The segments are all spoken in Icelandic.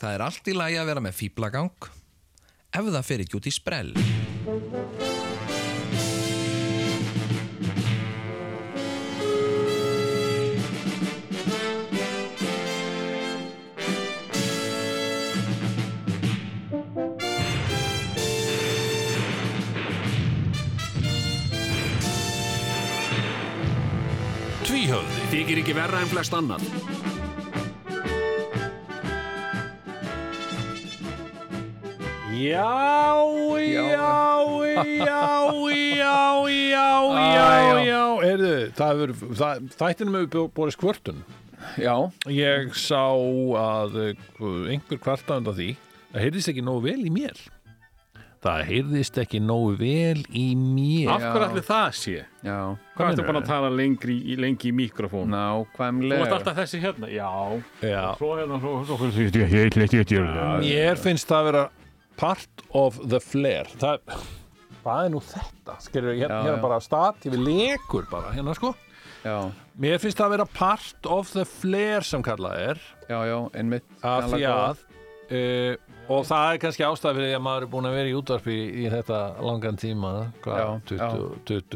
Það er allt í lagi að vera með fýblagang ef það fer ekki út í sprell. Tvíhöfði þykir ekki verra en flest annan. Já, já, já, já, já, já, já, heyrðu, það það, þættinum hefur borið skvörtun. Já, Ég sá að eh, einhver kvarta undan því, það heyrðist ekki nógu vel í mér. Það heyrðist ekki nógu vel í mér. Af hverju allir það sé? já, Hvað ertu búin að tala lengri, í- lengi í mikrofón? Þú nákvæmlega varst alltaf þessi hérna? Já. Já. Svo hérna, svo, svo, svo, svo, ég ætla ekki að gera það. Mér finnst það að vera part of the flair. Það, hvað er nú þetta? Skerur, hérna, Já, hérna já. bara stati við lekur bara, hérna sko. Já, Mér finnst það að vera part of the flair sem kallað er. já, já, einmitt af því að uh, og það er kannski ástæð fyrir því að maður er búin að vera í útvarpi í, í þetta langan tíma hvað, Já, 20,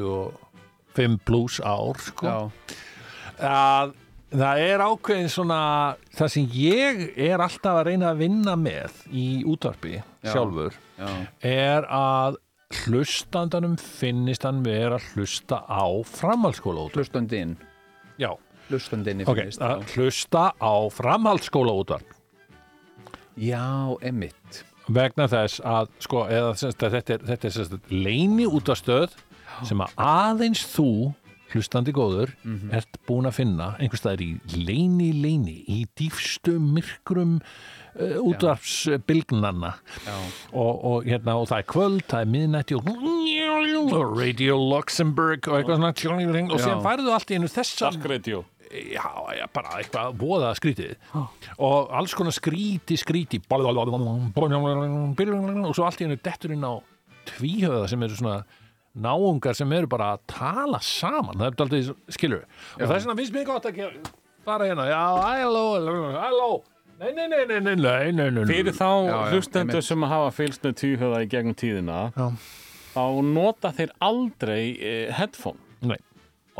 25 pluss ár sko. Já, að það er ákveðin svona það sem ég er alltaf að reyna að vinna með í útvarpi Já. sjálfur já, er að hlustandanum finnist hann vera að hlusta á framhaldsskóla útvarp hlustandinn. Já, Hlustandinn í ok, finnist að hlusta á framhaldsskóla útvarp Já, einmitt. Vegna þess að sko, eða, þetta er, er leini útastöð sem að aðeins þú hlustandi góður ert búin að finna einhvers staðar í leini leini í dýfstu myrkrum uh, útvarpsbylgnanna og, og, hérna, og það er kvöld, það er miðnætti og Radio Luxembourg og eitthvað svona og Já. færðu allt í einu þessa Dark Radio. já, já, bara eitthvað voða skrítið og alls konar skríti, skríti og svo allt í hennu dettur inn á tvíhöða sem eru svona náungar sem eru bara að tala saman. Það er aldrei, skilur og það er svona finnst mér gott að gera bara hérna, já, hello, hello nei, nei, nei, nei, nei, nei, nei, nei Fyrir þá Já, já, hlustendur sem hafa fylgst með tvíhöða í gegnum tíðina, Já. þá nota þeir aldrei eh, headphone. Nei,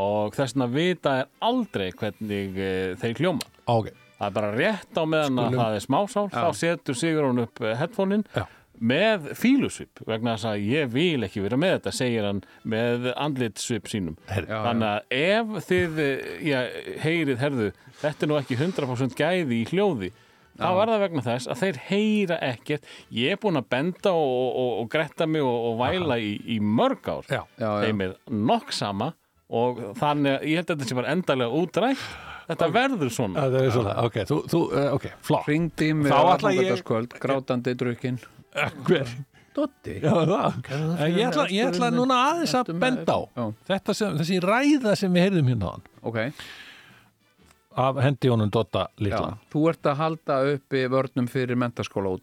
og þess vegna vita er aldrei hvernig eh, þeir hljóma. ok, Það er bara rétt á meðan að það er smásál, þá setur sigur hún upp headphonein Já. Með fílusvip vegna þess að ég vil ekki vera með þetta, segir hann með andlitsvip sínum. Herri. Já, Þannig að ef þið eh, já, heyrið, herðu, þetta er nú ekki 100% gæði í hljóði, þá er það vegna þess að þeir heyra ekkert. Ég er búin að benda og, og, og gretta mig og, og væla í, í mörg ár. já, já, já. Þeim er nokk sama og þannig að ég held að þetta sé bara endalega útrætt. Þetta verður svona. það er svona ok, þú, þú, uh, ok, flott Ringdi mig Þá á ætla ég- aðfangadagskvöld, grátandi drukkin hver, Dotti Já, það. Ég ætla, ég ætla núna aðeins að benda á Já. þetta sem, þessi ræða sem við heyrðum hérna áðan, Ok, af hendi honum Dotta já, litla. þú ert að halda uppi vörnum fyrir mentaskóla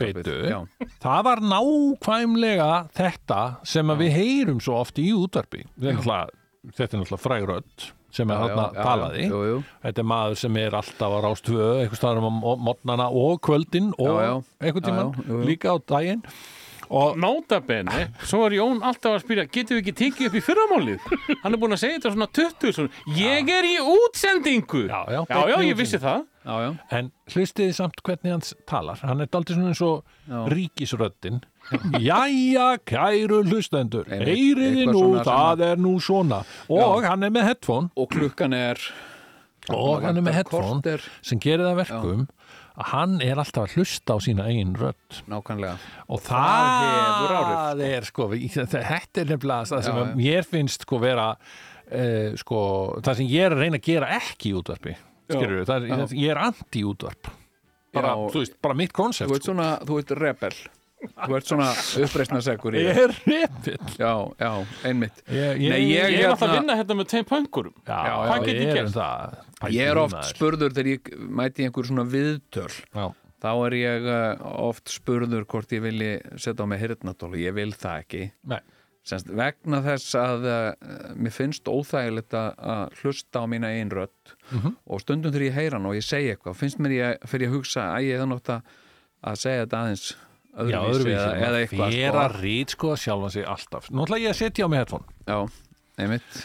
Það var nákvæmlega þetta sem að við heyrum svo oft í útvarpi. Þetta er náttúrulega, þetta er náttúrulega frægrödd sem er já, talaði. Jú, jú, Þetta er maður sem er alltaf á rástvö, eitthvað staðar um mótnana og kvöldin og Já, já. eitthvað tíman Já, já, jú, jú. líka á daginn. Og Nótabenni, svo er Jón alltaf að spyrja getum við ekki tekið upp í fyrramálið hann er búin að segja þetta svona 20 svona, ég er í útsendingu Já, já, já, já beinni ég vissi það já, já, En hlustiði samt hvernig hans talar? Hann er daldið svona eins og Já. ríkisröddin. Jæja, kæru hlustendur eitthvað nú, svona það er nú svona. Og hann er með headphone. Og klukkan er Og hann er með headphone korter. sem gerir það að verkum að hann er alltaf að hlusta á sína eigin rödd. Nákvæmlega. Og Það það er sko. í- þetta er nefnilega það sem Já, mér finnst sko vera uh, sko, það sem ég er að reyna að gera ekki í útvarpi skilur það er, já. ég er anti-útvarp. Bara, Já. þú veist, bara mitt Þú konsept ert svona, þú ert rebel. Þú ert svona uppreisnarsegur í ég er repill Já, já, einmitt. Ég, ég, Nei, ég ég, er alltaf að hérna, vinna hérna með tveim pöngurum já, já, hvað get ég við gert? erum það. Ég er oft spurður þegar ég mæti einhver svona viðtöl. Já, þá er ég uh, oft spurður hvort ég vilji setja á mig hirtnatólu ég vil það ekki. Nei, Semst, vegna þess að uh, mér finnst óþægilegt að að hlusta á mína einn rödd Mhm. og stundum þegar ég heyra hann og ég segi eitthvað finnst mér ég fyrir að hugsa að ég hefði nátt að að segja þetta aðeins Já, öðruvísi, eða, eða eitthvað Fyrir sko. að rít sko sjálfa sig alltaf ætla ég að setja á mig headphone Já, einmitt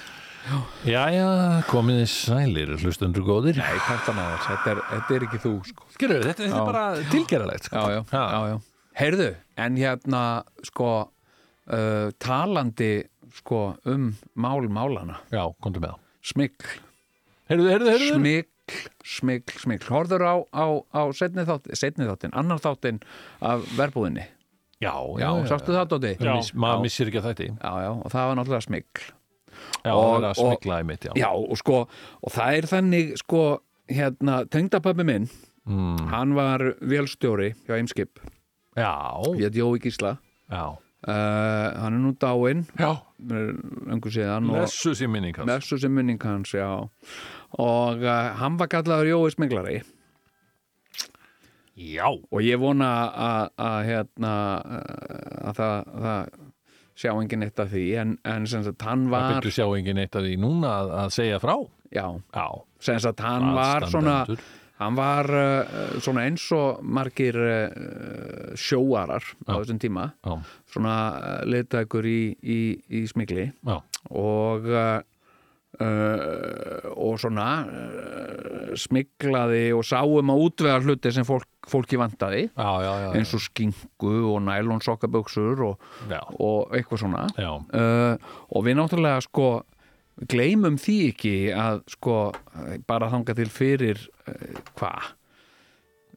Jæja, komið þið sælir, hlustundur góðir Nei, maður, þetta er, þetta er ekki þú sko. Skilur, þetta, þetta Já. er bara tilgeralegt sko. já, já, já, já. Heyrðu, en hérna sko uh, talandi sko um mál málana já, komdu með það. Smikl, Heyrðu, heyrðu, heyrðu. Smikl smikl, smikl, horfður á, á, á setni, þátt, setni þáttin, annar þáttin af verbúðinni, Já, já, sástu það Dóti? Já, maður missir ekki að þetta Já, já, og það var náttúrulega smikl Já, Og- það er að smikla í mitt, já, Já, og sko, og það er þannig sko, hérna, tengdapöppi minn Mm. hann var vélstjóri hjá Eimskip, Já, hétt Jói Gísla. Já. Uh, hann er nú dáinn. Öngu síðan Lessu sér minning hans. Messu sem munning hans, já. Og uh, hann var kallaður Jói Smiglari. Já, og ég vona að, hérna að það, það sjá enginn eitt af því. En, en sem sagt hann það var byrju sjá enginn eitt af því núna að, að segja frá? Já, Já, sem sagt hann var svona hann var uh, svona eins og margir uh, sjóarar á þessum tíma. Já, svona uh, leitækur í, í, í smigli já, og uh, og svona uh, smiklaði og sáum að útvega hluti sem fólk, fólki vantaði. Já, já, já, eins og skingu og nælonsokkaböksur og, og eitthvað svona. Uh, og við náttúrulega sko gleymum því ekki að sko bara þanga til fyrir hvað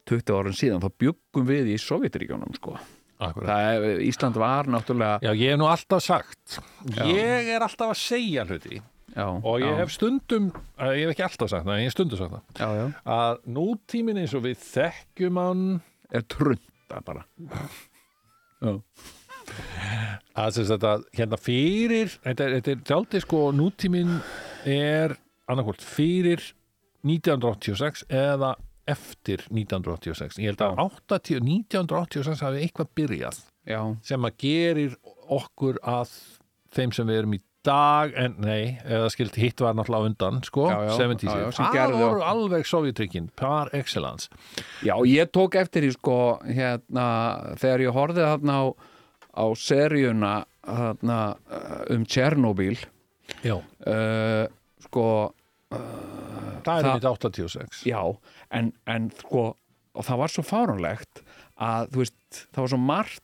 20 árum síðan þá bjöggum við í Sovjetiríkjónum sko er, Ísland var náttúrulega Já, ég hef nú alltaf sagt Já. Ég er alltaf að segja hluti. Já, og ég hef stundum eh, ég hef ekki alltaf sagt það, ég hef stundum sagt það. Já, já, að nútíminn eins og við þekkjum hann er trunda bara. Að sagt að hérna fyrir þetta er, tjáldi sko nútíminn er annarkvort fyrir 1986 eða eftir 1986 ég held að 80, 1986 hafi eitthvað byrjað já, sem að gerir okkur að þeim sem við erum í dag en nei, eða skilt hitt var náttúrulega undan sko, Já, já, 70s já, já, sem það voru alveg sovjetrykkin par excellence. Já, ég tók eftir því sko hérna, þegar ég horfði þarna á, á seríuna þarna uh, um Tjernobyl já, uh, sko það er Það- mitt 86 Já, en, en sko og það var svo fáránlegt að þú veist, það var svo margt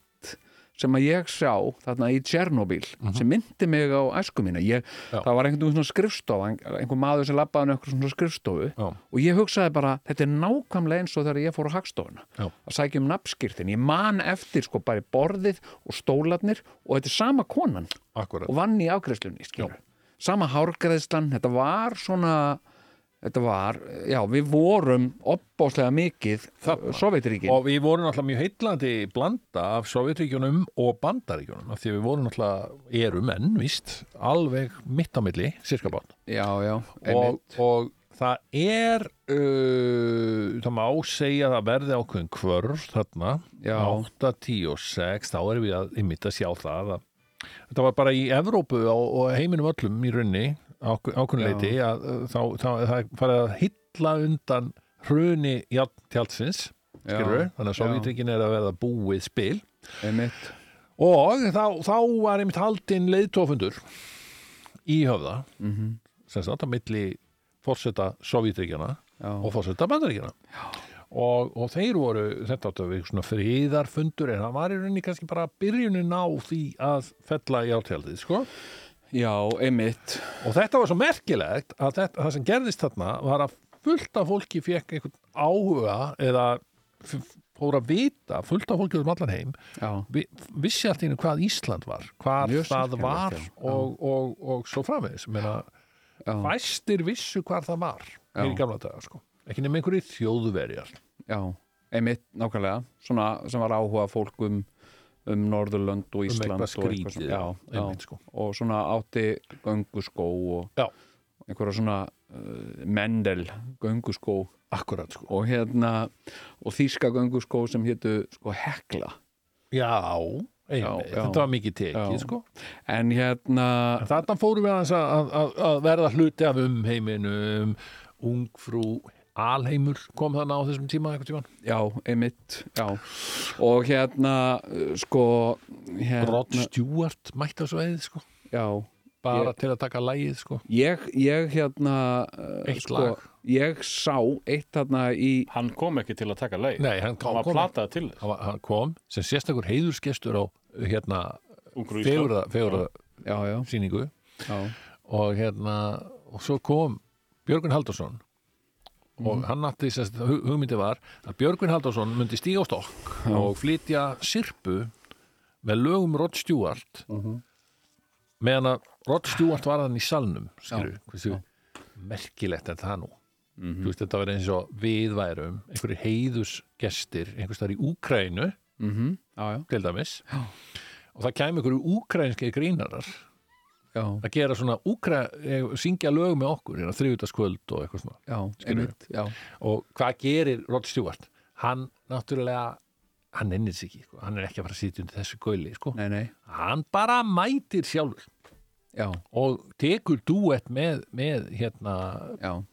sem að ég sá þarna í Tjernobyl sem myndi mig á æsku mína ég, Mhm. Já. það var einhvern veginn svona skrifstofa ein- einhver maður sem labbaði um einhver svona skrifstofu Já. og ég hugsaði bara, þetta er nákvæmlega eins og þegar ég fór á hagstofuna Já. að sækja um nafnskirtin, ég man eftir sko bara borðið og stólarnir og þetta er sama konan akkurat, og vann í afgreiðslunni skilur. Sama hárgreðslan, þetta var svona þetta var, já við vorum opbáslega mikið Þarna. Sovjetríkin og við vorum náttúrulega mjög heitlandi blanda af sovjetríkjunum og bandaríkjunum af því við vorum náttúrulega erum enn, víst, alveg mitt á milli, cirka bát já, já, og, einmitt og það er uh, það má segja að það verði ákveðin kvörf þarna, Já. 8, 10 og 6 þá erum við að ymmit að sjá það að þetta var bara í Evrópu og, heiminum öllum í runni ákveðinleiti að uh, þá, þá það farið að hylla undan hruni Já, þannig að já. Sovjetrygin er að verða búið spil. Einmitt, og þá, þá var einmitt haldinn leiðtófundur í höfða mm sem sagt á milli fórseta Sovjetríkjana já, og fórseta bandaríkjana og, og þeir voru, þetta áttu við svona friðarfundur en það var í rauninni kannski bara byrjunin á því að fella í átjaldið, sko. Já, einmitt. Og þetta var svo merkilegt að þetta, það sem gerðist þarna var að fullt af fólki fekk einhvern áhuga eða fór að vita, fullt af fólki um allan heim vi, vissi allt í einu hvað Ísland var hvað Mjög það var já. og, og, og svo framvegis. Fæstir vissu hvað það var í gamla daga sko ekki nefnir einhverju þjóðverjar. Já einmitt, nákvæmlega. Svona sem var áhuga fólk um um Norðurlönd og um Ísland eitthvað og eitthvað skrítið svona- já, einmitt, sko. og svona átti gönguskó og Já. einhverja svona uh, Mendel gönguskó. Akkurat sko. Og hérna og þýska gönguskó sem hétu sko Hekla. Já, einmitt, Já, þetta var mikið tekið sko. En hérna en þarna fórum við að, að, að verða hluti af umheiminum ungfrú Alheimur kom þarna á þessum tíma eitthvað tíman já, einmitt já. og hérna sko hérna, Rod Stewart mætti á sveið sko. Já, bara Ég- til að taka lægið sko. Ég, ég hérna uh, Eitt sko, lag. ég sá eitt þarna í Hann kom ekki til að taka Nei, hann Hann kom, var kom, platað til þess. hann, hann kom sem sérstakur heiðursgestur á hérna fegurða, fegurða já, já, sýningu. Já, og hérna og svo kom Björgun Haldursson og hann átti sérst, hu- hugmyndi var að Björgun Haldursson myndi stíga á stokk og flytja sirpu með lögum Rod Stewart meðan að Rod Stewart var hann í salnum skilur, hversu merkilegt er það nú? Þú veist þetta verið eins og við værum einhverjir heiðusgestir einhvers þar í Úkrænu mhm, til dæmis. Og það kæmi einhverju úkrænski grínarar já, að gera svona úkra, eh, syngja lög með okkur hérna þriðutaskvöld og eitthvað svona. Já, einmitt, já, og hvað gerir Rod Stewart? Hann náttúrulega hann ennir sig ekki, sko. hann er ekki að fara að sitja undir þessu gauli, sko. nei, nei, hann bara mætir sjálfur. Já, og tekur duett með, með hérna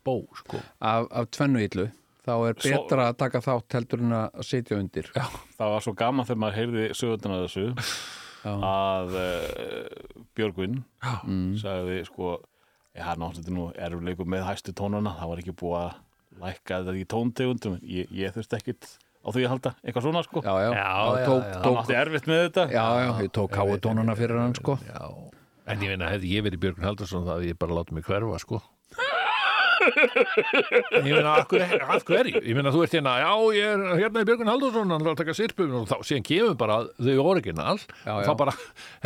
bó, sko. af, af tvennu illu þá er Svo- betra að taka þátt heldur en að sitja undir. Já, Það var svo gaman þegar maður heyrði sögundina af þessu já, að uh, Björgvin mm, sagði sko já, náttúrulega nú erfleikur með hæstu tónana það var ekki búið að lækka þetta í tóntegundum ég, ég þurfti ekkit á því að halda eitthvað svona sko. Já, já, Já, Það já, tók, já. hann átti erfitt með þetta. Já, já, ég tók káutónuna fyrir hann sko. Já. En ég meina, hefði ég verið Björgun Haldursson þá hefði ég bara látið mig hverfa, sko. Ég meina, af hverju af hverju er ég? Meina, þú ert hérna, já, ég er hérna er Björgun Haldursson, hann er að taka sirpum og þá síðan kemur bara þau original Já, já. þá bara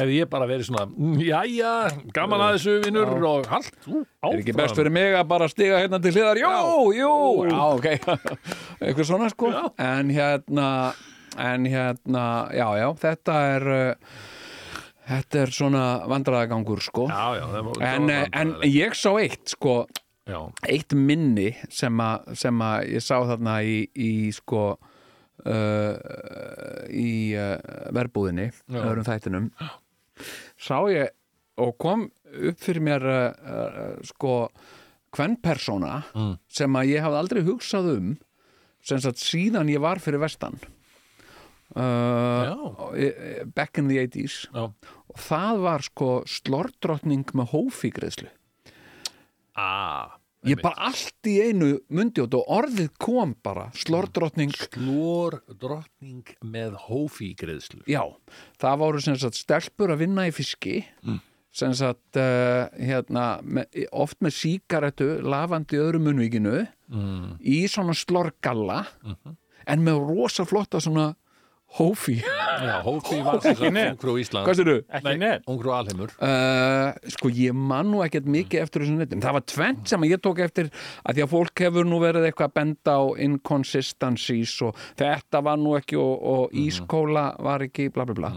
hefði ég bara verið svona, "Mm, jæja, gaman að þessu vinnur Já. og allt, þú, áfram. Er ekki best fyrir mig að bara stiga hérna til hliðar? Jú, jú, já, ok Eitthvað svona sko Já. En hérna En hérna, já, já, þetta er uh, Þetta er svona vandræðagangur sko Já, já, en, var en ég sá eitt sko Já, Eitt minni sem að sem að ég sá þarna í, í sko uh, í uh, verbúðinni öðrum þættinum sá ég og kom upp fyrir mér uh, uh, sko kvennpersóna Mm. sem að ég hafði aldrei hugsað um síðan ég var fyrir vestan. Uh, Já. back in the 80s já, og það var sko slordrottning með hófígreðslu að ég bara allt í einu mundi og orðið kom bara slordrottning Slór drottning með hófi greiðslu já, það voru sem sagt stelpur að vinna í fiski sem sagt uh, hérna, með, oft með síkaretu lafandi öðru munvíkinu mm. í svona slorgalla en með rosa flotta svona hófi. Já, hófi var þess að net. ungfrú Ísland hvað styrir? ekki net. Ungfrú alheimur. Uh, sko ég man nú ekkert mikið eftir þessum netum, það var tvent sem ég tók eftir að því að fólk hefur nú verið eitthvað að benda á inconsistencies og þetta var nú ekki og, og ískóla var ekki bla bla bla.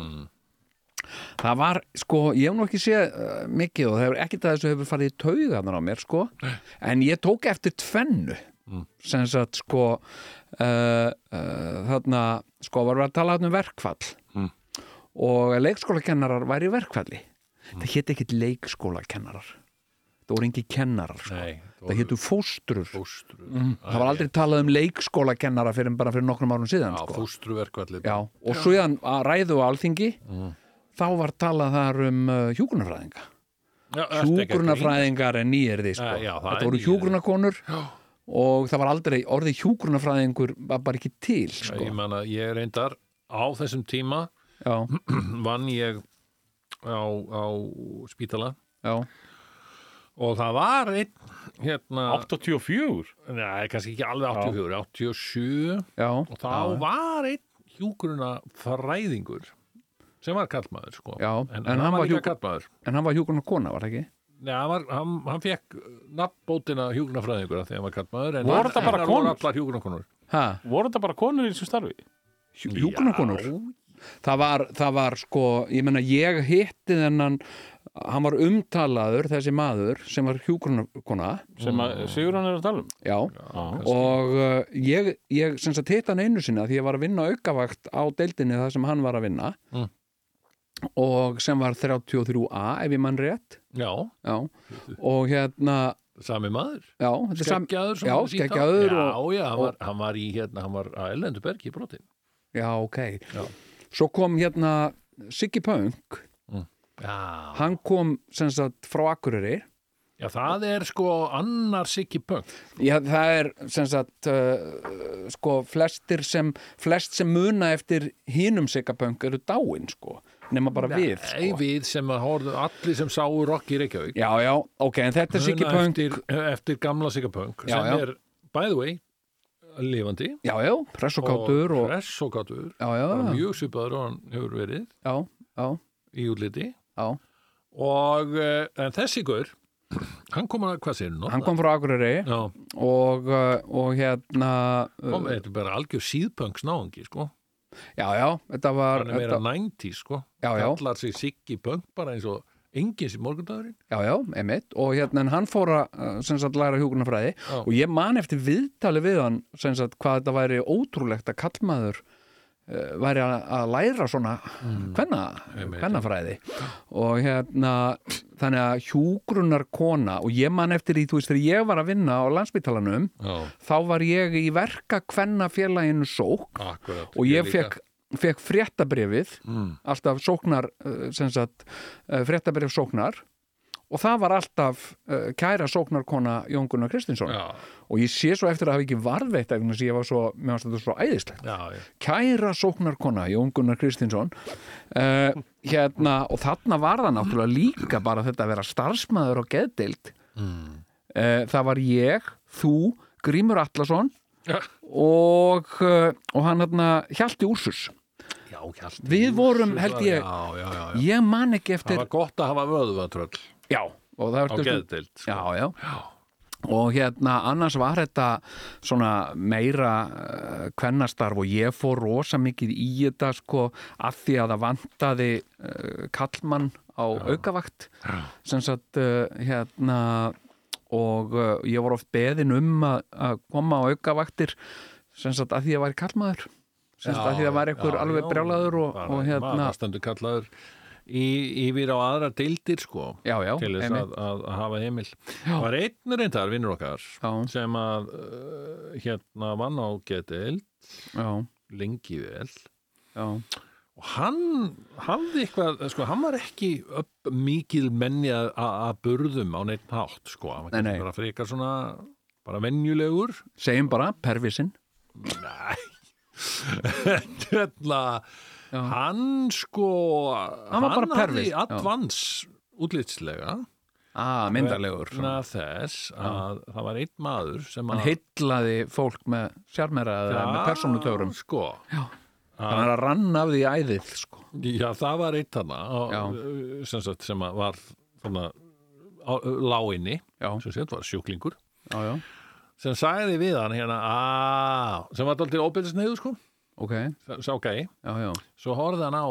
Það var sko, ég hef nú ekki séð uh, mikið og það hefur ekkert að þessu hefur farið í tauganar á mér sko. En ég tók eftir tvennu sem sagt sko uh, uh, þarna sko við að tala um verkfall. Og leikskólakennarar væri verkfalli. Það hétt ekkit leikskólakennarar. Það voru engi kennarar sko. Nei, það héttu fóstrur. fóstru það var aldrei talað um leikskólakennara fyrir bara fyrir nokkrum árum síðan Já, sko. Já, og síðan að ræðu á alþingi þá var talað þar um uh, hjúgrunafræðinga hjúgrunafræðingar er nýjerði sko. Já, já, þetta voru hjúgrunakonur og það var aldrei orðið hjúgrunafræðingur var bara ekki til sko. Ég man að ég reyndar á þessum tíma já, vann ég á, á spítala. Já, og það var einn hérna, 84 nei, kannski ekki alveg 84, 87 já. Og þá var einn hjúgruna fræðingur sem var kallmaður sko. En, en en hann var var hjúgrunarkona, var það ekki? Nei, hann, var, hann, hann fekk nafnbótina hjúgrunafræðingur þegar hann var kallmaður en Voru þetta bara konur? voru þetta bara konur í þessu starfi hjúgrunarkonur? Það var, það var sko, ég menna ég hitti þennan hann var umtalaður, þessi maður sem var hjúgrunarkona sem að Sigurðan er að tala um já, Já. og uh, ég, ég hitt hann einu sinni að því ég var að vinna aukavakt á deildinni það sem hann var að vinna Mm. Og sem var 33A ef ég mann rétt. Já, já. og hérna sami maður. Skeggjaður já, skeggjaður já, og, já, hann var, hann var í hérna, hann var að Ellendu Bergi brotin. Já, ok. Já. svo kom hérna Siggi Punk. Já. hann kom sem sagt frá Akureyri. Já, það er sko annar Siggi Punk. Já, það er sem sagt uh, sko flestir sem flest sem muna eftir hínum Sigapunk eru dáin sko nema bara við Nei, sko. við sem að horfðu allir sem sáu rock í Reykjavík. Já, já, ok, en þetta er Muna Sigapunk eftir, eftir gamla Sigga Punk Já, sem já. er, by the way lifandi. Já, já, press og og, hress og kátur. Já, já, bara já, mjög svipaður og hann hefur verið já, já, í útliti. Já. Og uh, en þessi gaur hann kom að, hvað segir nú? Hann kom frá Akureyri og, uh, og hérna kom, uh, þetta er bara algjör síðpönks náungi, sko Já, já, þetta var hann er meira þetta, 90, sko Já, já. kallar sig Siggi Punk bara eins og engin sem morgundagurinn Já, já, emitt og hérna hann fór að uh, sem sagt læra hjúgrunafræði Já. og ég man eftir viðtali við hann sem sagt hvað þetta væri ótrúlegt að kallmaður væri að, læra svona hvennafræði og hérna þannig að hjúgrunar kona og ég man eftir í, þú veist, þegar ég var að vinna á landsbytalanum Já, þá var ég í verka hvennafélaginu sók akkurat. Og ég fekk, fekk fréttabrifið mm. alltaf sóknar uh, sem sagt, uh, fréttabrif sóknar og það var alltaf uh, kæra sóknarkona Jón Gunnar Kristinsson. Já, og ég sé svo eftir að hafa ekki varðveitt ef ég var svo, mér varst þetta svo æðislegt. Já, já, kæra sóknarkona Jón Gunnar Kristinsson uh, hérna og þarna var það náttúrulega líka bara þetta að vera starfsmæður og geðdeild. Mm. uh, það var ég, þú Grímur Já. og, og hann hérna Hjalti Úrsus Hjalti Við vorum, held ég- ég man ekki Það eftir var gott að hafa vöðvatröll já, og það stundum- geðdeild sko. já, já. og hérna annars var þetta svona meira uh, kvennastarf og ég fór rosa mikið í þetta sko af því að það vantaði uh, kallmann á aukavakt sem sagt uh, hérna og ég var oft beðin um að, að koma á aukavaktir sem sagt að því að ég væri kallmaður sem sagt að því að það var einhver Já, alveg já, brjálaður og, og hérna maður stendur kallaður í, yfir á aðra deildir sko já, já, til þess að, að, að hafa heimil það var einn reyndar vinnur okkar sem að uh, hérna vann á getild já, lengi vel. Já, og hann hafði eitthvað, sko, hann var ekki upp mikil menni að, að burðum á neitt hátt, sko. Hann var ekki bara frekar svona bara venjulegur. Segjum bara pervisinn. Nei. Hérna Já. Hann sko Hann var bara pervís, hafði já. advans útlitslega. Ah, myndarlegur. Þess að það var einn maður sem hann að heillaði fólk með sjarmera eða með persónutöfrum. sko. Hann er að ranna af því æðið sko. Já, það var þarna Já. á- sem, sagt, sem var já, sem sett var sjúklingur. Já, já, sem sagði við hann hérna að sem var daldið óbyrðisneiðu sko ok. Sá gæi já, svo horfði hann á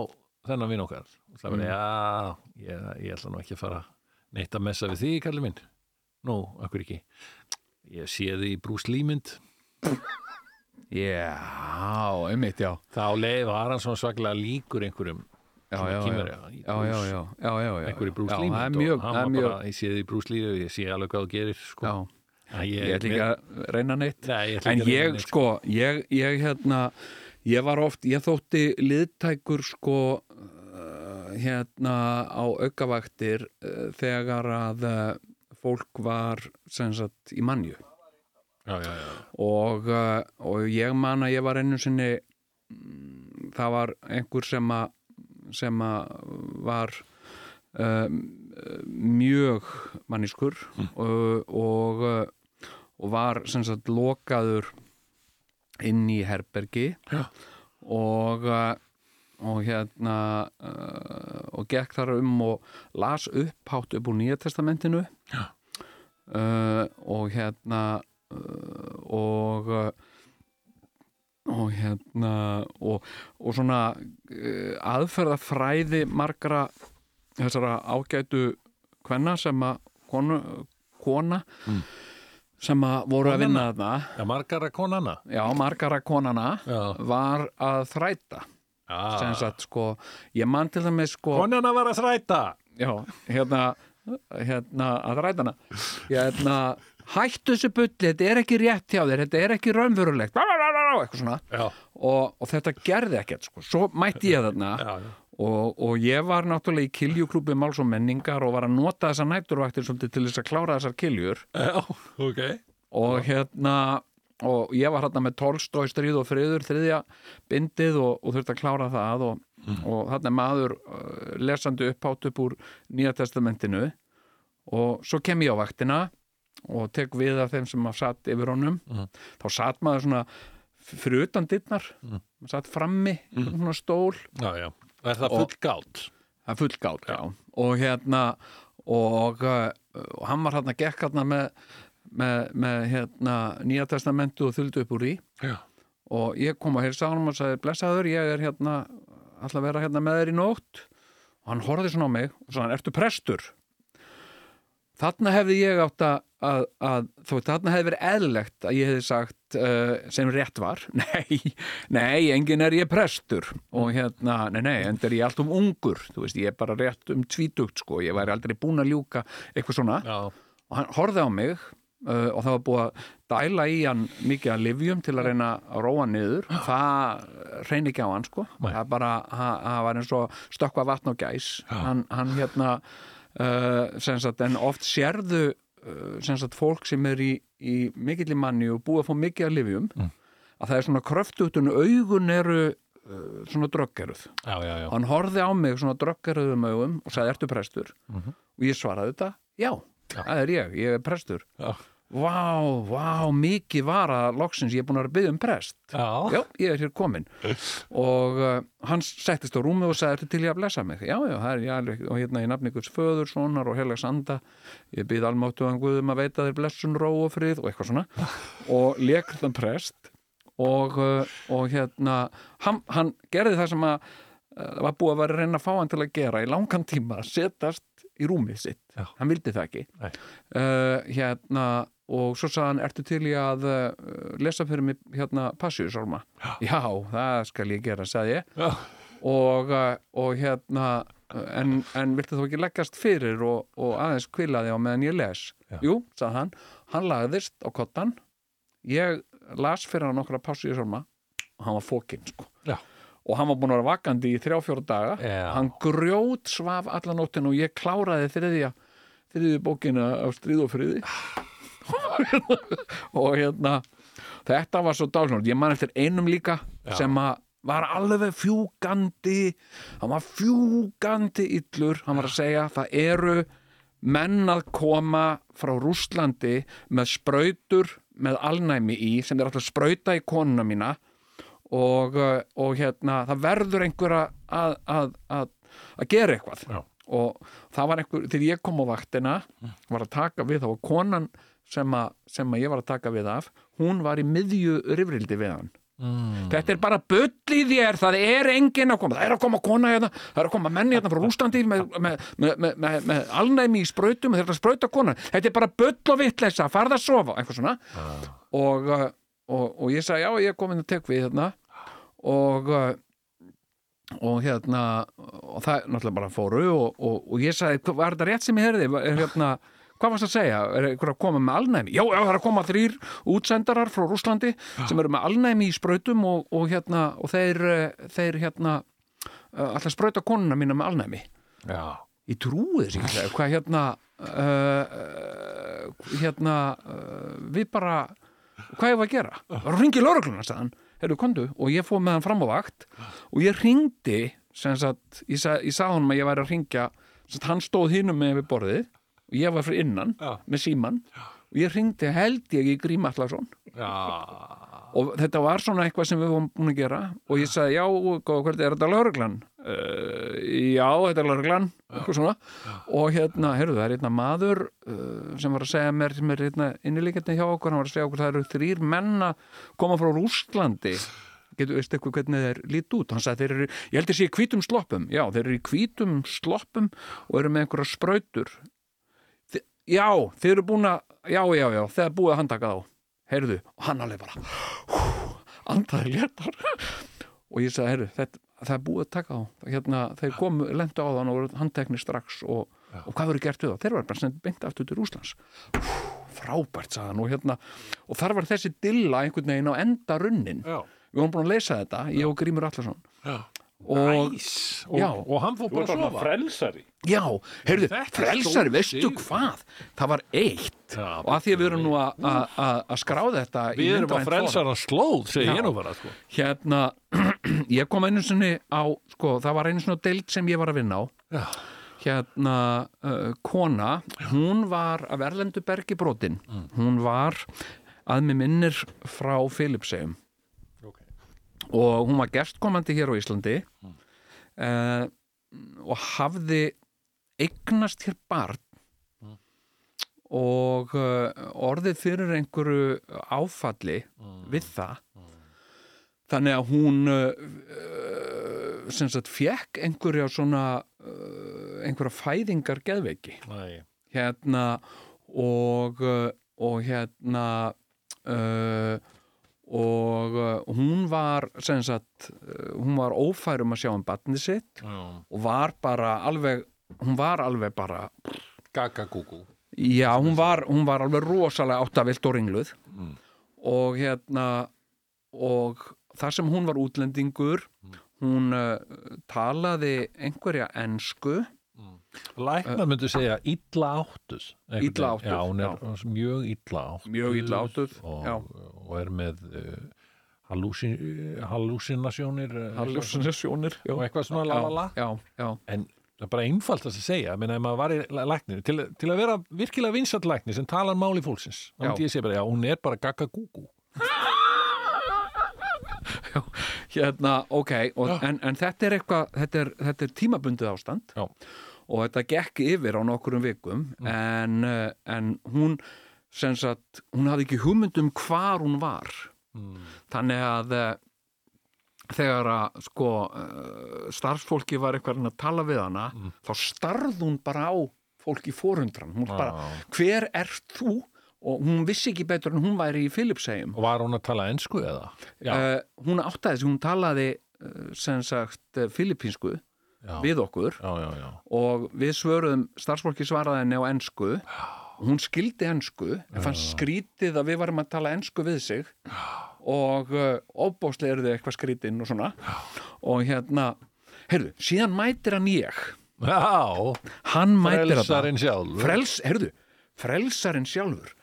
þennan vinn okkar. Og það var, Mm. já, ég, ég ætla nú ekki að fara neitt að messa við því, kalli minn. Nú, akkur ekki? Ég sé þið í Bruce Lee mynd. Já, einmitt, já. Þá leið var hann svona svaklega líkur einhverjum já, já, já, einhverju Bruce. Já, Lee það er mynd mjög, og hann það er var mjög bara, ég sé þið í Bruce Lee og ég sé alveg hvað þú gerir sko. Að ég ætla ekki að reyna neitt. Nei, ég en ég neitt, sko, ég, ég hérna ég var oft, ég þótti liðtækur sko uh, hérna á aukavaktir uh, þegar að uh, fólk var sem sagt í mannju já, já, já. og, og ég man að ég var einu sinni mm, það var einhver sem að sem að var um, mjög manniskur og, og, uh, og var sem sagt lokaður inn í herbergi Já. og uh, og hérna uh, og gekk þar um og las upp hátt upp úr Nýja testamentinu uh, og hérna uh, og og hérna og, og svona aðferðafræði margra þessara ágætu kvenna sem að konu, kona Mm. Sem að voru að vinna þarna. Já margara konana já, margara konana já. var að þræta. Sem Já. sagt sko, ég man til dæmis sko konana var að þræta. Já, hérna, hérna, að ræta hana. Hérna, hættu þessu bulli, þetta er ekki rétt hjá þér þetta er ekki raunverulegt. Og, og þetta gerði ekkert sko. svo mætti ég þarna. Já, já. Og, og ég var náttúrulega í kiljuklúbi máls og menningar og var að nota þessar nætturvaktir svolítið til þess að klára þessar kiljur. Já, ok. og hérna og ég var hérna með Tolstói stríð og friður þriðja bindið og, og þurfti að klára það og, og þarna maður uh, lesandi upphátt upp úr Nýja testamentinu. Og svo kem ég á vaktina og tek við af þeim sem að satt yfir honum. Þá satt maður svona fyrir utan dittnar maður satt frammi svona stól. Já, já. Er það Og- full gátt? Það er fullgátt, já. Og hérna, og, uh, og hann var hérna gekk hérna með, með, með hérna nýja testamentu og þuldu upp úr í Já. og ég kom að heilsa honum og sagði, blessaður, ég er hérna alltaf að vera hérna með þér í nótt og hann horfði svona á mig og sagði, ertu prestur? Þarna hefði ég átt að, að, að þú veit, þarna hefði verið eðlegt að ég hefði sagt uh, sem rétt var, nei, nei, engin er ég prestur. Og hérna, nei, nei, en er ég allt um ungur, þú veist, ég er bara rétt um tvítugt, sko, ég væri aldrei búin að ljúka eitthvað svona. Já. og hann horfði á mig uh, og það var búið að dæla í hann mikið að livjum til að reyna að róa niður. Það reyni ekki á hann sko. Nei. það bara, hann var eins og stökkva vatn og gæs. Hann, hann hérna uh, en oft sérðu sem sagt, fólk sem er í, í mikill í manni og búið að fá mikið að livjum að það er svona kröftutun augun eru uh, svona dröggeruð Já, já, já. hann horfði á mig svona dröggeruðum augum og sagði, ertu prestur? og ég svaraði þetta, já, það er ég, ég er prestur Já. Vá, vá, mikið var að loksins. Ég er búin að vera að byggja um prest. Já. Já, ég er hér komin og uh, hann settist á rúmi og sagði til ég að blessa mig? Já, já, það er ég alveg og hérna í nafni ykkur föður, sonar og heilags anda ég býð almáttuðan Guðum að veita þér blessun, ró og frið og eitthvað svona. Og leik þann prest og, uh, og hérna hann, hann gerði það sem að uh, var búið að vera að reyna að fá hann til að gera í langan tíma, að setast í rúmið sitt, Já. hann vildi það ekki. Uh, hérna og svo sagði hann, ertu til í að uh, lesa fyrir mig hérna passíusálma? Já, það skal ég gera, sagði ég. Já. og, uh, og hérna en, en viltu þú ekki leggast fyrir og, og aðeins kvilaði á meðan ég les? Já. jú, sagði hann, hann lagðist á kottan ég las fyrir hann nokkra passíusálma og hann var fókinn sko. Já. Og hann var búin að vera vakandi í þrjá fjóra daga. Já. hann grjót svaf alla nóttin og ég kláraði þriðja þriðju bókina af stríð og friði. Og hérna þetta var svo dáslunum, ég man eftir einum líka sem að var alveg fjúgandi hann var fjúgandi illur. Hann var að segja það eru menn að koma frá Rússlandi með sprautur með alnæmi í sem er alltaf sprauta í konuna mína og, uh, og hérna það verður einhver að, að, að, að, gera eitthvað. Já. og það var einhver, þegar ég kom á vaktina var að taka við, það var konan sem sem ég var að taka við af hún var í miðju rifrildi við hann. Þetta er bara bull í þér það er enginn að koma, það er að koma kona hérna, það er að koma menni hérna frá Rústandi með, með, með, með, alnæmi í sprautum þetta er að sprauta kona, þetta er bara bull og vitleisa, farða að sofa, eitthvað svona. Og, uh, og, og ég sagði já, ég er komin að tek við hérna og uh, og hérna og það náttúrulega bara fóru og, og, og ég sagði, "Hva- var þetta rétt sem ég heyrði? Hérna, hvað varst að segja, er einhver að koma með alnæmi? Já, já, það er að koma þrýr útsendarar frá Rúslandi sem eru með alnæmi í sprautum og, og hérna, og þeir eh, þeir hérna uh, alltaf sprauta konuna mína með alnæmi. Já. ég trúi þess ekki hvað hérna uh, hérna uh, við bara hvað var að gera? Ringi laurugluna, sagði heyrðu, kondu, og ég fóð með hann fram á vakt og ég ringdi sem sagt, ég, sa, ég sagði honum að ég væri að ringja sem sagt, hann stóð hinum með við borðið og ég var fyrir innan Já. með síman og ég ringdi held ég í Grím Allarsson Já. Og þetta var svona eitthvað sem við vorum búin að gera. Og ég sagði, já, góða kvöldi, er þetta lauruglan? Uh, já, þetta er lauruglan eitthvað svona. Og hérna, heyrðu, það er hérna maður uh, sem var að segja mér, sem er hérna innilíkjandi hjá okkur, hann var að segja okkur það eru þrýr menn að koma frá Rússlandi. Getur veist eitthvað hvernig þeir lít út? Hann sagði þeir eru, ég held að sé í hvítum sloppum. Já, þeir eru í hvítum sloppum og eru með einhverja sprautur. Þi, já, þeir eru búin að já, já, já, þeir þá heyrðu, og hann alveg bara hú, andaði léttar. Og ég sagði, heyrðu, þetta, það er búið að taka þá. Hérna, þeir komu, lendu á þann og voru handtekni strax og, og hvað verður gert við það? Þeir var bara sendt beint aftur til Rúslands frábært sagði hann og hérna og þar var þessi dilla einhvern veginn á enda runnin Já. við vorum búin að leysa þetta, ég og Grímur Allarsson Já. Og Næs. Og, Já. og hann fór bara að sofa. frelsari Já, heyrðu, frelsari, veistu hvað? Það var eitt Já, og að því að við erum nú að- að að- að skrá þetta Við erum að frelsara slóð, Já. ég nú bara, sko. Hérna, ég kom einu sinni á, sko, það var einu sinni á deild sem ég var að vinna á Já. hérna, uh, kona hún var af Erlendu bergi brotin hún var að mig minnir frá Filipsegjum Ok. Og hún var gerstkomandi hér á Íslandi uh, og hafði eignast hér barn og uh, orðið fyrir einhverju áfalli við það. Þannig að hún uh, sem sagt fekk einhverja svona einhverja fæðingar geðveiki. Hérna og, og hérna uh, og uh, hún var sem sagt, uh, hún var ófærum að sjá um batnið sitt Já. og var bara alveg hún var alveg bara Gagagúgú. já, hún var, hún var alveg rosalega áttavilt og ringluð Mm. og hérna og þar sem hún var útlendingur hún uh, talaði einhverja ensku Læknar myndu segja illa áttus. Illa áttuð, Já, hún er mjög illa áttus. Mjög illa áttuð, Og, já. og er með uh, hallusin, hallusinasjónir. uh, hallusinasjónir já. Og eitthvað svona lalala. já, já, En það er bara einfalt að segja, menn ef maður var í læknir, til, til að vera virkilega vinsall læknir sem talar máli fólksins, Já. bara, já, hún er bara gagagúgú. hérna, ok og, en, en þetta er eitthvað þetta er, þetta er tímabundið ástand Já. Og þetta gekk yfir á nokkurum vikum en, uh, en hún sagt, hún hafði ekki hugmynd um hvar hún var. Þannig að uh, þegar að sko uh, starfsfólki var eitthvað að tala við hana þá starð hún bara á fólki fórundran, hún bara hver ert þú? og hún vissi ekki betur en hún væri í Filipsegjum Og var hún að tala ensku eða? Uh, hún áttaði sig, hún talaði uh, sem sagt filipínsku já. við okkur Já, já, já. og við svöruðum, starfsfólki svaraði henni á ensku. Hún skildi ensku en fannst skrítið að við varum að tala ensku við sig. Og uh, óbóðslega eru þau eitthvað skrítin og svona. Og hérna, heyrðu, síðan mætir hann ég. Já, hann mætir frelsarinn sjálfur. Frels, heyrðu, frelsarinn sjálfur.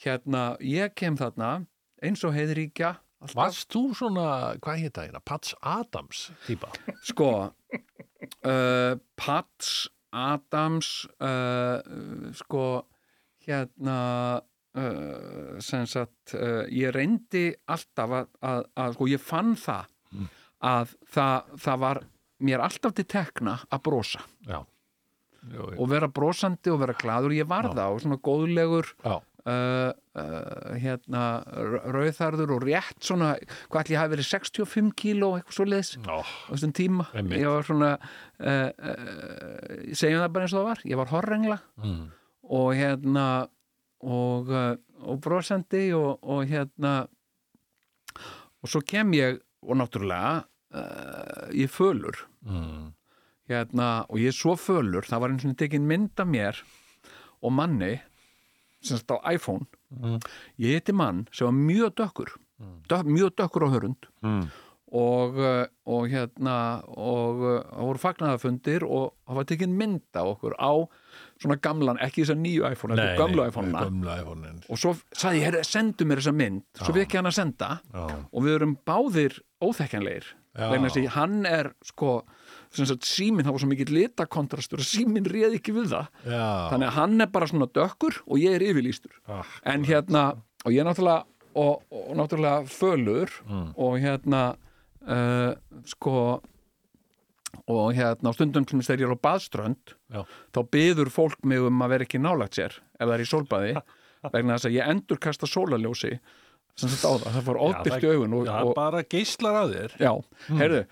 Hérna, ég kem þarna eins og heiðríkja. Varst þú svona, hvað hétt það hérna, Pats Adams típa? Sko uh, Pats Adams uh, sko hérna uh, sem sagt ég reyndi alltaf að, að, að sko ég fann það að það, það var mér alltaf til tekna að brosa. Já. Og vera brosandi og vera glaður. Ég var það og svona góðlegur Já. Uh, uh, hérna rauðarður og rétt svona hvað ætli ég hafi verið 65 kíló eitthvað svo leiðis á þessum tíma Einmitt. ég var svona uh, segjum það bara eins og það var ég var horrengla Mm. og hérna og, og brosandi og, og hérna og svo kem ég og náttúrulega ég fölur Mm. hérna, og ég er svo fölur það var eins og tekin mynd af mér og manni sem sagt á iPhone. Mm. ég heiti mann sem var mjög dökkur. Dök, mjög dökkur á hörund. Mm. og, uh, og hérna og uh, það voru fagnaðafundir og það var tekin mynd af okkur á svona gamlan, ekki þess að nýju iPhone gamlu iPhone-una Gamla iPhone og svo sagði ég, sendu mér þessa mynd. Svo við ekki hann að senda. Já. og við erum báðir að hann er sko, síminn, það var svo mikill litakontrastur að síminn réði ekki við það Já. þannig að hann er bara svona dökkur og ég er yfirlýstur Ah, en hérna, og ég er náttúrulega og, og náttúrulega fölur Mm. og hérna uh, sko og hérna á stundum sem þegar ég er á baðströnd Já. þá byður fólk mig um að vera ekki nálægt sér ef það er í sólbaði vegna þess að ég endur kasta sólaljósi sem þetta á það, það fór óbyrgt í augun og, Já, og, bara geislar að þér. já, heyrðu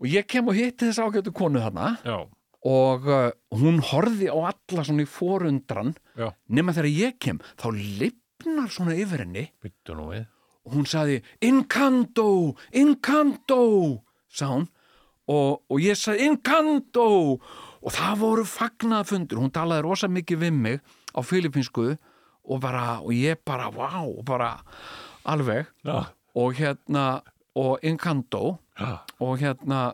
og ég kem og hitti þess ágætu konu þarna. Já. og uh, hún horfði á alla svona í forundran. Já. nema þegar ég kem þá lifnar svona yfir henni. Byttu nú við. og hún saði Incanto, Incanto sá hún. Og, og ég saði Incanto og það voru fagnaðfundur hún talaði rosa mikið við mig á filipinsku og bara og ég bara, vá, bara alveg. Já, og hérna og Encanto já, og hérna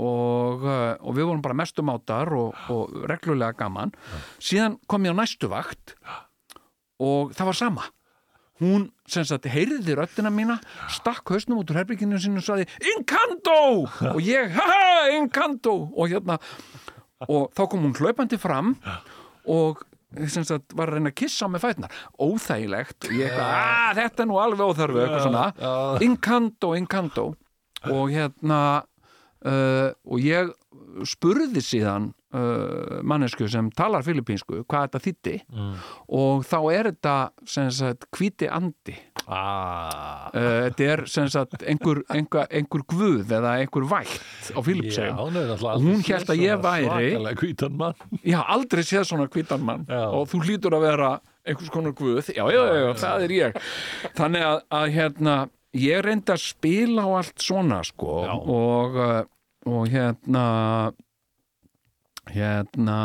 og, uh, og við vorum bara mestu mátar og, og reglulega gaman. Síðan kom ég á næstu vakt og það var sama. Hún sem sagt heyrði röddina mína stakk hausnum út úr herbygginu sinu og saði Encanto og ég, haha, Encanto og hérna og þá kom hún hlaupandi fram og sem sagt var að reyna að kissa með fætnar óþægilegt. Og ég eitthvað, að þetta er nú alveg óþörfu eitthvað svona. Encanto, Encanto og hérna uh, og ég spurði síðan uh, mannesku sem talar filipínsku hvað þetta þýtti og þá er þetta sem sagt hvíti andi. Ah, uh, þetta er sem sagt einhver, einhver, einhver guð eða einhver vætt á Já, Filipsheim Og hún séð að ég væri- ég haf aldrei séð svona hvítan mann. Já. og þú hlýtur að vera einhvers konar guð. Já, já, já, já, það er ég. Þannig að, að hérna ég reyndi að spila á allt svona sko og, uh, og hérna hérna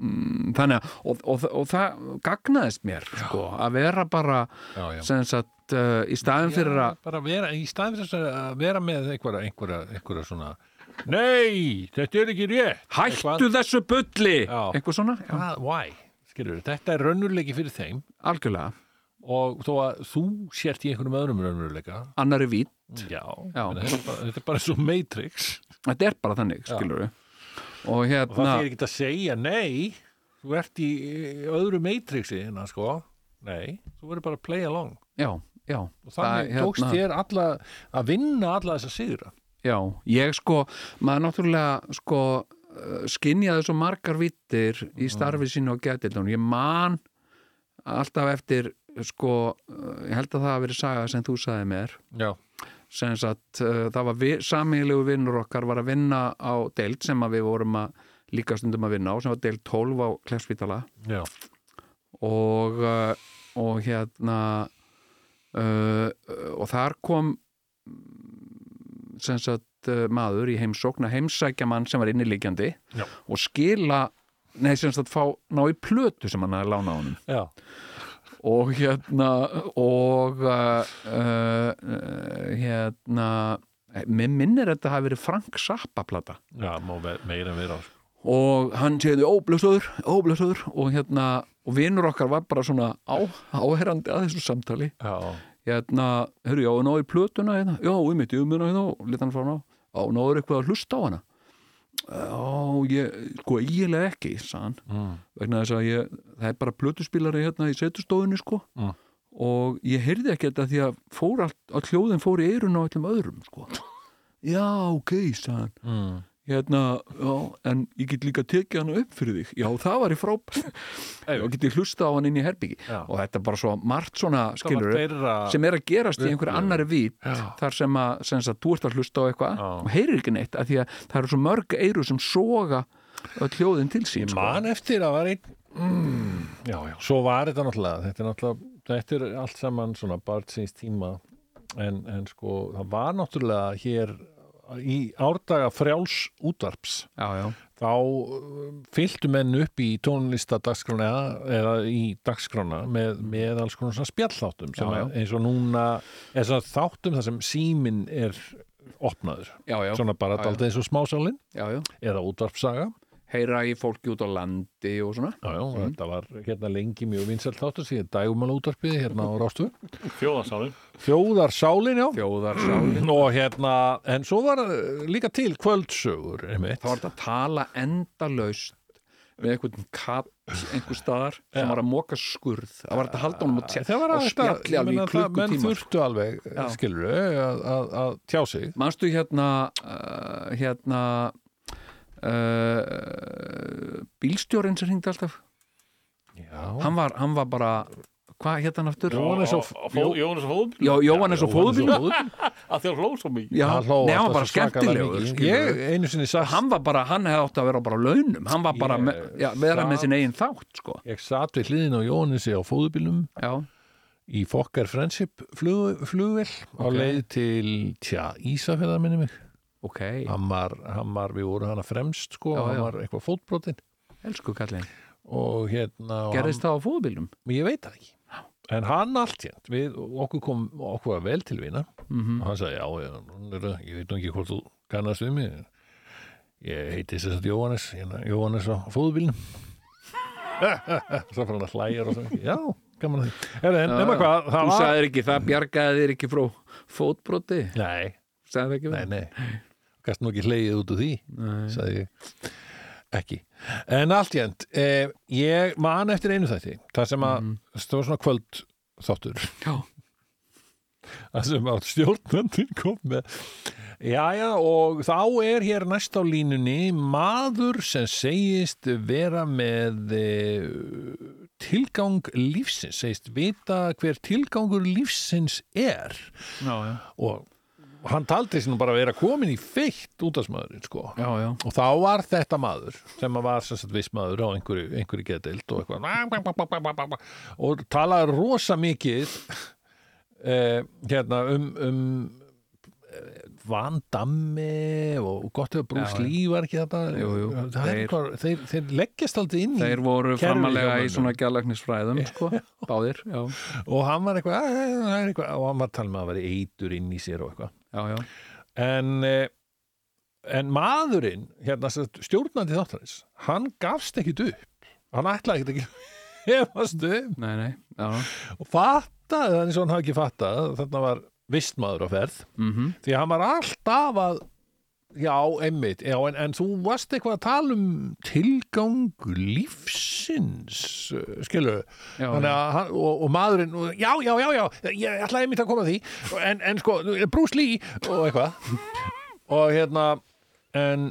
mm, þannig að og, og, og það gagnaðist mér sko, að vera bara Já, já. sem sagt uh, í staðin fyrir að bara vera, í staðin fyrir að vera með einhverja, einhverja, einhverja svona Nei, þetta er ekki rétt. Hættu þessu bulli! Eitthvað svona, why? Skilur, þetta er raunurleiki fyrir þeim. Algjörlega og þó að þú sért í einhverjum öðrum raunurleika annari vít, Já, Já. Þetta, er bara, þetta er bara svo Matrix. Þetta er bara þannig skilur við og og það hérna er ekki að segja nei þú ert í öðru Matrixi hérna, sko. nei, þú verður bara að play along. Já, já. Og þannig Það, tókst þér alla að vinna alla þessa sigra. Já, ég sko, maður náttúrulega sko skinjaði svo margar vittir í starfi sínu og getildun. Ég man alltaf eftir sko, uh, ég held að það hafi verið saga sem þú sagði mér, Já, sem sagt uh, það var vi, samílegu vinnur okkar var að vinna á deild sem að við vorum að líka stundum að vinna á, sem var deild 12 á Klefsvítala og, uh, og hérna uh, og þar kom sem sagt maður í heimsókn að heimsækja mann sem var inniliggjandi Já. og skila nei sem sagt fá ná í plötu sem hann hafði lánað honum. Já, og hérna og uh, uh, hérna mér minnir þetta hafi verið Frank Zappa plata. Já, má meira vera sko. og hann segði óblöðsöður, óblöðsöður og hérna, og vinur okkar var bara svona á, áherrandi að þessu samtali. Já, hérna, hörru, já, ná í plötuna hérna, já, ég mitt, ég minna hérna og leta hann fara ná, á, náður eitthvað að hlusta á hana já, ég, sko, eiginlega ekki hann, mm. vegna þess að ég það er bara plötuspilari hérna í setustofunni sko, Mm. og ég heyrði ekki þetta því að fór allt, all hljóðin fór í eirun á öllum öðrum, sko já, ok, hann Mm. Hérna, já, en ég get líka tekið hann upp fyrir þig, já, það var í frábært og get ég hlusta á hann inn í herbyggi Já. og þetta er bara svo margt svona skilur þeirra sem er að gerast í upplifun. annari vít þar sem að, sem sagt, þú ert að hlusta á eitthvað og heyrir ekki neitt, af því að það eru svo mörg eiru sem soga hljóðin til sín Ég sko. man eftir að var einn mm, Já, já, svo var þetta náttúrulega Þetta er náttúrulega, þetta er allt saman svona barnsins tíma en, en sko, það var náttúrulega hér í árdaga frjáls útvarps. Já, já, þá uh, fylgdu menn upp í tónlista dagskrána eða í dagskrána með, með alls konar spjallþáttum Já, eins og núna er svona þáttum þar sem síminn er opnaður, svona bara daldið eins og smásálin já, já. eða útvarpsaga heyra í fólki út á landi og svona. Já, já, þetta var hérna lengi mjög vinsælt þáttur síðan dægumal útvarpið hérna á Rástu Fjóðarsálin Þjóðarsálin, já. Þjóðarsálin. Og hérna, en svo var eh, líka til kvöldsögur einmitt. þá var þetta að tala endalaust með einhvern kall einhver staðar sem var að móka skurð. Það var þetta að halda honum og, það og spjalli alveg í menn klukkutíma sko. þurftu alveg, skilur að, að, að tjá sig. Manstu hérna uh, hérna uh, bílstjórin sem hringdi alltaf. Hann var, hann var bara hvað hérna hann aftur? Jóhannes fóðbíl Jó, Jóhannes og fóðbíl að þér hlóð svo mikið. Hann var bara skemmtilegur. hann var bara, hann hefði átt að vera bara launum. Hann var bara, með, já, vera með sat- sin eigin þátt sko. Ég satt við hliðin á Jóhannesi á já, í Fokker Friendship flug, flugvél á leið til, tja, Ísafjörðar minni mig ok, hann var, hann var, við vorum hana fremst sko, Já, hann já. var eitthvað fótbrotin elsku kallinn. Og hérna gerðist það á fóðbílum ég veit það ekki. En hann allt hérnt, við okkur kom okkur vel til vina. Mm og hann sagði, já, það, ég veit ekki hvort þú kannast við mig. Ég heiti þess að Jóhannes hérna, Jóhannes á fóðubílnum svo fyrir hann að hlæja og svo, já, gaman að því. Nema hvað, þú það var sagðir ekki, það bjargaði þér ekki frá fótbroti? Nei, sagði ekki nei, nei gæst nú ekki hlegið út úr því sagði ég. Ekki. En allt jænt, eh, ég man eftir einu þætti, það sem að Mhm. stóð svona kvöld þáttur Já. það sem að stjórnandinn kom með Jæja, og þá er hér næst á línunni maður sem segist vera með e, tilgang lífsins, segist vita hver tilgangur lífsins er. Já, já, og hann taldi sér nú bara að vera komin í feitt útastmaðurinn sko. Já, já. og þá var þetta maður sem var sem sagt viss maður á einhverju, einhverju getild og og talaði rosa mikið eh, hérna um, um eh, Van Damme og gott ef Bruce Já, já. Lee var ekki þetta Jú, jú. Þeir- eitthvað, þeir, þeir leggjast aldrei inn þeir voru framalega í svona gælæknisfræðum sko, báðir, já, og hann var eitthvað, "Æ, það er eitthvað. Og hann var að tala með að vera eitur inn í sér og eitthvað já, já. En eh, en maðurinn hérna stjórnandi þáttarins hann gafst ekkit upp. Hann ætlaði ekkit ekki hefast upp. Nei, nei, já, og fattaði þannig svo hann hafi ekki fattað að þarna var vistmaður á ferð. Mhm. Því að hann var alltaf að já, einmitt, já, en, en þú varst eitthvað að tala um tilgang lífsins eh, skilur já, að og, og maðurinn, og, já, já, já, já, ég ætlaði einmitt að koma að því, en, en sko, Bruce Lee og eitthvað, og hérna, en,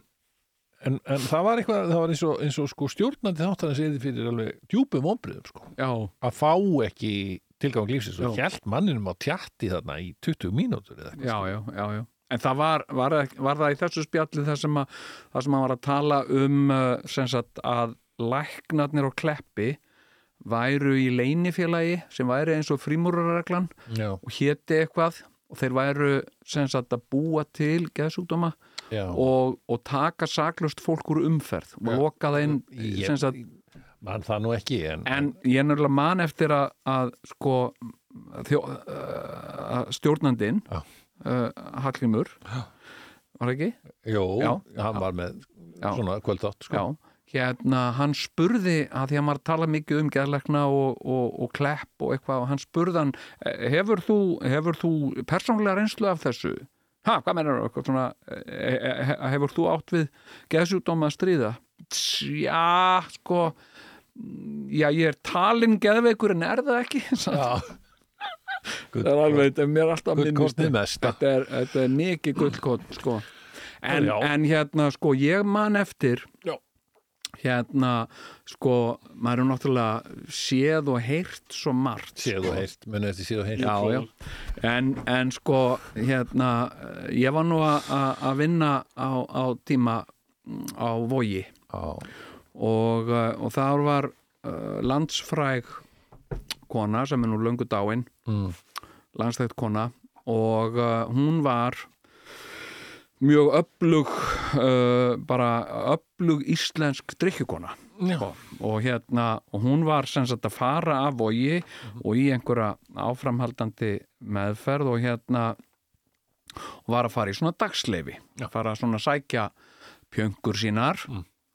en, en það var eitthvað, það var eins og, eins og sko stjórnandi þáttarins eða fyrir alveg djúpum ombriðum, sko, já, að fá ekki tilgang lífsins. Og hjælt manninum á tjatti þarna í 20 mínútur eða eitthvað. já, já, já, já. En það var, var, var það í þessu spjalli þar sem, að, þar sem að var að tala um sem sagt að læknarnir á kleppi væru í leinifélagi sem væri eins og frímúrarreglan og héti eitthvað og þeir væru sem sagt að búa til geðsúkdóma og, og taka saklust fólk úr umferð og loka það inn sagt, Man það nú ekki, en, en ég er nörgulega man eftir að, að sko þjó, uh, stjórnandinn. Uh, Hallgrímur var það ekki? jú, Já. hann var með Já. svona kvöldtátt, sko. Já, hérna hann spurði að því að maður tala mikið um geðleikna og, og, og klepp og eitthvað og hann spurði hann eh, hefur þú, hefur þú persónlega reynslu af þessu? Ha, hvað? Svona, eh, eh, hefur þú átt við geðsjúdóma að stríða? Já, sko mm, já, ég er talin geðveikur en er það ekki? Já. Það er alveg, þetta er mér alltaf minnist þetta er, þetta er mikið gullkort sko. en, en hérna sko ég man eftir Já. hérna sko maður er náttúrulega séð og heyrt svo margt Séð og heyrt, munið eftir séð og heyrt. já, já. En, en sko hérna ég var nú að- vinna á, á tíma á vogi og, uh, og það var uh, landsfræg kona sem er nú löngu dáin. Mm. landstækt kona. Og uh, hún var mjög öflug uh, bara öflug íslensk drikkjukona Já. og hérna og hún var sem sagt að fara af vogi og í einhverja áframhaldandi meðferð og hérna og var að fara í svona dagsleifi fara svona að sækja pjöngur sínar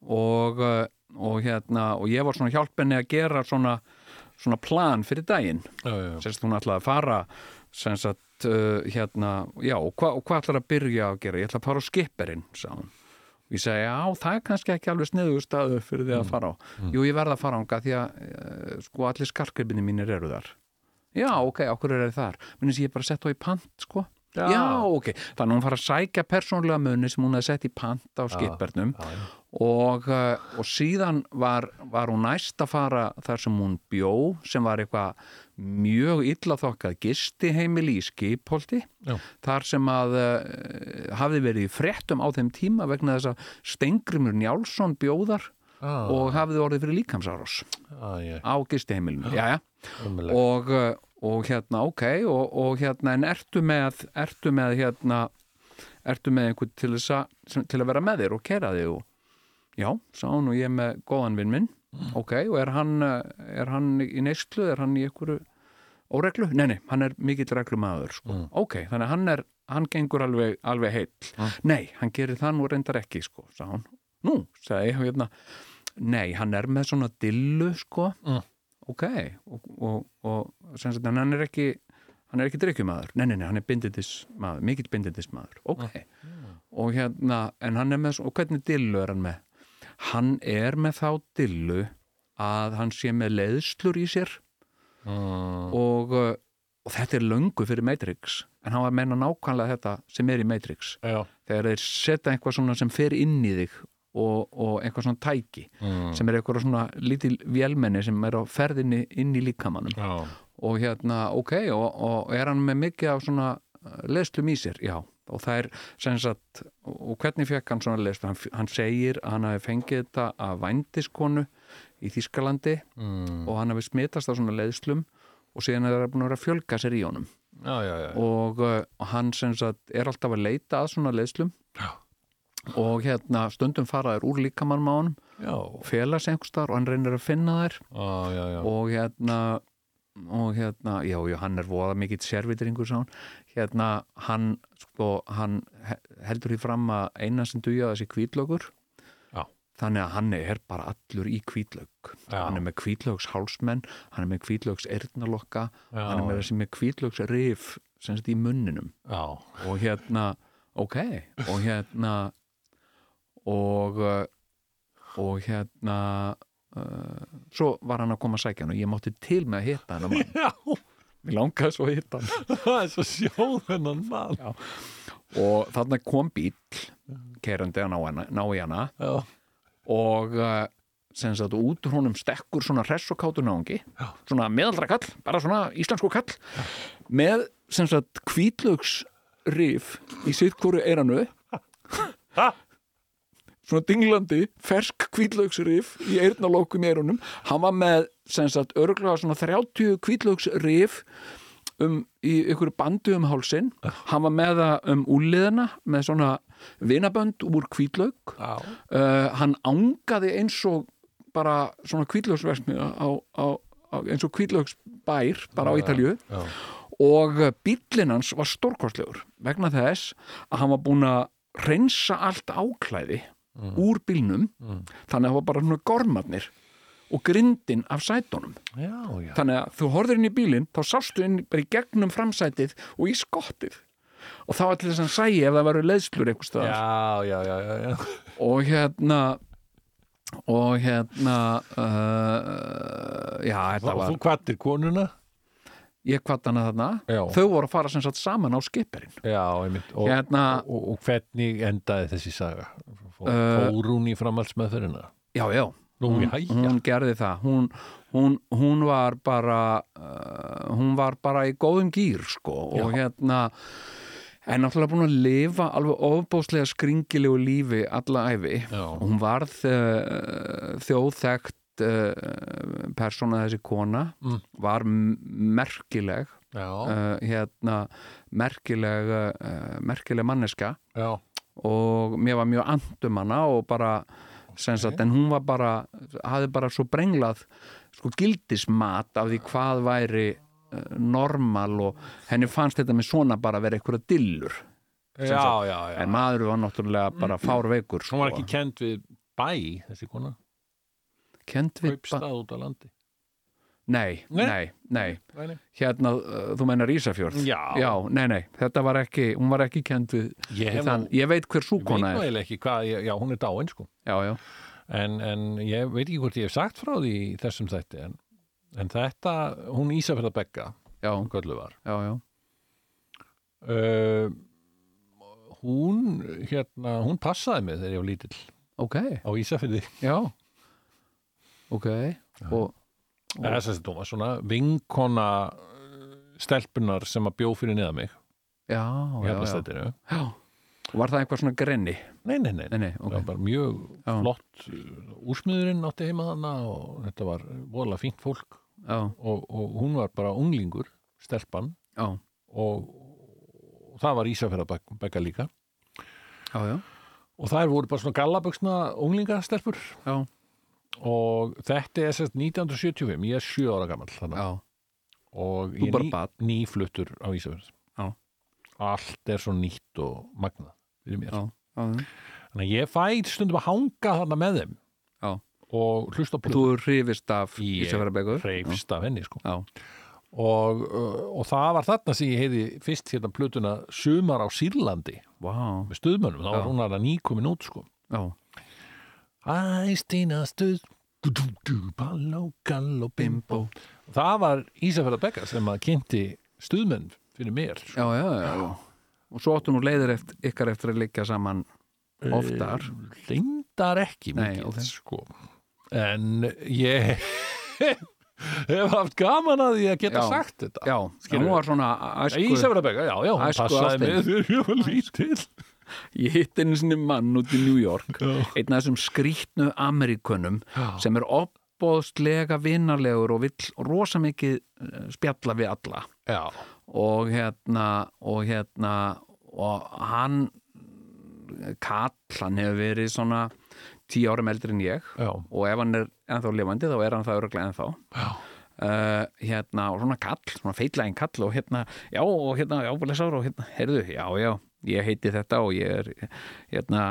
og, uh, og hérna og ég var svona hjálpenni að gera svona svona plan fyrir daginn. Já, já, já. semst hún ætlaði að fara sem sagt uh, hérna já og, hva, hvað ætlar að byrja að gera? Ég ætla að fara á skipperinn og ég segi já það er kannski ekki alveg sniðu staðu fyrir því að fara á. jú ég verð að fara ánga því að uh, sko allir skarkripinni mínir eru þar. Já ok, okkur eru þar? Minnst ég bara sett á í pant sko. Já. ok, þannig að hún fara að sækja persónlega muni sem hún hefði sett í pant á skipbernum og, uh, og síðan var, var hún næst að fara þar sem hún bjó sem var eitthvað mjög illa þokkað gistiheimili í skipholti Já. þar sem að uh, hafði verið í fréttum á þeim tíma vegna þess að Stengrimur Njálsson bjóðar Ah, og hafði orðið fyrir líkamsárós ah, á já. Ömurlegt. og, uh, og hérna ok og, og hérna en ertu með ertu með hérna ertu með einhvern til, til að vera með þér og kera þig og já, sá hann og ég með góðan vinn minn. Ok, og er hann, eh, er hann í neyslu, er hann í einhverju óreglu? Nei, nei, hann er mikill reglumaður sko. ok, þannig að hann er hann gengur alveg, alveg heill. Nei, hann gerir það nú reyndar ekki sko, sá hann, nú, ég hérna, nei, hann er með svona dillu sko, Mm. ok og, og, og sem sagt, hann er ekki hann er ekki drikkjumadur, nei, nei, nei, hann er bindindismadur, mikill bindindismadur, ok. Og hérna, en hann er með svo- og hvernig dillu er hann með? Hann er með þá dillu að hann sé með leiðslur í sér. Mm. og, uh, og þetta er löngu fyrir Matrix. En hann var að menna nákvæmlega þetta sem er í Matrix. Já, þegar þeir setja eitthvað svona sem fer inn í þig og, og eitthvað svona tæki mm. sem er eitthvað svona lítil vélmenni sem er á ferðinni inn í líkamannum já. og hérna, ok, og, og er hann með mikið af svona uh, leðslum í sér, já og það er sem sagt, og hvernig fekk hann svona leðslu, hann, hann segir að hann hafi fengið þetta af vændiskonu í Þískalandi Mm. og hann hafi smitast af svona leðslum og síðan er það búin að vera að fjölga sér í honum já, já, já. og, uh, og hann sem sagt er alltaf að leita að svona leðslum og hérna stundum fara þær úr líkamann á honum einhverstar og hann reynir að finna þær já, já, já. og hérna og hérna, já, já, hann er voða mikill servitringur sá hann hérna, hann, sko, hann he- heldur því fram að eina sem duja þessi kvítlögur þannig að hann er bara allur í kvítlög hann er með kvítlögs hálsmenn hann er með kvítlögs eyrnalokka Já. hann er með þessi með kvítlögs rif sem sagt í munninum já. og hérna, ok og hérna og og hérna uh, svo var hann að koma að sækja hann og ég mátti til með að hitta hann. mér langaði svo að hitta hann. Það er svo sjóðunan mann já, og þarna kom bíl kerandi að ná, í hana. Já, og uh, sem sagt út úr honum stekkur svona hress og kátur náungi. Já. svona meðaldra kall, bara svona íslensku kall. Með sem sagt kvítlögs rif í sitt hvoru eiranu Ha? Svona dinglandi fersk kvítlögs rif í eirnalókum í eirunum hann var með sem sagt örgulega svona 30 kvítlögs rif um, í ykkur bandu um hálsin hann var með það um úliðina með svona vinabönd úr kvítlög já. uh, hann ángaði eins og bara svona á, eins og kvítlögsbær bara á Ítalju og bíllinn hans var stórkostlegur vegna þess að hann var búin að reynsa allt áklæði úr bílnum þannig að það var bara svona gormarnir og grindin af sætunum. Já, já. þannig að þú horfður inn í bílinn þá sástu inn bara í gegnum framsætið og í skottið. Og var til þess að sæi ef það varu já, já, já. og hérna og hérna uh, já, þetta og var þú kvattir konuna? Ég kvatt hana þarna. Já. þau voru að fara sem sagt saman á skipperinn. Já, einmitt. Og, Hérna- og, og, og hvernig endaði þessi saga Fó, Uh, fór hún í framhaldsmeðferðina? Já, já, hún, já, já. hún gerði það. Hún, hún, hún var bara uh, hún var bara í góðum gýr sko. Og hérna en náttúrulega búin að lifa alveg ofbóðslega skringilegu lífi alla æfi Já. og hún varð uh, þjóðþekkt uh, persóna þessi kona. Mm. var merkileg. Já, hérna merkileg merkileg manneska já, og mér var mjög andum hana og bara sagt, en hún var bara hafði bara svo brenglað sko gildismat af því hvað væri uh, normal og henni fannst þetta með svona bara vera eitthvað dillur já, já, já. en maður var náttúrulega bara fárveikur hún var ekki kend við bæ þessi kona, kent við ba- kaupstað út á landi nei, Nei. nei, nei. Hérna, uh, þú mennar Ísafjörð? Já. nei, nei, þetta var ekki hún var ekki við ég þann, ég veit hver súkona er. hvað, ég- já, hún er dáin sko. Já, já, en, en ég veit ekki hvort ég hef sagt frá því þessum þætti en, en þetta, hún Ísafjörða Begga já, hún göllu var. Já, já. Uh, hún hérna, hún passaði mig þegar ég var lítill. Ok, á Ísafjörði já. Ok, og eða þess að hún var svona vinkona uh, stelpunar sem að bjó fyrir niða mig. Já, já, já, Hafnastættinu já. Og var það eitthvað svona grenni? nei, nei, nei, Nei, nei, það ok. var bara mjög Já. flott uh, úrsmiðurinn átti heima þarna og þetta var voðalega fínt fólk. Já, og, og hún var bara unglingur stelpan. Já, og, og það var Ísafjörða Begga líka. Já, já, og þær voru bara svona gallabuxna unglingastelpur. Já, og þetta er sérst 1975 ég er sjö ára gammal og ég er ný, nýfluttur á Ísafjörð allt er svo nýtt og mér. Já, já. þannig að ég fæ stundum að hanga þarna með þeim Já. og hlusta Og þú hrifist af Ég Ísafjörðarbekkur reyfst af henni sko. Og, uh, og það var þarna sem ég heiði fyrst hérna plötuna Sumar á Sýrlandi vá, með stuðmönnum, þá var hún að nýkomin út sko. já, Æstina stuð Balló, galló, bimbo það var Ísafjörða Bekka sem að kynnti stuðmenn fyrir mér já, já, já, já. Og svo áttu nú leiðir eftir, ykkar eftir að liggja saman oftar reyndar ekki Nei, mikið ok. sko. en ég hef haft gaman að því að geta Já. sagt þetta Já, hún var svona æsku Ísafjörðabekka, já, já, hún passaði mig þegar ég var lítill Ég hitt einu sinni mann út í New York einn af þessum skrýtnu Amerikunum sem er opbóðslega vinnarlegur og vill rosa mikið eh, spjalla við alla. Já, og hérna og hérna og hann Kall, hann hefur verið svona tíu árum eldri en ég. Já, og ef hann er ennþá lifandi þá er hann það öruglega ennþá. Já. uh, hérna og svona kall, svona feitlægin kall og hérna, já og hérna, já, og hérna, heyrðu, já, já, ég heiti þetta og ég er hérna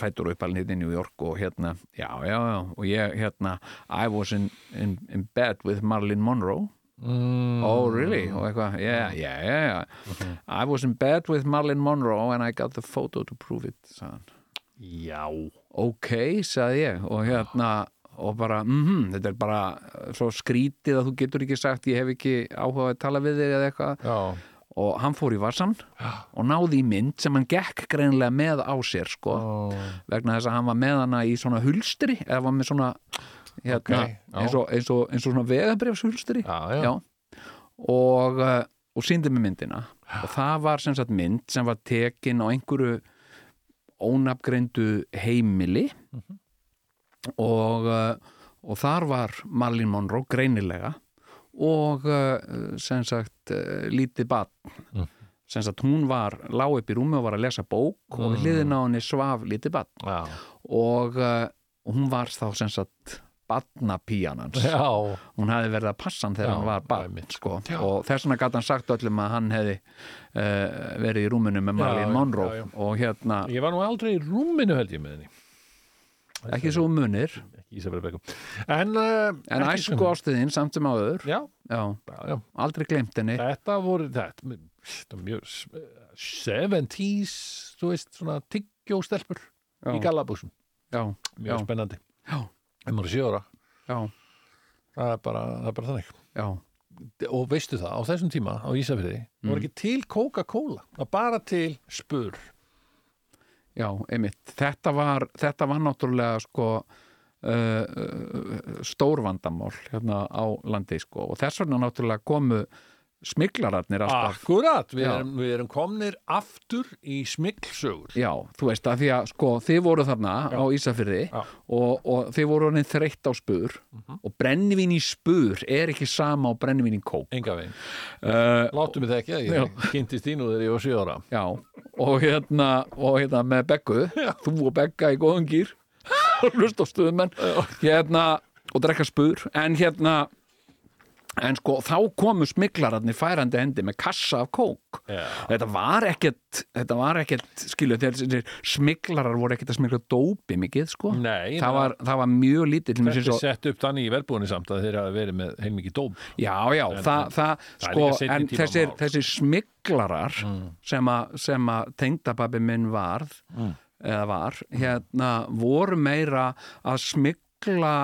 fættur uppalinn hérna í New York og hérna, já, já, já og ég, hérna, I was in, in, in bed with Marilyn Monroe. Mm, oh, really? og eitthvað, yeah, yeah, yeah, yeah. I was in bed with Marilyn Monroe and I got the photo to prove it sagði hann. Já, ok, sagði ég og hérna og bara, mhm, þetta er bara svo skrítið að þú getur ekki sagt ég hef ekki áhuga að tala við þig eða eitthvað. Já, og hann fór í varsan og náði í mynd sem hann gekk greinlega með á sér sko, já. vegna þess að hann var með hana í svona hulstri eða var með svona hérna, Ok, já. eins, og, eins, og, eins og svona vegabrefshulstri og, uh, og síndi með myndina. Og það var sem sagt mynd sem var tekin á einhverju ónafgreindu heimili. Og, uh, og þar var Marlene Monroe greinilega. Og uh, sem sagt uh, lítið batn sem sagt hún var lág upp í rúmi og var að lesa bók og við hliðin á henni svaf lítið batn Já, og, uh, hún var þá sem sagt batnapíjanans já, hún hefði verið að passa hann þegar Já, hann var einmitt, sko. Og þess vegna gæti hann sagt öllum að hann hefði uh, verið í rúminu með Marlene Monroe. já, já. og hérna, Ég var nú aldrei í rúminu held ég með henni ekki svo munir. En, uh, en æsku sem- ástuðin samt sem áður. Já, já, já, aldrei glemt henni. Þetta voru þetta, þetta mjög s- 70s, þú veist, svona tyggjóstelpur í já, Mjög spennandi. Sjö ára. Já, Það er bara, það er bara þannig. Og veistu það, á þessum tíma á Ísafjörði mm. voru ekki til Coca-Cola bara til spur já, einmitt. Þetta var, þetta var náttúrulega sko uh, uh, stórvandamál hérna á landi sko og þess vegna náttúrulega komu smiklararnir alltaf. Akkurat, við Já. erum, við erum komnir aftur í smikksögur Já, þú veist að því að sko þið voru þarna á Ísafyrði Já. og, og þið voru orðin þreytt á spur og brennivín í spur er ekki sama á brennivín í kók. Enga veginn, uh, láttu mig það ekki að ég kynntist þínu þegar ég var sjö ára. Já, og hérna og hérna með Beggu þú og Begga í góðum gýr og hlust á stuðmenn hérna og drekka spur en hérna en sko þá komu smiklararnir færandi hendi með kassa af kók. Já. þetta var ekkert þetta var ekkert, skilu, smiklarar voru ekkert að smikla dópi mikið sko. Nei, það var, það var mjög lítið Þetta er svo, sett upp þannig í verbúinni samt að þeir hafa verið með heilmikið dóm. Já, já, það, það, það sko, seinni en þessir, þessir smiklarar að, sem að tengdababbi minn varð eða var, hérna voru meira að smikla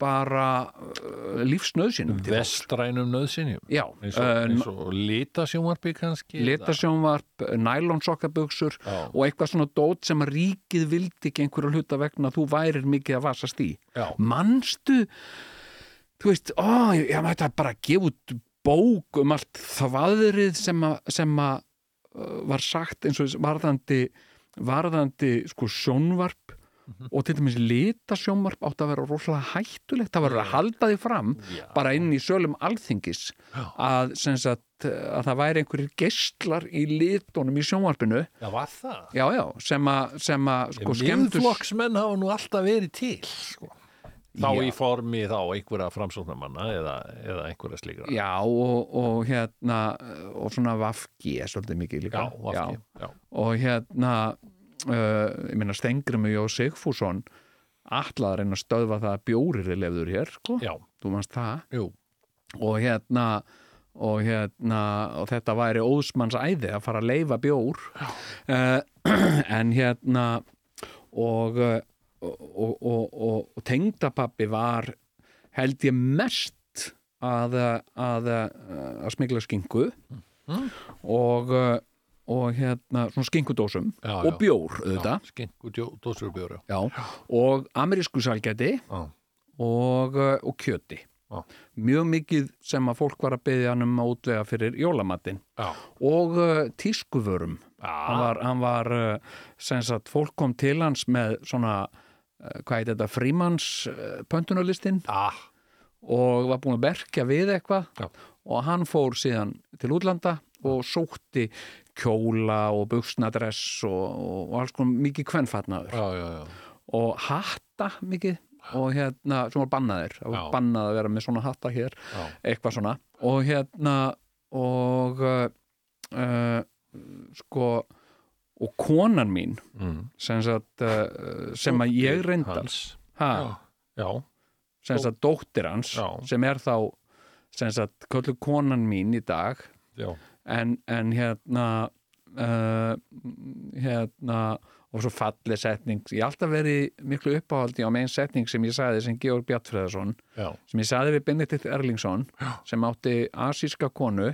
bara uh, lífsnöðsynum vestrænum nöðsynjum já, eins og, uh, og litasjónvarpi kannski litasjónvarp, nælonsokkabuxur Já. og eitthvað svona dót sem að ríkið vildi ekki einhverju hluta vegna þú værir mikið að vasast í Já. manstu þú veist, ó, ég, ég mætti að bara gefa út bók um allt þvaðrið sem að, sem að uh, var sagt eins og varðandi varðandi sko sjónvarp og til dæmis litasjómarp átt að vera rosalega hættulegt það verður að halda því fram bara inn í sölum alþingis að, sagt, að það væri einhverjir geistlar í litunum í sjómarpinu Já, var það? já, já, sem að, sem að sko, skemmtu Miðflokksmenn hafa nú alltaf verið til sko. Þá Já. í formi þá einhverja framsóknarmanna eða, eða einhverja slíkra já, og, og hérna og svona vafki er svolítið mikið líka já, vafki, já. og hérna ég meina Stengrim og Sigfússon ætlaði að reyna að stöðva það að bjórir er lefður hér, sko, já, þú manst það? Jú, og hérna og hérna og þetta væri óðsmanns æði að fara að leifa bjór. Uh, en hérna og uh, og, og, og, og, og tengdapappi var held ég mest að að, að smigla skinku. Og uh, og hérna svona skinkudósum Já, og já. bjór auðvitað. Skinku dósur bjóra já. og amerísku salgæti Já, og, uh, og kjöti. Já. mjög mikið sem að fólk var að byggja hann um að útvega fyrir jólamatinn. Já, og uh, tískuvörum. Hann var, hann var uh, sem sagt, fólk kom til hans með svona uh, hvað heit þetta, frímanns uh, pöntunarlistin ah, og var búin að berkja við eitthvað. Já. og hann fór síðan til útlanda og sótti kjóla og buksnadress og, og, og alls konar mikið kvenfatnaður. Já, já, já. og hatta mikið og hérna, sem var bannaðir bannað að vera með svona hatta hér eitthvað svona. Og hérna og uh, sko og konan mín Mm. sem, sagt, uh, sem að ég reyndar sem sagt dóttir hans sem er þá sem köllu konan mín í dag já, en, en hérna uh, hérna og svo fallið setning. Ég hef alltaf verið miklu uppáhaldi á megin setning sem ég sagði sem Georg Bjartfreðarsson já, sem ég sagði við Benedikt Erlingsson sem átti asíska konu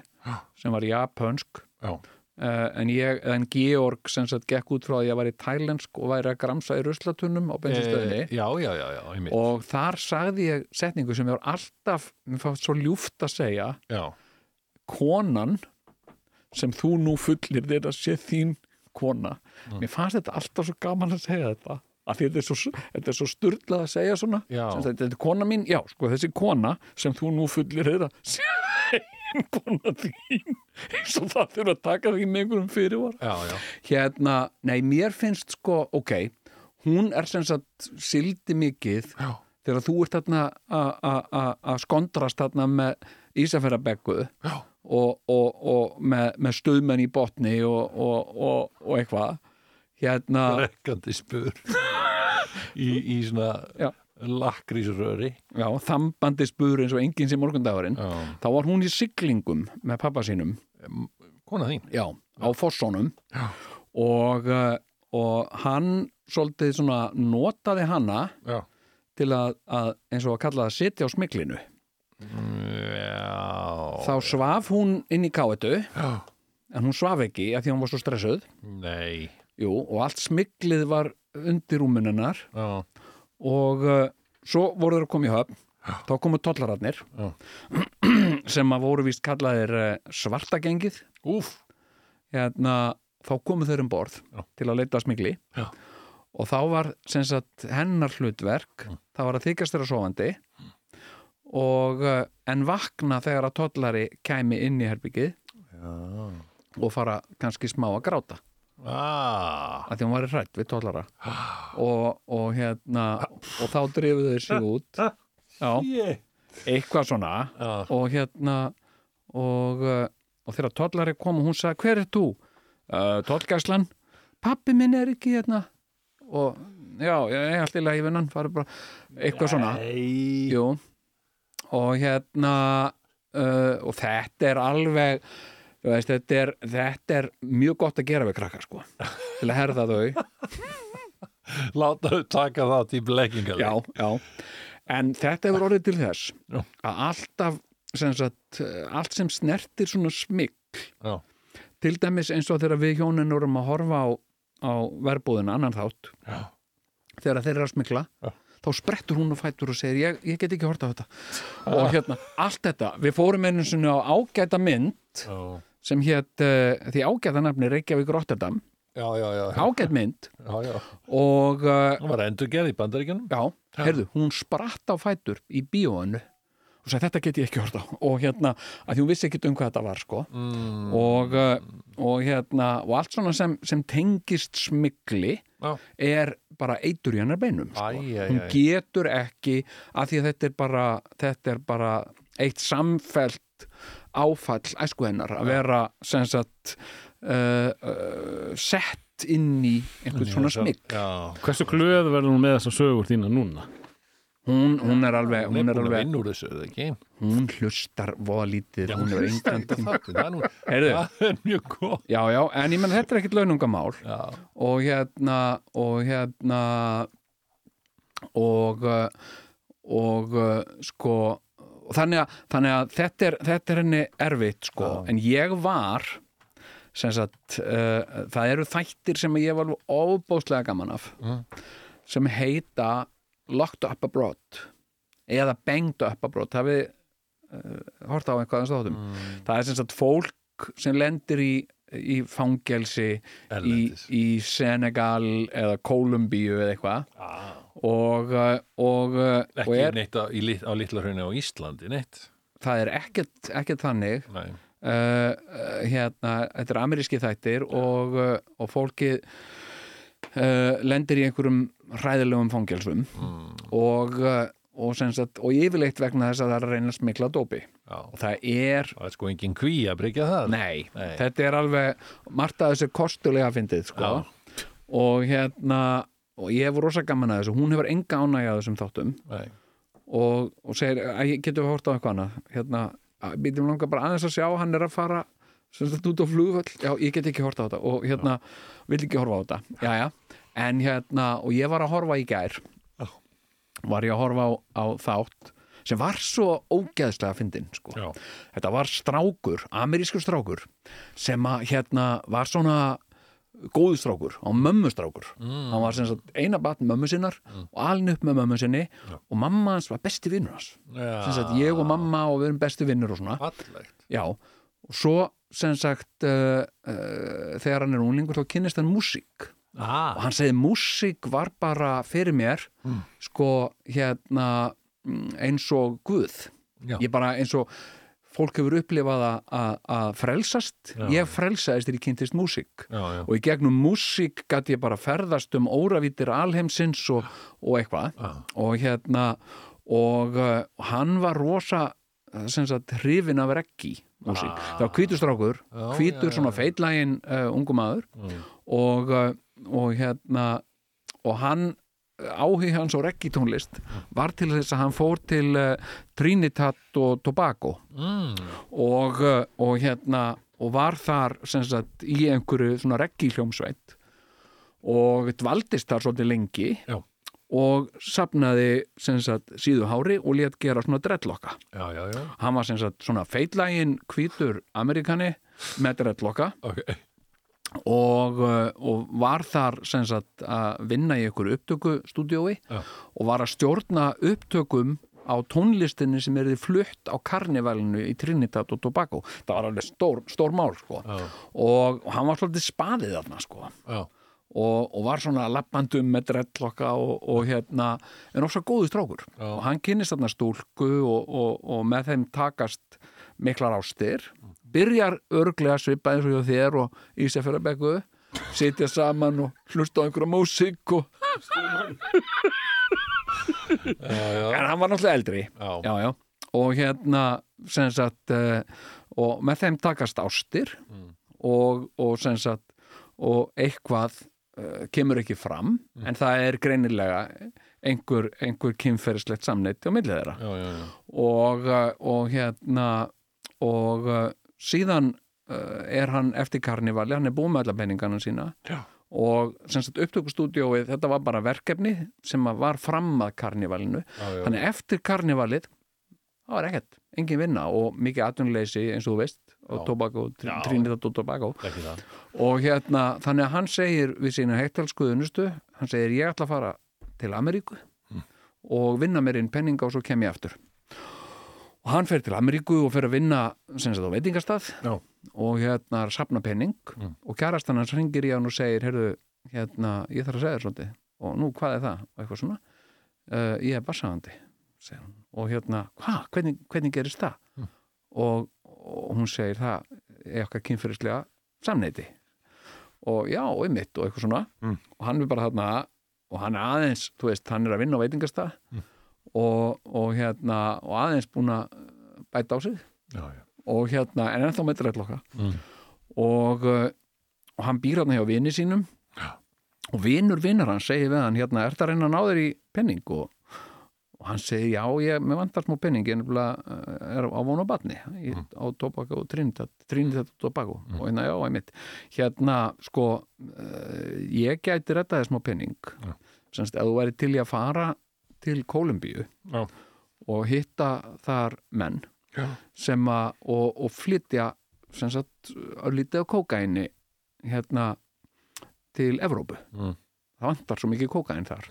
sem var japansk já, uh, en, ég, en Georg sem sagt gekk út frá að ég var í tælensk og væri að gramsa í ruslatunum á bensinstöðinni. Já, já, já, já, einmitt. og þar sagði ég setningu sem ég var alltaf mér fannst svo ljúft að segja já, konan sem þú nú fullir þér að sé þín kona. Mér fannst þetta alltaf svo gaman að segja þetta af því þetta er svo, þetta er svo sturlað að segja svona. Þetta, þetta er kona mín, já, sko þessi kona sem þú nú fullir þér að sé þín kona þín. Eins og það þurfa að taka því með einhverjum fyrirvar já, já, hérna, nei, mér finnst sko, ok hún er sem sagt sildi mikið já, þegar þú ert að skondrast þarna með Ísafjörðabekku já, og, og, og með, með stuðmenn í botni og, og, og, og eitthvað. Hérna, rekkandi spur. Í, í svona lakrísröri já, þambandi spur eins og enginn sem morgundagurinn. Já, þá var hún í siglingum með pappa sínum. Kona þín? Já, á fossónum og, uh, og hann svolítið svona notaði hana já, til að, að eins og að kalla það sitja á smiklinu já. Þá svaf hún inn í káetu. Já, en hún svaf ekki að því hún var svo stressuð. Nei. Jú, og allt smiklið var undir rúmunennar já, og uh, svo voru þeir að koma í höfn. Þá komu tollararnir Já. sem að voru víst kallaðir uh, svartagengið. Hérna, þá komu þeir um borð Já. til að leita smikli Já. og þá var sagt hennar hlutverk það var að þykast þeirra sofandi og uh, en vakna þegar að tollari kæmi inn í herbyggið já. og fara kannski smá að gráta. Ah, að því hún var hrætt við tollara. Og, og hérna og þá drifuðu þeir sig út. Já, yeah. eitthvað svona. Já, og hérna og, uh, og þegar tollari kom og hún sagði hver er þú? Uh, tollgæslan. Pappi minn er ekki hérna. Og já, ég er alltaf í bara. Eitthvað svona. Jú. Og hérna uh, og þetta er alveg veist, þetta er, þetta er mjög gott að gera við krakka sko til að herða þau láta þau taka það til blekkingal já, já. en þetta hefur orðið til þess að alltaf sem sagt, eh, allt sem snertir svona smikk já, til dæmis eins og þegar við hjónin vorum að horfa á, á verbúðina annan þátt Já. þegar þeir eru að smikla Já. Þá sprettur hún og fætur og segir ég, ég get ekki horta á þetta. Og hérna, allt þetta, við fórum einu sinni á ágæta mynd já, sem hétt uh, því ágæta nafni Reykjavík Rotterdam. Já, já, já, ágætt mynd. Já, já. og uh, Hún var endur gerð í bandaríkjunum. Já, heyrðu, hún spratt á fætur í bíóinu og sagði þetta get ég ekki hort á og hérna, að því hún vissi ekki um hvað þetta var sko mm. og, uh, og hérna og allt svona sem, sem tengist smigli Já. er bara eitur í hennar beinum sko. Æ, æ, hún getur ekki að því að þetta er bara þetta er bara eitt samfelt áfall æsku hennar að vera sem sagt uh, uh, sett inn í einhvern svona smigl Já, Hversu glöð verður hún með þessar sögur þína núna? Hún, hún er alveg, hún er hún er alveg hún hlustar voða lítið hún er engan Þetta þáttu, það er mjög góð já, já, en ég menn þetta er ekkit launungamál Já, og hérna og hérna og og sko og þannig að, þannig að þetta, er, þetta er henni erfitt sko. En ég var sem sagt uh, það eru þættir sem ég var alveg óbóðslega gaman af sem heita Locked Up Abroad. Eða Banged Up Abroad. Hafið uh, hort á eitthvað að stóðum það er sem sagt fólk sem lendir í, í fangelsi í, í Senegal eða Kólumbíu eða eitthvað. Og, uh, og, uh, og ekki er, neitt á, í, á litla hraunni á Íslandi, neitt? Það er ekkert, ekkert þannig. Uh, hérna, þetta er ameríski þættir og, uh, og fólki uh, lendir í einhverjum hræðilegum fangelsum. Og, uh, og, sem sagt, og yfirleitt vegna þess að það er að reyna að smikla dópi. Já. Og það er Það er sko engin kví að bryggja það. Nei, Nei. þetta er alveg margt að þessu kostulega fyndið sko. og hérna og ég hef rosa gaman að þessu, hún hefur enga ánægja að þessum þáttum. Nei. og, og segir, að getur við hort á eitthvað annað? Hérna, býtum langar bara aðeins að sjá hann er að fara sem sagt út á flugvöll. Já, ég get ekki hort á þetta og hérna, vil ekki horfa á þetta. Já, já, en hérna og ég var að horfa í gær. Var ég að horfa á, á þátt sem var svo ógeðslega fyndin sko. Já. þetta var strákur, amerískur strákur sem að hérna var svona góðu strákur, á mömmu strákur mm. hann var sem sagt eina batn mömmu sinnar og alin upp með mömmu sinni og mamma hans var besti vinnur hans. Já. sem sagt ég og mamma og við erum besti vinnur og svona. Fallegt. Já, og svo sem sagt uh, uh, þegar hann er unglingur þá kynnist hann músík. Og ah. hann segði músík var bara fyrir mér sko hérna mm, eins og Guð. Já. ég bara eins og fólk hefur upplifað að- frelsast. Já. ég frelsaðist þegar ég kynntist músík. Já, og í gegnum músík gæti ég bara ferðast um óravítir alheimsins og, og eitthvað. Og hérna og uh, hann var rosa sem sagt hrifin af reggi músík, það var hvítustrákur Já, hvítur já, svona feitlægin uh, ungu maður. Mm. og, uh, og hérna og hann áhug hans á reggitónlist var til þess að hann fór til uh, Trinidad og Tobago. Mm. og, uh, og hérna og var þar sem sagt í einhverju svona reggi hljómsveit og dvaldist þar svolítið lengi. Já. Og sapnaði sagt síðu hári og létt gera svona dreadlocka. Já, já, já. Hann var sagt svona feitlægin hvítur amerikani með dreadlocka. Ok, og, uh, og var þar sagt að vinna í einhverju upptökustúdiói og var að stjórna upptökum á tónlistinni sem er þið flutt á karnivalinu í Trinidad og Tobago. Það var alveg stór, stór mál sko. Og, og hann var svolítið spaðið þarna sko. Og, og var svona lappandum með dreadlocka og, og hérna en ofsa góðu strákur. Já. og hann kynnist þarna stúlku og, og, og með þeim takast miklar ástir byrjar örglega svipað eins og þér og Ísafjörðabekku sitja saman og hlusta á einhverja músík og en hann var náttúrulega eldri. Já, já, já. og hérna sagt uh, og með þeim takast ástir og, og sem sagt og eitthvað uh, kemur ekki fram en það er greinilega einhver, einhver kynferðislegt samneyti á millið þeirra. Já, já, já. og, uh, og hérna og uh, síðan er hann eftir karnivali, hann er búið með alla peningana sína. Já. og sem sagt upptökustúdíóið, þetta var bara verkefni sem var fram að karnivalinu þannig eftir karnivalið það var ekkert, engin vinna og mikið atvinnuleysi eins og þú veist og Já. Trinidad og það og hérna, þannig að hann segir við sína heittalskuðunustu, hann segir ég ætla að fara til Ameríku Mm. og vinna mér inn penninga og svo kem ég aftur og hann fer til Ameríku og fer að vinna sem sagt á veitingastað Já. og hérna safna penning Mm. og kærastan hans ringir í hann og segir heyrðu, hérna, ég þarf að segja þér svolítið og nú, hvað er það? og eitthvað svona uh, ég er hann. og hérna, hvað, hvernig, hvernig gerist það? Mm. og, og hún segir það er okkar kynfyrirslega samneiti og já, og einmitt og eitthvað svona Mm. og hann er bara þarna og hann er aðeins, þú veist, hann er að vinna á veitingastað Mm. og, og hérna og aðeins búin að bæta á sig já, já. og hérna, en ennþá með drellokka Mm. og, uh, og hann býr hann hjá vini sínum Já. og vinur vinar hann segir við hann hérna, er það að reyna að ná þér í penning og, og hann segir, já, ég, mér vantar smá penning ég er á vonu batni í, Mm. á Tobacco og Trinidad Trinidad og Tobago og hérna, já, einmitt hérna, sko uh, ég gæti rettaði smá penning Já. semst, ef þú væri til í að fara til Kólumbíu Já. og hitta þar menn Já. sem að og, og flytja sem sagt að lítið á kókaini hérna til Evrópu Mm. það vantar svo mikið kókain þar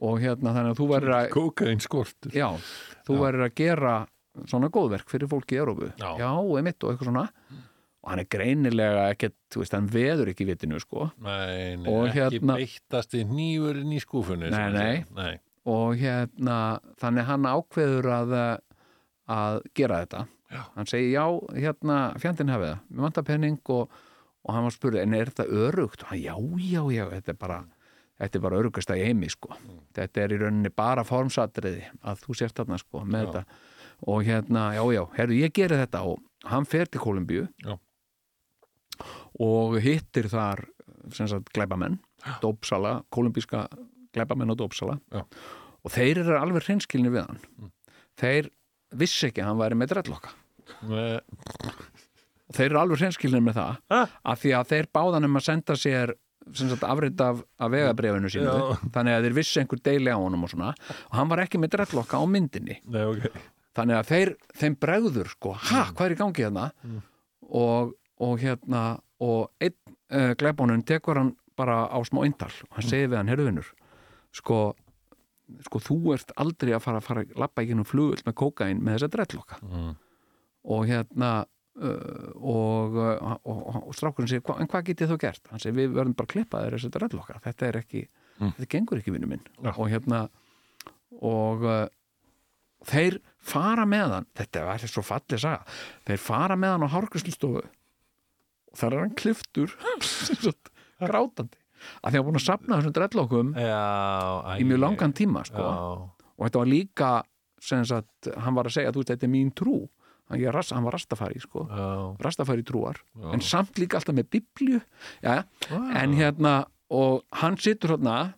og hérna þannig að þú verður að Kókain skortur já, þú Já. verður að gera svona góðverk fyrir fólki í Evrópu Já. emitt og eitthvað svona og hann er greinilega ekkert, þú veist, hann veður ekki í vitinu sko Nei, nei, Og ekki hérna- beittasti nýfurinn í skúfunni Nei, nei. nei. og hérna þannig hann ákveður að að gera þetta Já. hann segir já, hérna, fjandinn hafið það mér vantar penning og, og hann var spurði en er þetta örugt? Og hann, já, já, já, þetta er bara þetta er bara örugast að ég heimi sko þetta er í rauninni bara formsatriði að þú sért þarna sko með Já. þetta og hérna, já, já, herru, ég geri þetta og hann fer til Kolumbíu Já. og hittir þar sem sagt glæpamenn dópsala, kolumbíska glæpamenn og dópsala Já. og þeir eru alveg hreinskilni við hann Mm. þeir vissi ekki að hann væri með drellokka og þeir eru alveg hreinskilni með það Ha? af því að þeir báðan um að senda sér sagt afrit af, af vegabrefinu sínu Já. þannig að þeir vissi einhver deili á honum og svona. Og hann var ekki með drellokka á myndinni. Nei, ok. Þannig að þeir, þeim bregður sko, ha, hvað er í gangi hérna? Mm. og, og hérna og einn uh, glæbónun tekur hann bara á smá eintal og hann segir við hann, herruvinur sko, sko þú ert aldrei að fara að fara að lappa ekki nú flugull með kókain með þessa drellokka mm. og hérna og, uh, og, og, og strákurinn segir, en hvað get ég þá gert? hann segir, við verðum bara að klippa þér þessa drellokka þetta er ekki, Mm. þetta gengur ekki vinnu minn Já. og hérna og uh, þeir fara með hann þetta var svo fallið saga þeir fara með hann á hárgræslustofu og þar er hann kliftur grátandi að því að hann búin að sapna þessum drellokkum í mjög langan tíma sko. Og þetta var líka sem sagt, hann var að segja að þetta er mín trú hann, ég, er ras- hann var rastafari sko. já, rastafari trúar. Já. en samt líka alltaf með biblju ja, Já. en hérna og hann situr hérna.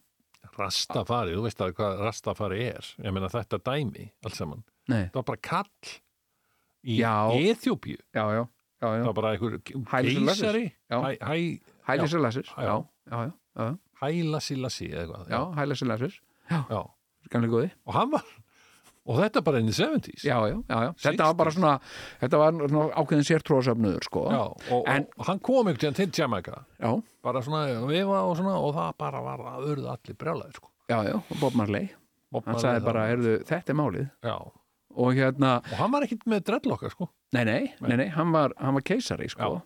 Rastafari, þú veist alveg hvað Rastafari er. Ég meina þetta dæmi, alls saman. Það var bara kall í Já. Eþjópíu já, já, já, það var bara einhver Hæli Selassie. keisari. Já. hæ, hæ, Hæli Já. sér læsir Já. já, já, já, já, hæla Silasi eða eitthvað góði. Og hann var og þetta bara inn í 70s já, já, já, þetta var bara svona þetta var svona ákveðin sértróðsöfnuður sko. Já, og, En- og hann kom tíðan til Jamaica. Já, bara svona vifa og svona og það bara var að urðu allir brjálæður sko. já, já, Bob Marley. Bob hann Marley sagði bara, heyrðu, þetta er málið. Já. og hérna, og hann var ekkit með dreadlocka sko. nei, nei, nei, nei hann var, hann var keisari, sko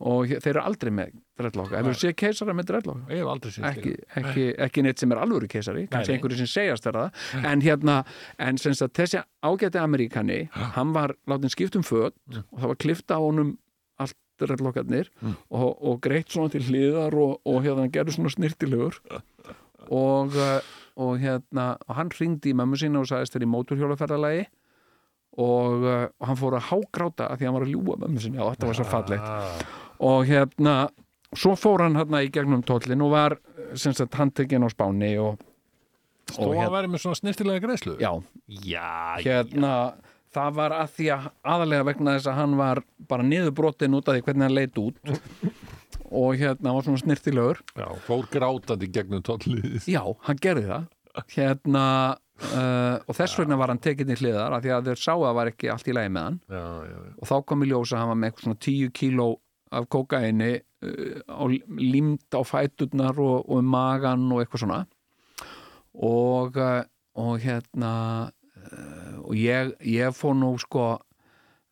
og þeir eru aldrei með dreadlocka ef þú sé keisara með dreadlocka ég hef aldrei séð ekki, ekki, ekki neitt sem er alvöru keisari. Kannski einhverju sem segjast er það. En hérna, en sem sagt þessi ágæti Ameríkani, hann var látin skipt um föt og það var klifta á honum allt reddlokkarnir og, og greitt svona til hliðar og, og hérna hann gerði svona snirtilegur og, uh, og hérna og hann ringdi í mömmu sína og sagðist þeir í móturhjólaferðalagi og, uh, og hann fór að hágráta að því hann var að ljúga mömmu sinni. Og þetta var svo fallegt. Ah, og hérna svo fór hann hérna í gegnum tóllin og var sem sagt handtekinn á Spáni og, stóð að vera með svona snirtilega greiðslu? Já, já, hérna það var að því að aðalega vegna þess að hann var bara niðurbrotin út af því hvernig hann leit út. Og hérna var svona snirtilegur já, fór grátandi gegnum tóllið já, hann gerði það. Hérna uh, og þess vegna var hann tekinn í hliðar af því að þeir sáu að það var ekki allt í lagi með hann. Já, já, já. og þá kom í ljós að hann var með eitthvað svona 10 kíló af kókaini uh, á, límt á fæturnar og, og um magan og eitthvað svona. Og, uh, og hérna uh, og ég, ég fór nú sko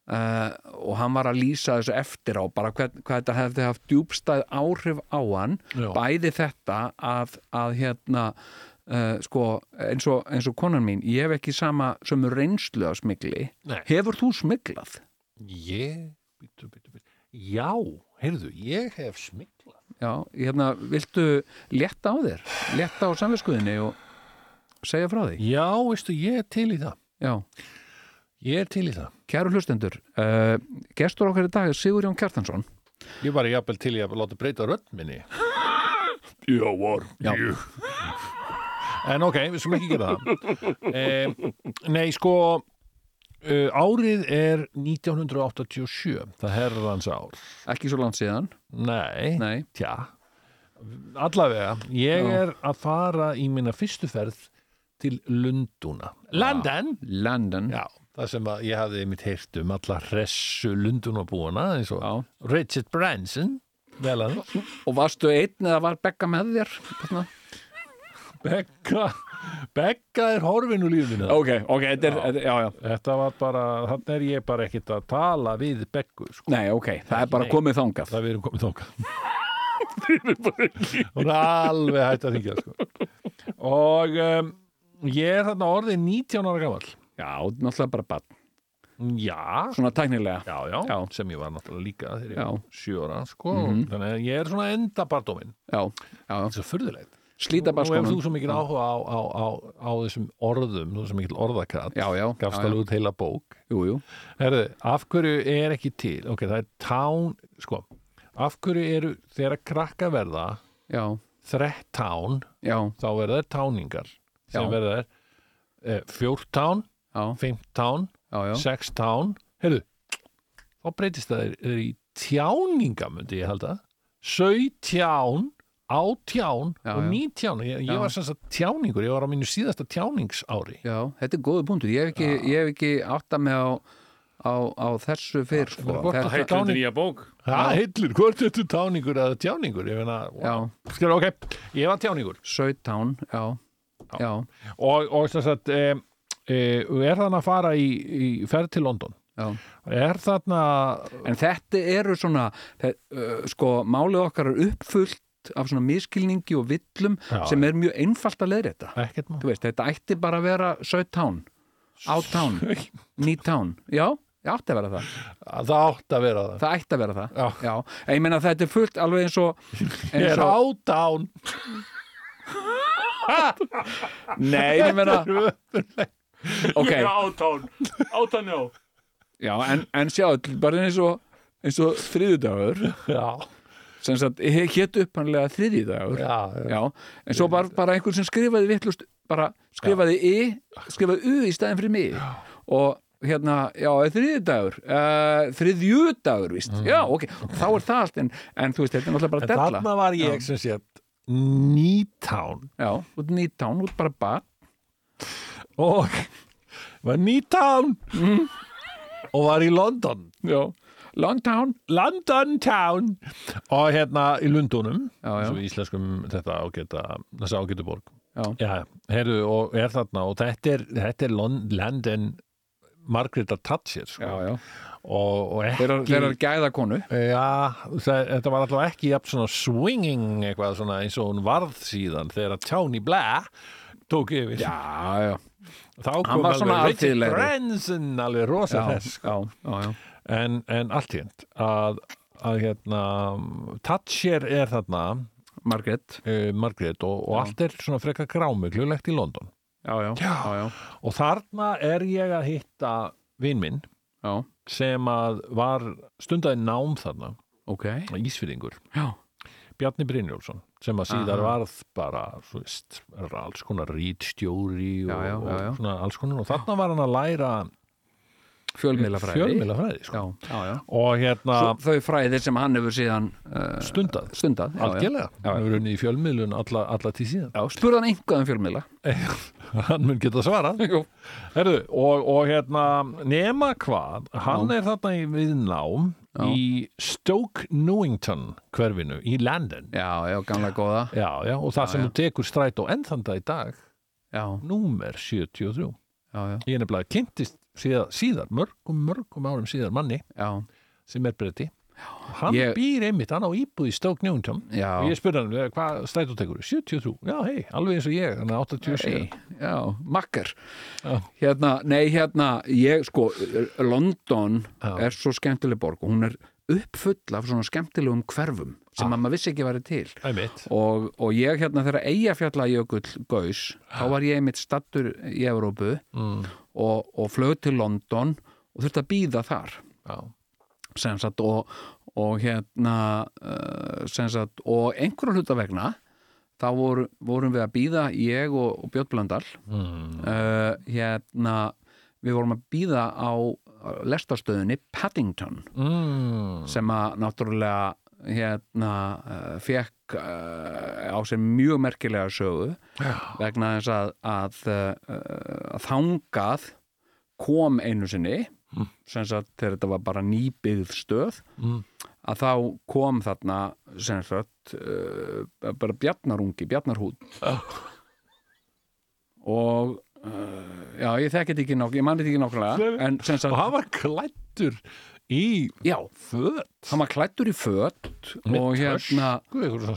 og hann var að lýsa þessu eftir á bara hvað, hvað þetta hefði haft djúbstæð áhrif á hann. Bæði þetta að, að hérna uh, sko eins og, eins og konan mín ég hef ekki sama sömu reynslu af smigli Nei. hefur þú smiglað? Ég, býtu, býtu, býtu Já, heyrðu, ég hef smiklað Já, hérna, viltu létta á þér? Létta á samviskuðinni og segja frá því? Já, veistu, ég er til í það. Já, Ég er til í það. Kæru hlustendur uh, gestur okkar í dag er Sigurjón Kjartansson. Ég var jafnvel til í að láta breyta rödd minni. Já, var Já. En ok, við sem ekki gera það e, Nei, sko Árið er 1987 Það herrans ár ekki svo langt síðan Nei, Nei, tja Allavega, ég Já. er að fara í minna fyrstu ferð til Lunduna London London Já, það sem að ég hafði mitt heyrt um alla hressu Lundunabúana eins og Já. Richard Branson vel að Og varstu einn eða var Begga með þér? Þarna? Begga Begga er horfin úr lífinu Ok, ok, þetta er, já, já. Þetta var bara, þannig er ég bara ekkit að tala við Beggu sko. Nei, ok, það er bara Nei. komið þangað það erum komið þangað Hún er alveg hægt að þingja sko. og um, ég er þarna orðið 19 ára gamall Já, náttúrulega bara bann Já, Svona tæknilega já, já, Já. sem ég var náttúrulega líka þegar ég var sjö ára sko. Mhm. þannig að ég er svona enda bardóminn Já, já, það er furðulegt Slíta Nú hefur þú svo mikil áhuga á, á, á, á þessum orðum, þú er svo mikil orðakratt gafst alveg út heila bók. Jú, jú. Herðu, af hverju er ekki til? Ok, það er tán, sko. Af hverju eru, þegar að krakka verða Já, þrettán já, þá verða þær táningar. Sem verða þær eh, fjórtán, já. sextán, heyrðu þá breytist það þeir, þeir í tjáninga myndi ég halda sautján átján Já, og já. nítján ég, ég Já. var sem sagt tjáningur, ég var á mínu síðasta tjáningsári. Já, þetta er góðu punktur. Ég hef ekki, ég hef ekki átta mig á, á, á þessu fyrr sko. það Heitt undir nýja bók. Það heilir, hvort er þetta táningur eða tjáningur? Ég meina, Já. skilur, ok, ég var tjáningur. 17, já, já, og, og þess að e, e, er þarna að fara í, í ferð til London? Já. er þarna En þetta eru svona þe- uh, sko, málið okkar er uppfullt af svona miskilningi og villum Já. sem er mjög einfalt að leiða þetta ekkert má Þú veist, þetta ætti bara að vera 17 Átán, nítán Já, ég átti að vera það. Það átt að vera það. Það ætti að vera það. Já. En ég meina þetta er fullt alveg eins og ég eins er og, átán Nei, ég meina Ok, Átán, átán já já, en, en sjá bara eins og, eins og þriðudagur já, sem hétt uppanlega þriðjudagur já, já. Já, en svo bara, bara einhver sem skrifaði vittlust, bara skrifaði i, skrifaði u í staðin fyrir mig. Og hérna, já, þriðjudagur uh, þriðjudagur, víst. Já, ok, þá er það allt en, en þú veist, þetta er náttúrulega bara en della. þarna var ég sem sé nýtán. Já, út nýtán, út bara bad og var nýtán? Og var í London. Já, Longtown London Town og hérna í Lundunum í íslenskum þetta ágæta þessi ágætu borg Já. já, heyrðu, og er þarna og þetta er, þetta er Lon- London Margaret Thatcher sko. já, já, og, og ekki þeirra, gæða konu Já, það, þetta var alltaf ekki jafn svona swinging eitthvað svona eins og hún varð síðan þegar Tony Blair tók yfir já, já, þá kom alveg Richard. Branson alveg rosa þess já, já, já. En, en allt hérnt að, að hérna Thatcher er þarna. Margaret. Uh, Margrét og, og allt er svona frekar grámuglulegt í London. Já, já, já, og þarna er ég að hitta vinn minn já. sem að var stundaði nám þarna. Ok, Ísfyrðingur já, Bjarni Brynjólfsson sem að síðar Aha. varð bara veist, alls konar rítstjóri og, og svona alls konar. Og þarna var hann að læra fjölmiðlafræði. Fjölmiðlafræði sko. já, já, já. Og hérna Svo, þau fræðir sem hann hefur síðan uh, stundað. stundað já, já. algjörlega, hann hefur unnið í fjölmiðlun alla, alla til síðan. Já, spurði hann einhvað um fjölmiðla. Hann mun geta svarað. Herðu, og, og hérna nema hvað, hann er þarna í viðnám Já. í Stoke Newington hverfinu í London. Já, já, gamla góða. Já, já, og það Já, sem já. þú tekur strætó enn þann dag í dag Já, númer 73 já, já, ég er nefnilega kynntist síðar, síðar mörgum, mörgum árum síðar manni já, sem er breyti hann Ég- býr einmitt, hann á íbúð í Stoke Newington. Og ég spurði hann, "Eh, hvað stætútekur 73, já hei, alveg eins og ég hann er 87 Nei, já, makkar hérna, nei hérna ég sko, London Já. er svo skemmtileg borg og hún er uppfull af svona skemmtilegum hverfum sem að maður vissi ekki væri til. Og, og ég hérna þegar Eyjafjallajökull gaus, þá var ég einmitt stattur í Evrópu mm, og, og flög til London og þurfti að býða þar. Já, sem sagt og, og hérna uh, sem sagt og einhverju hluta vegna þá voru, vorum við að býða ég og, og Björn Blöndal mm, uh, hérna við vorum að býða á lestastöðunni Paddington. Mm, sem að náttúrulega hérna uh, fekk uh, á sér mjög merkilega sögu vegna þess að, að, uh, að þangað kom einu sinni sem sagt þegar þetta var bara nýbyggð stöð Mm. að þá kom þarna sem sagt uh, bara bjarnarungi, bjarnarhút og uh, já, ég þekki þetta ekki nokk ég manni þetta ekki sem og hann var klættur í já, föt. Hann var klættur í með og hérna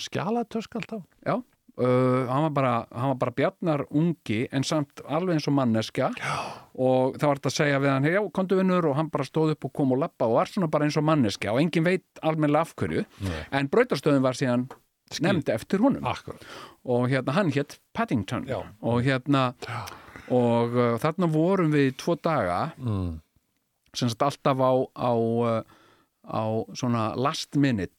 skjalatösk alltaf. Já, uh, hann, var bara, hann var bara bjarnar ungi en samt alveg eins og manneska já. og það var þetta að segja við hann já, komdu vinnur og hann bara stóð upp og kom og lappa og var svona bara eins og manneska og engin veit almennilega af hverju. Nei. en brautastöðin var síðan nefnd eftir honum. Akkurat, og hérna hann hétt Paddington. Já. og hérna og uh, þarna vorum við tvo daga mm, sem sagt alltaf á, á, uh, á svona last minute.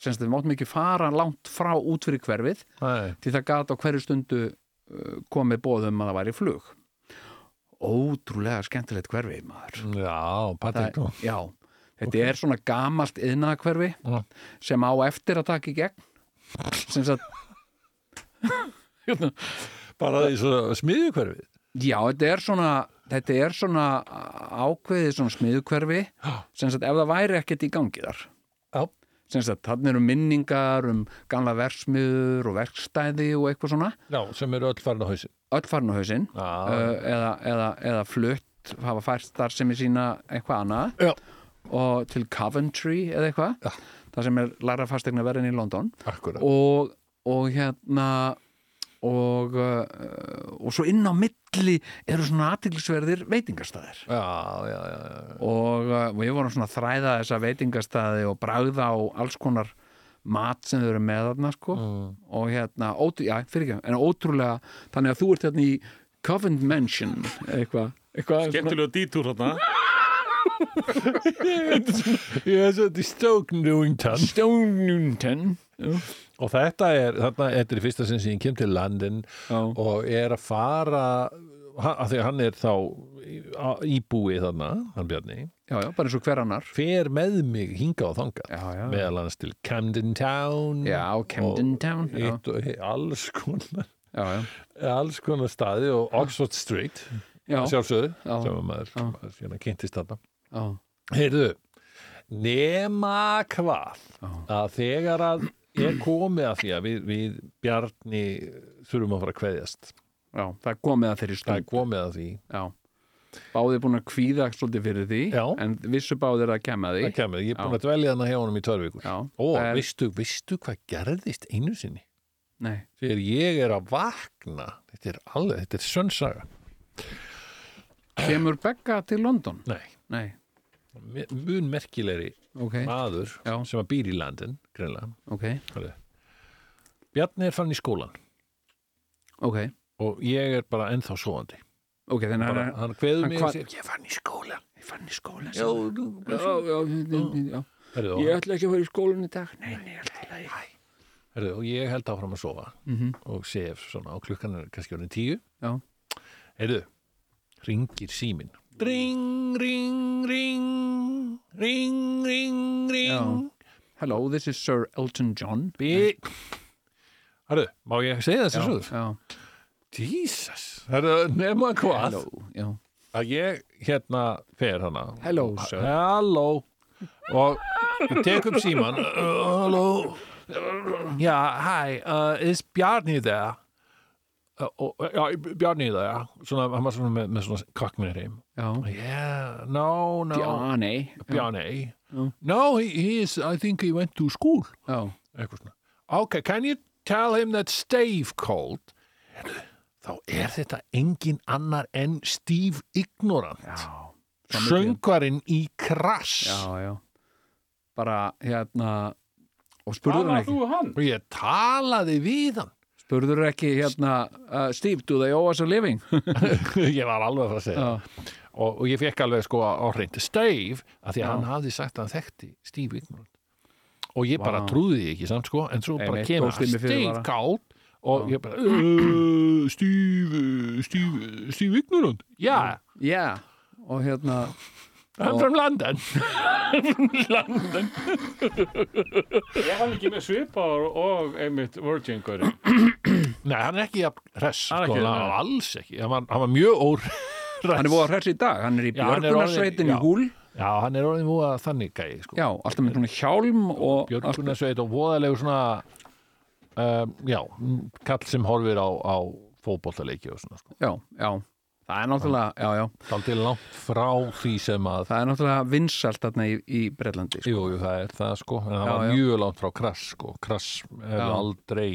Sem sagt við máttum ekki fara langt frá út fyrir hverfið nei, því það gat á hverju stundu uh, komið bóðum að það væri flug. Ótrúlega skemmtilegt hverfi maður. Já, Paddington já, þetta er svona gamalt yðnaðakverfi Já. sem á eftir að taka í gegn. Sem sagt bara í svona smiðjukverfið já, þetta er svona þetta er svona ákveðið svona smiðukverfi sem sagt ef það væri ekkert í gangi þar. Sem sagt, þannig eru minningar um gamla versmiður og verkstæði og eitthvað svona, já, sem eru öll farin á hausin öll farin á hausinn. Já, uh, eða, eða, eða flutt hafa fært þar sem er sína eitthvað annað. Já. og til Coventry eða eitthvað. Það sem er læra fastegna verðin í London. Akkurat. Og, og hérna og, uh, og svo inn á milli eru svona aðtiklisverðir veitingastæðir já, já, já, já. og uh, við vorum svona að þræða þessa veitingastæði og bragða á alls konar mat sem þau eru með þarna sko. Mm. og hérna, ótrú, já, fyrir ekki en ótrúlega, þannig að þú ert hérna í Covent Mansion eitthvað eitthvað svona- Skemmtilega dítúr hérna ég er svo til Stoke Newington Stone Newton og þetta er, þarna, þetta er í fyrsta sinn sem ég kem til landin Já. og er að fara af því að hann er þá í- á- íbúi þarna, hann Bjarni. Já, já, bara eins og hver annar. Fer með mig hinga og þangað. Já, já, meðal hans til Camden Town já Camden Town og, og, alls konar já, já, alls konar staði og Oxford Street já, sjálfsögðu Já. sem að maður, maður hérna, kynntist þarna. Já. heyrðu nema hvað að þegar að er komið að því að við, við Bjarni þurfum að fara að kveðjast. Já, það er komið að þeirri það stund. er komið að því. Já, báðið búin að kvíða svolítið fyrir því, Já. en vissu báðir að kemja því. Það kemur, ég er búin að dvelja þarna hjá honum í já, og er, veistu, veistu hvað gerðist einu sinni? Nei, þegar ég er að vakna þetta er alveg, þetta er sönnsaga kemur Begga til London? Nei, nei, mun merkilegri ok, maður Já. sem að býr í landin greinlega. Ok, Hörðu. Bjarni er fann í skólan ok. Og ég er bara ennþá svoandi ok, þannig bara, hann kveður hann mig og segir, ég fann í skólan ég fann í skóla já, já, já, herðu, ég ætla ekki að fara í skólan í dag. Nei, nei, alltaf ekki. Herðu, og ég held áfram að sofa. Mm og sef svona og klukkan er kannski orðin tíu. Heyrðu, ringir símin ring, ring, ring. Ring, ring, ring. Hello, this is Sir Elton John. Bí... Herðu, má ég segja þessi já, Jesus, herðu, nema hvað? Hello, já. Að ég hérna fer hana. Hello, sir. Hello. Og ég tek upp síman uh, Hello. Já, hi, uh, is Bjarni there? Og, já, Bjarni það, já. Svona, hann var svona með, með svona kakkminni heim. Já, yeah, no, no. Bjarni. Bjarni. Já. no, he, he is, I think he went to school. Já, eitthvað svona. Ok, can you tell him that Steve called? Þá er þetta engin annar en Steve Ignorant. Já. Söngvarinn í krass Já, já. Bara hérna Og spurður hann ekki. þú hann? og ég talaði við hann Spurður ekki hérna uh, Steve, do they owe us a living? ég var alveg að fara að segja. Já, og, og ég fekk alveg sko á hreint. Steve, af því að Já. hann hafði sagt að hann þekkti Steve Ignorant og ég bara Vá. trúði ekki samt sko. En svo bara Einmitt, kemur Steve. Called og ég bara uh, Steve, Steve, Steve Ignorant já, já. Og hérna I'm Og- from London. Ég hann ekki með svipar og einmitt Virgin Guri. nei, hann er ekki hress sko, var alls ekki. Hann var, hann var mjög ór Hann er búið að hress í dag. Hann er í björgunarsveitin í húl já, hann er orðin múið þannig gæi sko. Já, alltaf með svona hjálm og Björgunarsveit og voðalegu svona um, já, kall sem horfir á, á fótbollaleiki og svona sko. Já, já Það er náttúrulega, já, já. Daldið langt frá því sem að Það er náttúrulega vinsalt þarna í, í Breitlandi sko. Jú, jú, það er það sko. En það Já, var mjög langt frá krass sko. Krass hefur aldrei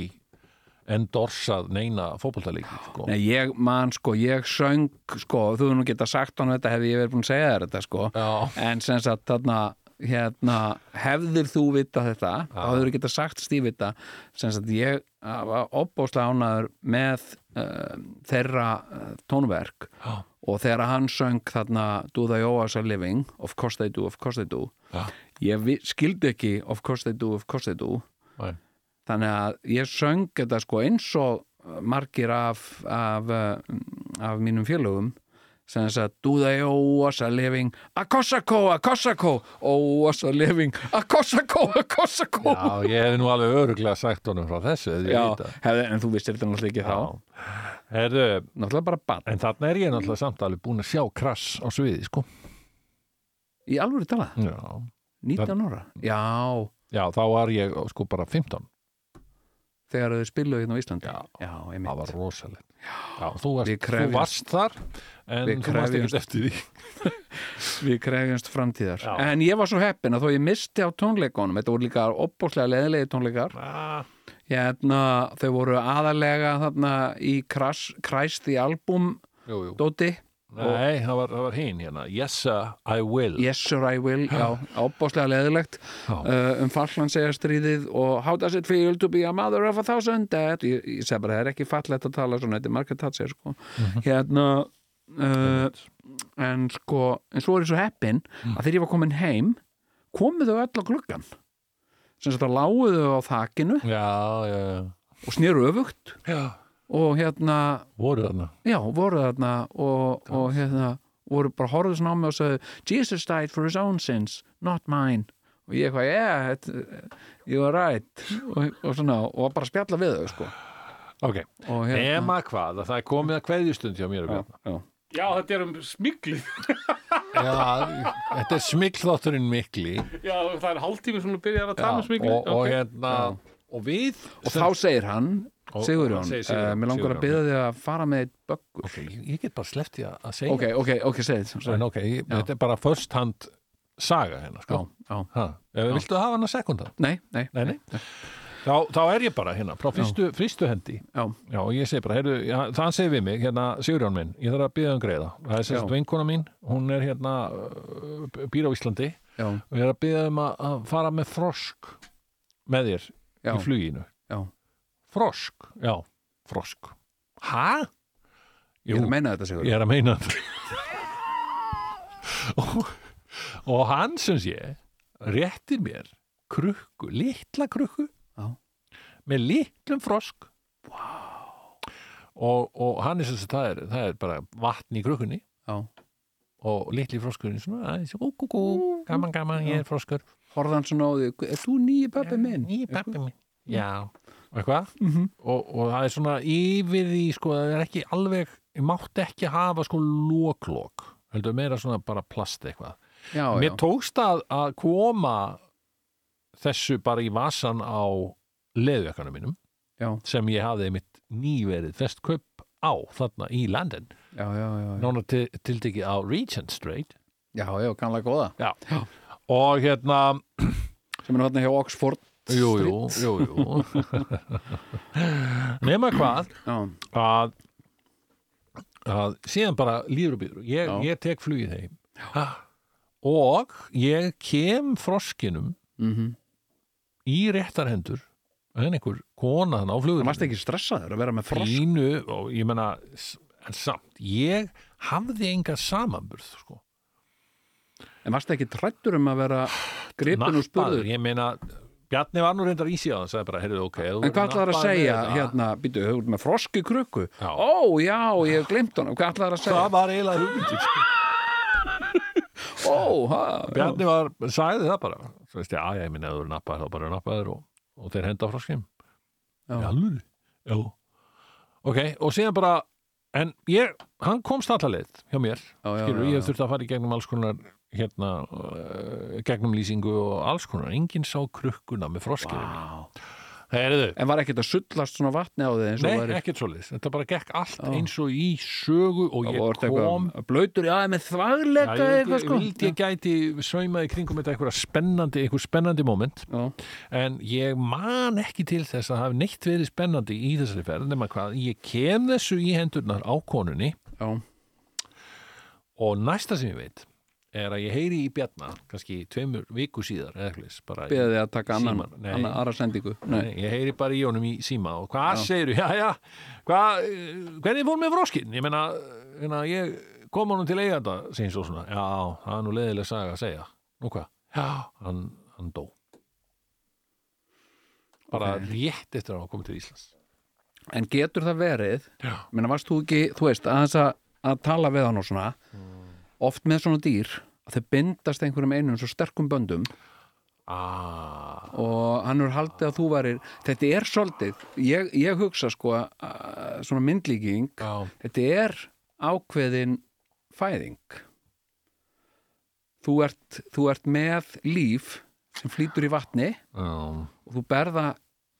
endorsað neina fótbollaleiki sko. Nei, ég man sko, ég söng sko, þú nú geta sagt hann þetta hefði ég verið búin að segja þér þetta sko. Já, en sem sagt þarna hérna, hefðir þú vita þetta þá hefur geta sagt Stíf þetta sem sagt ég uh, var opbóðslega ánæður með uh, þeirra uh, tónverk Já. og þegar hann söng þarna Do they owe us a living? Of course they do, of course they do Já. ég skildi ekki Of course they do, of course they do Nei. þannig að ég söng þetta sko eins og margir af, af, uh, af mínum félögum sem þess að do they owe us a living? A Kossako, a Kossako. Owe us a living. A Kossako, a Kossako. Já, ég hef nú alveg öruglega sagt honum frá þessu Já, hefði, en þú vistir þetta náttúrulega ekki þá. Já. Herðu, náttúrulega bara bann, en þarna er ég náttúrulega samt alveg búin að sjá krass á sviði sko. í alvöru tala Já, 19 ára, já. Já þá var ég sko bara 15 þegar þau spiluðu hérna á Íslandi? Já. já það var rosalegt. Já, þú varst, þú varst þar en Við þú krefjumst- ekkert eftir því. Við krefjumst framtíðar. Já. en ég var svo heppin að þó ég misti á tónleikonum þetta voru líka opbóðslega leðilegi tónleikar. Hérna, þau voru aðalega þarna í kræst í album Jú, jú. Dóti, Nei, það var, var hinn hérna. Yes, sir, I will. Yes Sir I Will já, opbóðslega leðilegt uh, um fallansegarstríðið og How does it feel to be a mother of a thousand dead? Ég, ég segi bara, það er ekki fallegt að tala svona, þetta er Thatcher sko. Mhm. hérna uh, en sko en svo er ég svo heppin Mm. að þegar ég var komin heim komu þau öll á gluggan sem sagt að lágu þau á þakinu Já, já, já. og snýru öfugt. Og hérna, voru þarna? Já, voru þarna og, og hérna voru bara horfðu svona á mig og sagði Jesus died for his own sins, not mine. Og ég eitthvað, yeah, you are right. Og, og svona, og bara spjalla við þau sko. Ok, og hérna, nema hvað, að það er komið að kveðjustund hjá mér og já, Bjarna. Já, Já, þetta er um smiglið. Já, þetta er smikklátturinn mikli. Já, það er hálftími sem þú byrjar að tala um Já, smiglið. og, og hérna og við og þá segir hann Sigurjón, hann uh, Sigurjón, mér langar að byrja þig að fara með eitt böggur. Ok, ég, ég get bara sleppt ég að segja. Ok, ok, ok, segið sorry. ok, ég, þetta er bara first hand saga hérna, já, sko. Já, ha, ef Viltu hafa hana sekundan? nei, nei, Nei, nei Þá, þá er ég bara hérna, frá fyrstu, fyrstu hendi já, Já, og ég segi bara, heyrðu, já, það segir við mig, hérna, Sigurjón minn, ég þarf að byggja um greiða. Það er sérst vinkona mín, hún er hérna, uh, býr á Íslandi já, og ég er að byggja um að, að fara með frosk með þér í fluginu. já. Frosk, já, frosk. Hæ? ég er að meina þetta Sigurjón ég er að meina þetta. og, og hann sem sé, réttir mér krukku, litla krukku Já. með litlum frosk. Og, og hann er sagt, það það er bara vatn í krukkunni. Já, og litli froskurinn svona, aðeins, ú, ú, ú, gaman, gaman, ég er froskur horfði hann svona á því, er þú nýji pappi minn? nýi pappi minn. Já, og eitthvað. Mhm. og, og það er svona yfir því sko, það er ekki alveg ég mátti ekki hafa sko lóklók heldur meira svona bara plast eitthvað. Já, mér já, tókst að, að koma þessu bara í vasan á leðvekkanum mínum já, sem ég hafði mitt nýverið fest kaup á þarna í London. Já, já, já, já. nána til, tildegi á Regent Street. Já, já, kannlega góða. Já. og hérna sem er hérna hjá Oxford jú, jú, jú, jú. nema hvað já, að, að síðan bara líður og býður. Ég, Já. ég tek flugið heim. Og ég kem froskinum mhm í réttar hendur en einhver kona þannig á það flugur varst ekki stressaður að vera með frosk? Pínu og ég menna en samt, ég hafði enga samanburð sko. en varst ekki trættur um að vera gripin og spurður ég meina Bjarni var nú reyndar í síðan og sagði bara, heyrðu, ok En hvað ætlaður að segja? þetta- hérna, býtu, ert með frosk í krukku? Já. Ó, já, ég hef glemt honum, hvað ætlaður að segja? Það var eiginlega hugmyndin sko. Ó, ha, Bjarni var, sagði það bara svo veist ég, að ég minna að þú eru nappaður þá bara eru nappaður og, og þeir henda frá skim Já. Já, já Ok, og síðan bara en ég, hann komst allalegð hjá mér, Já, já, skilur, já, ég já. þurfti að fara í gegnum alls konar hérna, uh, gegnum lýsingu og alls konar, enginn sá krukkuna með froskirinn Vá. En var ekkert að sullast svona vatni á og nei, væri- ekkert svoleiðis. Þetta bara gekk allt Já. eins og í sögu og ég var kom blöytur, já, með Já, þvagleika ég eitthvað sko. ég gæti saumaði kringum þetta eitthvað spennandi, eitthvað spennandi moment. Já, en ég man ekki til þess að hafa neitt verið spennandi í þessari ferð nema hvað, ég kem þessu í hendurnar á konunni já, og næsta sem ég veit er að ég heyri í Bjarna kannski tveimur viku síðar beðið þig að taka annan, annan aðra sendingu. Nei, Nei, ég heyri bara í honum í síma og hvað Já. segirðu, já, já. Eh, hvernig fór með froskin ég meina, hérna, ég kom honum til eiganda, segir svo svona. Já, það er nú leiðileg saga að segja. Nú hvað, já, hann, hann dó. Bara Ok. rétt eftir að hann kom til Íslands. En getur það verið já, Menna varst þú ekki, þú veist, að þess að, tala við hann og svona oft með svona dýr að þau bindast einhverjum einum svo sterkum böndum. Ah, og hann er haldið að þú værir þetta er svolítið, ég, ég hugsa sko að, svona myndlíking já, þetta er ákveðin fæðing. Þú ert, þú ert með líf sem flýtur í vatni já, og þú berða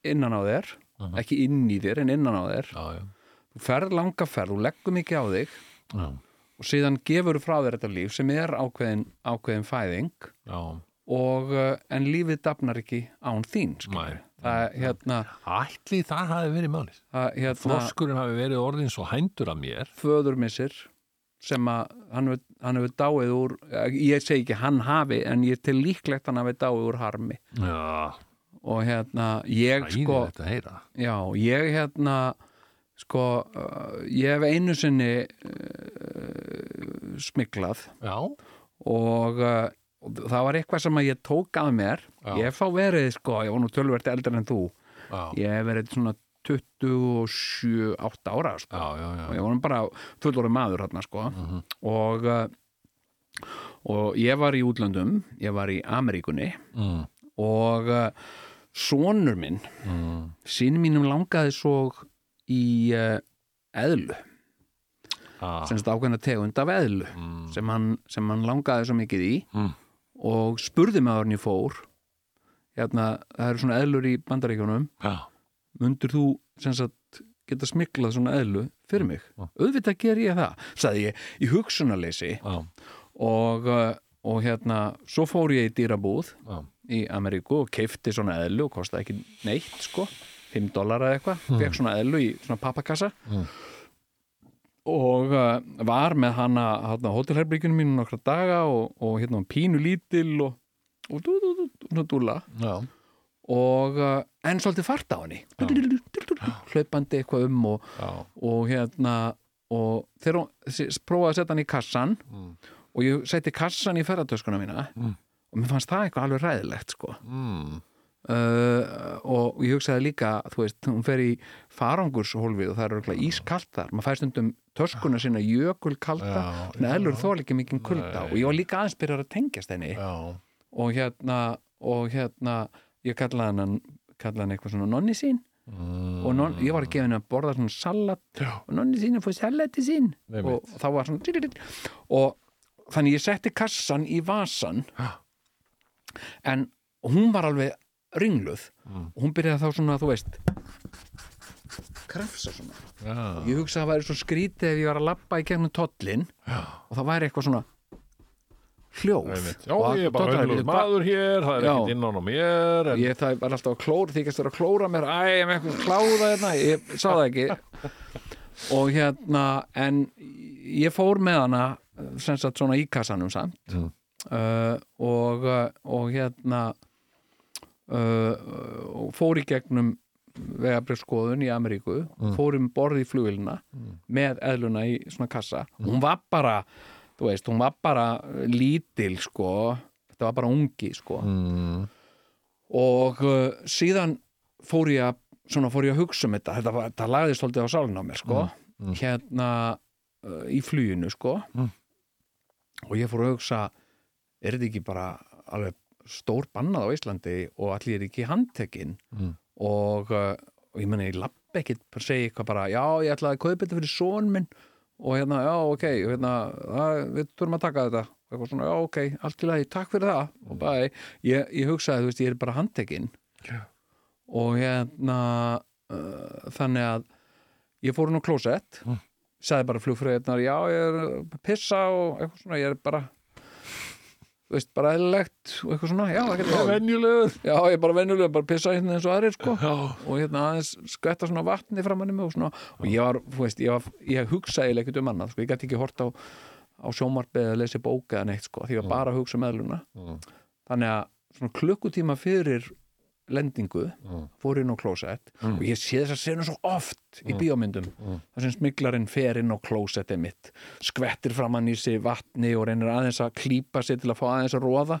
innan á þér Mhm. ekki inn í þér en innan á þér. Þú ferð langa ferð, þú leggur mikið á þig. Já, og síðan gefur þú frá þér þetta líf sem er ákveðin, ákveðin fæðing já. og, uh, en lífið dafnar ekki án þín það, hérna, ætli það hafi verið málið. Það, hérna froskurinn hafi verið orðin svo hændur af mér. Föðurmissir sem að hann hefur, dáið úr ég segi ekki hann hafi en ég til líklegt hann hafi dáið úr harmi. Já, og hérna ég sko æðilegt að heyra. Já, ég hérna sko, uh, ég hef einu sinni uh, smiklað já, og, uh, og það var eitthvað sem ég tók að mér. Já. ég hef þá verið sko, ég var nú tölvert eldar en þú. Já, ég hef verið svona 27, 8 ára sko. og ég var bara fullorið maður hérna sko. Mhm. og uh, og ég var í útlöndum ég var í Ameríkunni Mm, og uh, sonur minn mm, sín mínum langaði svo í uh, eðlu. Ah, semst ákveðna tegund af eðlu mm, sem hann, sem hann langaði svo mikið í Mm. og spurði með hann ég fór. Hérna, það eru svona eðlur í bandaríkjunum. Já, mundur þú sem sagt geta smiklað svona eðlu fyrir mig? Já. auðvitað ger ég það, sagði ég í hugsunarleysi já, og, uh, og hérna svo fór ég í dýrabúð já, í Ameríku og keifti svona eðlu og kostaði ekki neitt sko 5 dólar eða eitthvað, fekk svona eðlu í svona pappakassa. Mm. og uh, var með hana, hana hótelherbríkjunum mínu nokkra daga og, og hérna pínu lítil og, og dú, dú, dú, dú, dúla já, og uh, en svolítið fart á henni. Hlaupandi eitthvað um og, og hérna og þegar hún prófaði að setja hann í kassan Mm. og ég setti kassan í ferðartöskuna mína Mm. og mér fannst það eitthvað alveg ræðilegt sko. Mm, uh, og ég hugsaði líka þú veist, hún fer í farangurshólfið og það er örgulega ískalt þar maður fær stundum töskuna sína jökul kalda Já, en eðlur já. þó ekki mikið kulda Nei. og ég var líka aðeins byrjar að tengjast henni já, og hérna og hérna, ég kallaði hann kallaði hann eitthvað svona nonni sín mm, og non, ég var að gefa henni að borða svona salat já, og nonni sín að fóð salati sín Einmitt. og þá var svona og þannig ég setti kassan í vasan Já. en hún var alveg ringluð Mm. og hún byrjaði þá svona, þú veist krafsa svona Já. ég hugsa að það væri svo skrítið ef ég var að labba í gegnum tollin og það væri eitthvað svona hljóð. Já, ég er bara bara- maður hér, það er Já. ekkert innan á mér en... ég það var alltaf að klóra þykast vera að klóra mér æ, ég er með eitthvað kláða hérna ég sá það ekki og hérna en ég fór með hana sem sagt svona í kassanum samt Mm. uh, og, uh, og hérna og fór í gegnum vegabrjöfskoðun í Ameríku fór um borð í flugilina með eðluna í svona kassa. Hún var bara, þú veist, hún var bara lítil sko. Þetta var bara ungi sko. Mm. og uh, síðan fór ég að svona fór ég að hugsa um þetta. Þetta, var, þetta lagði svolítið á sálinn á mér sko. Hérna uh, í fluginu sko. Og ég fór að hugsa er þetta ekki bara alveg stór bannað á Íslandi og allir er ekki handtekinn. Mm. og, uh, og ég meni ég lapp ekkit bara segja eitthvað bara já ég ætlaði að kaupa þetta fyrir son minn. Og hérna já ok hérna, að, við þurfum að taka þetta. Og eitthvað svona já ok, allt í lagi, takk fyrir það. Og bæ, ég, ég hugsaði þú veist ég er bara handtekinn. Já. og hérna uh, þannig að ég fór hún á klósett Mm. sagði bara flugfröðnar já ég er að pissa og eitthvað svona ég er bara veist, bara eðlilegt og eitthvað svona, já, ekkert mál. Venjulegur. Já, ég er bara venjulega, bara pissa hérna eins og aðrir sko. Já, og hérna aðeins skvætta svona vatni framann í mig og svona. Og ég var, þú veist, ég, var, ég hugsaði ekkert um annað, sko, ég gæti ekki hort á, á sjómarpið eða lesi bóka eða neitt, sko, því ég var bara að hugsa um eðluna. Mm. þannig að svona klukkutíma fyrir lendingu Mm. fór inn á klósett og ég sé þess að senu svo oft í bíómyndum Mm. þar sem smiglarinn fer inn á klósettið mitt skvettir framann í sig vatni og reynir aðeins að klípa sig til að fá aðeins að róða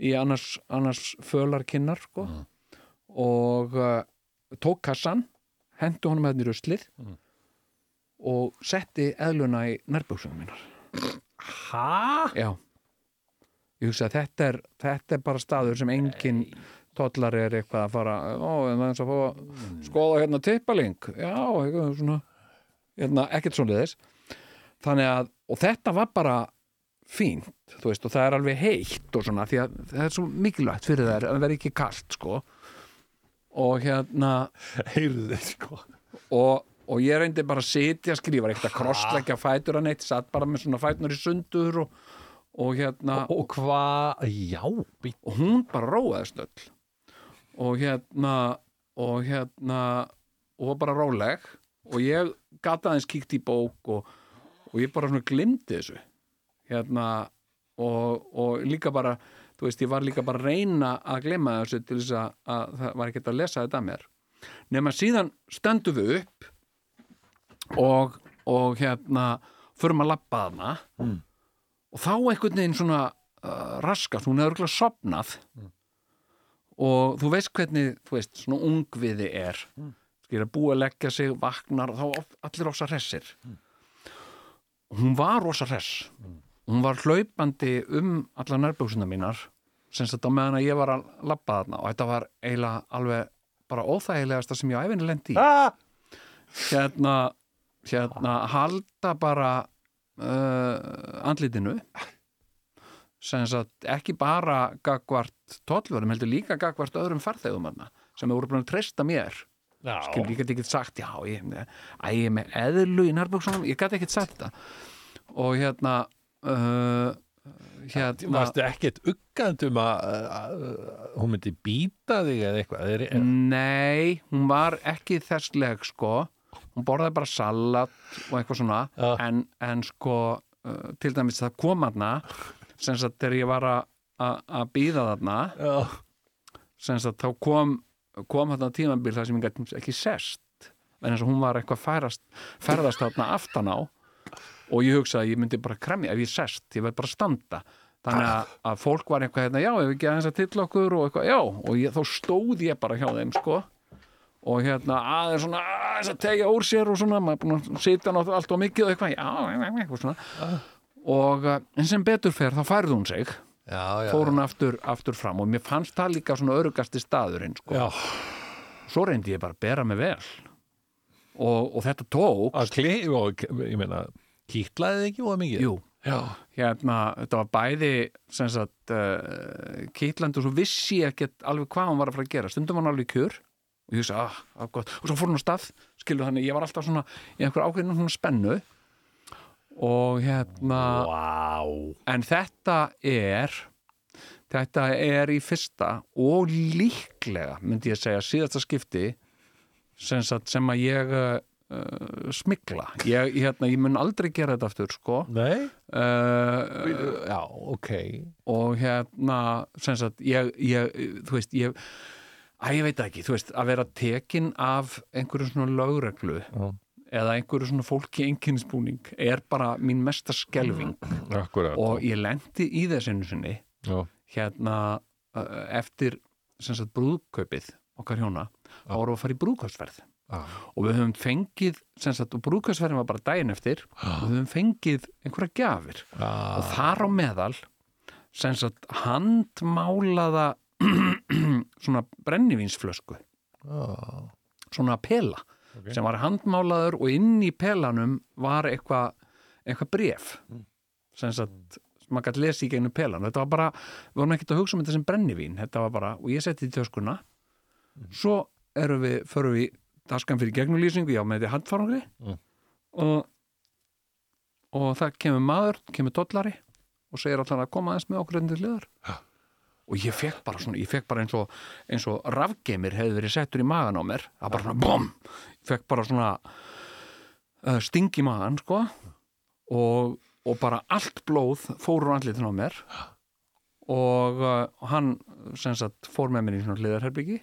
í annars, annars fölar kinnar sko. og uh, tók kassan hendu honum hérna í ruslið og setti eðluna í nærbuksunum mínar Hæ? já ég hugsa að þetta er, þetta er bara staður sem engin tollar er eitthvað að fara ó, en það er eins að fá að skoða hérna tippaling, já, eitthvað svona hérna, ekkert svona þess þannig að, og þetta var bara fínt, þú veist, og það er alveg heitt og svona, því að það er svo mikilvægt fyrir þær að það verði ekki kalt, sko. Og hérna Heyrðu þið sko. Og, og ég reyndi bara að sitja skrifa, ekkert að krossleggja fætur að neitt, satt bara með svona fætunar í sundur og, og hérna Og hvað, já, og hún bara róaðist öll og hérna og hérna og var bara róleg og ég gata aðeins kíkt í bók og, og ég bara svona glimti þessu. Hérna og, og líka bara þú veist, ég var líka bara reyna að glemma þessu til þess að, að það var ekkert að lesa þetta að mér. Nema síðan stöndum við upp og, og hérna förum að labba þarna Mm. og þá einhvern veginn svona uh, raskast, hún hefur örugglega sopnað og þú veist hvernig þú veist, svona ungviði er. Mm. skilja búið að leggja sig, vaknar og þá allir rosa hressir. Hún var rosa hress. Hún var hlaupandi um alla nærbjóksuna mínar sem sagt á meðan að ég var að labba þarna. Og þetta var eiginlega alveg bara óþægilegasta sem ég á æfinni lendi í. Ah! hérna, hérna halda bara uh, andlitinu ekki bara gagvart tollverðum, heldur líka gagvart öðrum farþegum sem hefur búin að treysta mér. Skil, get ekki sagt, já, ég, æ, ég er með eðlu í nærbuksunum, ég get ekki sagt þetta og hérna uh, hérna varstu ekkert uggand um að, að, að hún myndi býta þig eða eitthvað er, er, Nei, hún var ekki þessleg sko. Hún borðaði bara salat og eitthvað svona. Já. en, en sko uh, til dæmis það kom aðna sem sagt þegar ég var að- að að býða þarna Já, sem sagt þá kom kom þarna tímabil þar sem ég gæti ekki sest en eins og hún var eitthvað færast, ferðast þarna aftan á og ég hugsaði að ég myndi bara kremja ef ég sest, ég verð bara að standa. Þannig að, að fólk var eitthvað hérna, já, ef ekki aðeins að tilla okkur og eitthvað, já, og ég, þá stóð ég bara hjá þeim, sko. Og hérna aðeins svona aðeins að tegja úr sér og svona, maður er búin að sitja náttúrulega allt og mikið og eitthvað, já, eitthvað svona og uh, en sem betur fer þá færði hún sig, já, já, fór hún aftur, aftur fram og mér fannst það líka svona örugasti staðurinn, sko. Svo reyndi ég bara að bera mig vel. Og, og þetta tók og, ég meina kýtlaði þig ekki óða mikið? Jú, já, hérna, þetta var bæði sem sagt uh, kýtlandi og svo vissi ég ekkert alveg hvað hann var að fara að gera. Stundum hann alveg í kjör. Og ég hugsa, ah, ah, gott. Og svo fór hún á stað, skilur þannig, ég var alltaf svona í einhver ákveðinu svona spennu og hérna Vá. en þetta er þetta er í fyrsta og líklega myndi ég segja síðasta skipti sem, sagt, sem að ég uh, smikla ég, hérna, ég mun aldrei gera þetta aftur sko. Nei, uh, já, ok. Og hérna sem sagt, ég, ég, þú veist ég, að ég veit ekki, þú veist að vera tekin af einhverju svona lögreglu Já. Eða einhverju svona fólki einkynnsbúning er bara mín mesta skelving Akkurat. Og ég lendi í þessinu sinni Já, hérna uh, eftir sagt brúðkaupið okkar hjóna, þá vorum við að fara í brúðkaupsferð. Já, og við höfum fengið sagt, og brúðkaupsferðin var bara daginn eftir og við höfum fengið einhverja gjafir. Og já, þar á meðal sagt handmálaða svona brennivínsflösku. Svona pela Ok. sem var handmálaður og inn í pelanum var eitthvað eitthva bref sem sagt maður gæti lesa í gegnum pelan. Þetta var bara, við vorum ekkert að hugsa um þetta sem brennivín. Þetta var bara, og ég setti í töskuna. Svo erum við förum við daskan fyrir gegnulýsingu, já með þetta handfarangri Mm. og og það kemur maður, kemur dollari og segir allan að koma aðeins með okkur enn til liðar og ég fekk bara svona, ég fekk bara eins og eins og rafgeimir hefði verið settur í magan á mér, það bara svona BOM! Ég fekk bara svona uh, sting í magan, sko. Og, og bara allt blóð fór úr andlitin á mér. Og uh, hann sem sagt fór með mér í svona hliðarherbyggi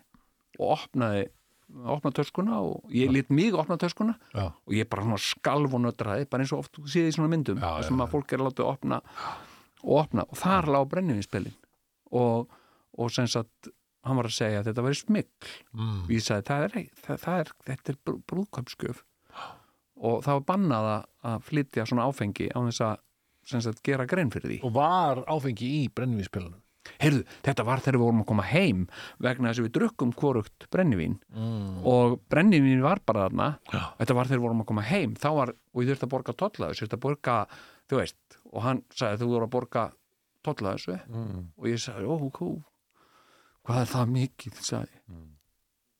og opnaði opnaði töskuna og ég lít mig opna töskuna. Já. og ég bara svona skalf og nötraði bara eins og oft séð í svona myndum Já, sem já, að fólk er að láta opna og opna. Og þar lá brennivinspilin og, og sem sagt hann var að segja að þetta væri smikl Mm. og ég sagði það er, það, það er þetta er brú- brúðkaupsgjöf. Og það var bannað að- flytja svona áfengi á þess að sagt gera grein fyrir því. Og var áfengi í brennivíspilunum heyrðu, þetta var þegar við vorum að koma heim vegna þess að við drukkum hvorugt brennivín mm. og brennivín var bara þarna. Já. þetta var þegar við vorum að koma heim. Þá var, og ég þurfti að borga tolla þessu, þurfti að borga þú veist, og hann sagði þú voru að borga tolla þessu Mm. og ég sagði, ó, hú hvað er það mikið, sagði Mm.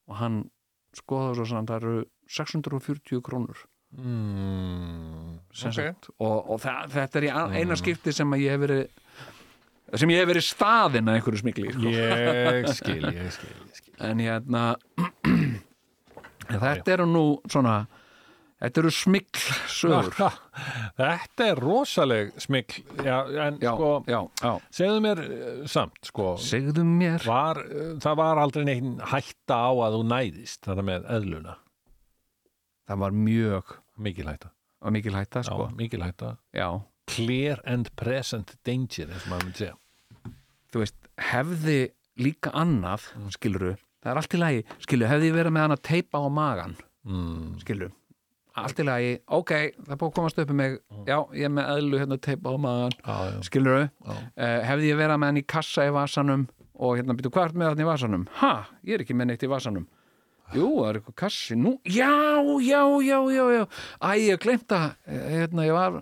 og hann skoðaði svo sann, það eru 640 krónur Mm. sem Ok. sagt, og, og það, þetta er eina skipti sem að ég hef verið sem ég hef verið staðinn að einhverju smikli sko. Ég skil, ég skil, ég skil. en hérna þetta eru nú svona þetta eru smikl sögur. Þetta er rosaleg smikl já, en já, sko, já, já. segðu mér eh, samt sko, segðu mér. var, eh, það var aldrei neitt hætta á að þú næðist þetta með eðluna, það var mjög mikil hætta. Mikil hætta sko. mikil hætta, já, clear and present danger eins og maður myndi segja. Þú veist, hefði líka annað, skiluru það er allt í lagi, skiluru, hefði verið með hann að teipa á magan, mm. skiluru allt. Í lagi, ok, það búið að komast upp um mig. Já, ég er með eðlu hérna teipa á magan já, já, skiluru, já. uh, hefði ég verið með hann í kassa í vasanum og hérna hvað er með hann í vasanum? Ha, ég er ekki með neitt í vasanum. Jú, það er eitthvað kassi nú, já, já, já, já, já. Æ, ég glemt að hérna, ég var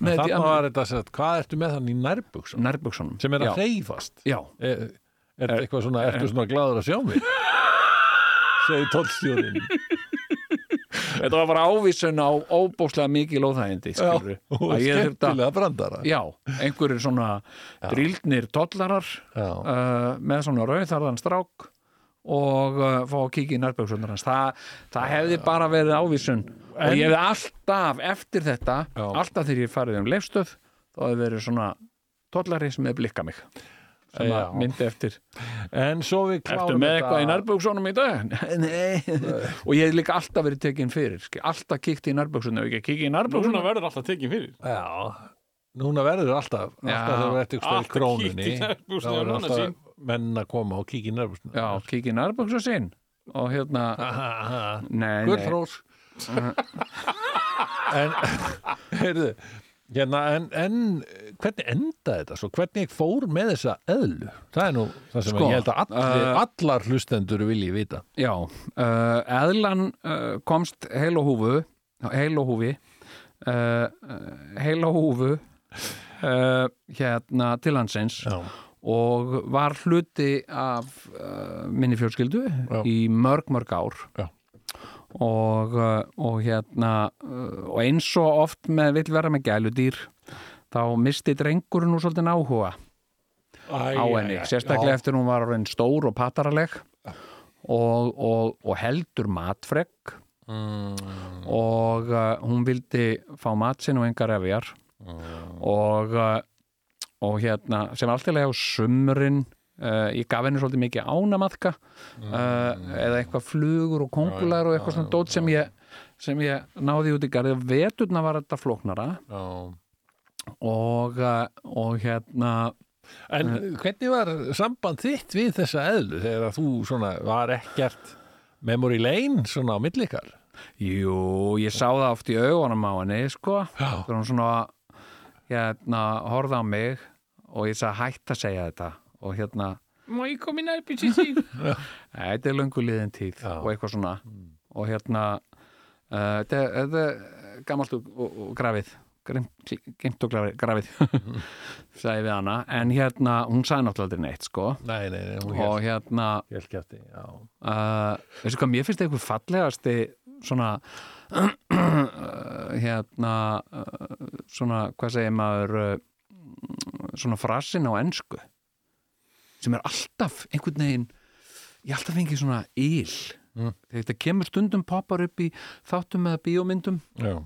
Þannig var þetta að segja, hvað ertu með hann í nærbuksum nærbuksunum sem er að hreyfast. Já, er, þetta eitthvað svona, ertu svona gladur að sjá mig? Segi tollstjórin þetta var bara ávísun á óbókslega mikið lóðhægindi skilur og skemmtilega brandara. Já, einhverjir svona drildnir tollarar já. uh, með svona rauðarðan strák og uh, fá að kíkja í nærböksunar hans. Það, það hefði bara verið ávísun. Og ég hefði alltaf eftir þetta Já. alltaf þegar ég farið um leifstöð þá hefði verið svona tollari sem hefði blikkað mig sem að myndi eftir. En svo við klárum með eitthvað í nærböksunum í dag? Nei Og ég hef líka alltaf verið tekinn fyrir skil. Alltaf kíkt í nærböksunum Núna nærböksunum verður alltaf tekið fyrir. Já, núna verður alltaf alltaf þegar við eftir krónunni kíkt í nærbuxurnar þá verður alltaf menn að koma og kíkja í nærbúsinu Já, kíkja í nærböksunum sín. Og hérna Gullrós. En heyrðu hérna, en, en hvernig endaði þetta svo, hvernig fór með þessa eðlu, það er nú það sem Sko, ég held að allir, uh, allar hlustendur vilji vita. Já, uh, eðlan uh, komst heil og húfu heil og húfi heil og húfu hérna til landsins já, og var hluti af minni fjölskyldu Já. í mörg, mörg ár. Já. Og, uh, og hérna uh, og eins og oft með vill vera með gæludýr þá misti drengurinn nú svolítið áhuga á henni, sérstaklega eftir hún var stór og pataraleg og, og, og heldur matfregg mm, og uh, hún vildi fá mat sinn og engar efjar. Og, uh, og hérna sem alltilega á sumrin uh, ég gaf henni svolítið mikið ánamaðka uh, eða eitthvað flugur og kongular og eitthvað svona dót sem ég sem ég náði út í garði veturna var þetta flóknara já. og, uh, og hérna En hvernig var samband þitt við þessa eðlu þegar þú svona var ekkert memory lane svona á millikar? Jú, ég sá það oft í augunum á henni, sko. Þegar hún svona, hérna, horfði á mig og ég sagði hætt að segja þetta. Og hérna, Má ég koma í nærbyrsi sín? þetta er löngu liðin tíð Já. og eitthvað svona. Og hérna, uh, þetta er- þetta gamalt og, og, og grafið. Geimt og grafið, sagði við hana. En hérna, hún sagði náttúrulega neitt, sko. Nei, nei, nei, Og hérna, hélt kjæfti, já. uh, veistu hvað, mér finnst eitthvað fallegasti svona hérna uh, svona, hvað segir maður svona frasin á ensku sem er alltaf einhvern veginn ég alltaf fengi svona íl Mm. þetta kemur stundum poppar upp í þáttum eða bíómyndum. Já,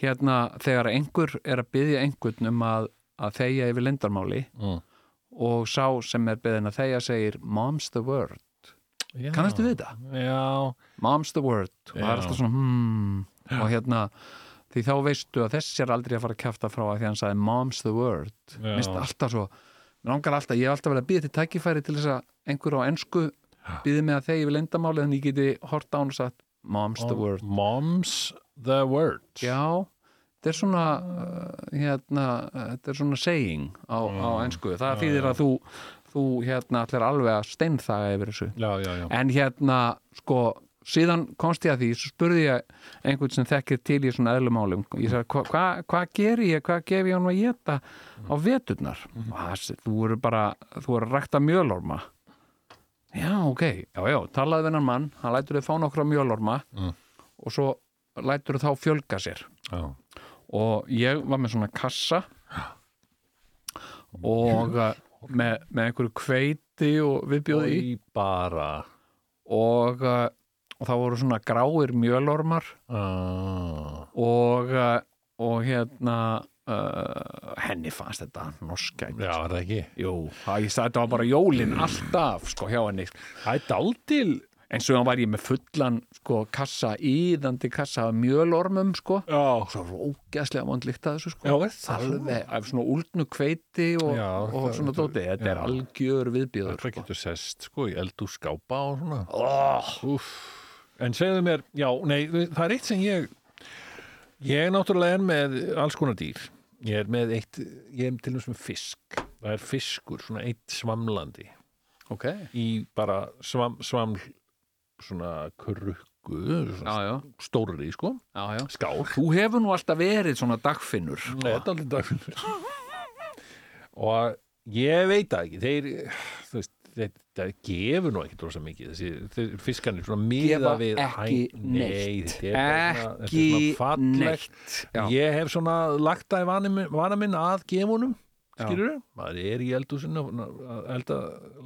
hérna þegar einhver er að byggja einhvern um að, að þegja yfir lendarmáli mm. og sá sem er byggðin að þegja segir mom's the word. Já. kannastu við þetta? Já, mom's the word. Og það er alltaf svona hmm. Og hérna því þá veistu að þessi er aldrei að fara að kæfta frá að því hann sagði mom's the word. Minnst alltaf svo alltaf, ég hef alltaf verið að býða til tækifæri til þess að einhver á ensku býði mig að þegi við lendamáli þannig ég geti hort á hann og sagt mom's the word Mom's the word. já, þetta er svona uh, hérna, þetta er svona saying á, á ensku, það þýðir að þú þú hérna allir alveg að steinþaga yfir þessu. Já, já, já. en hérna sko síðan komst ég að því, svo spurði ég einhvern sem þekkir til í svona eðlumálum ég sagði, hvað hva, hva ger ég, hvað gef ég hann að geta á veturnar? Og það, þú eru bara, þú eru að rækta mjölorma. Já, ok, já, já, talaði við hennan mann. Hann lætur þau fá nokkra mjölorma Mm. og svo lætur þau þá fjölga sér. Já. og ég var með svona kassa og uh, með, með einhverju kveiti og viðbjóði í. Bara. og, uh, og það voru svona gráir mjölormar Ah. og, uh, og hérna uh, henni fannst þetta norskætt Já, er það ekki? Jú, það, ég þetta var bara jólin alltaf sko hjá henni Það er daldil. en svo var ég með fullan sko kassa, íðandi kassa af mjölormum sko Já. svo rókjæslega vond líkt að þessu sko Já, alveg, af svona úldnu kveiti og, Já, og svona dóti þetta er algjör viðbjöður Það getur sest, sko, í eldur skápa og svona. oh, Úff. En segðu mér, já, nei, það er eitt sem ég ég náttúrulega er með alls konar dýr. Ég er með eitt, ég er til þess með fisk. Það er fiskur, svona eitt svamlandi ok, í bara svam, svaml svona krukku, já, svona já, stórri, sko, já, já skál. þú hefur nú alltaf verið svona dagfinnur Nei, þetta er alveg dagfinnur. Og ég veit það ekki, þeir, þetta gefur nú ekkert rosa mikið, þessi fiskarnir svona miða við ekki neitt. ekki neitt Ég hef svona lagt það í vana minn, vana minn að gefunum, skilur maður er í eldhúsinu að elda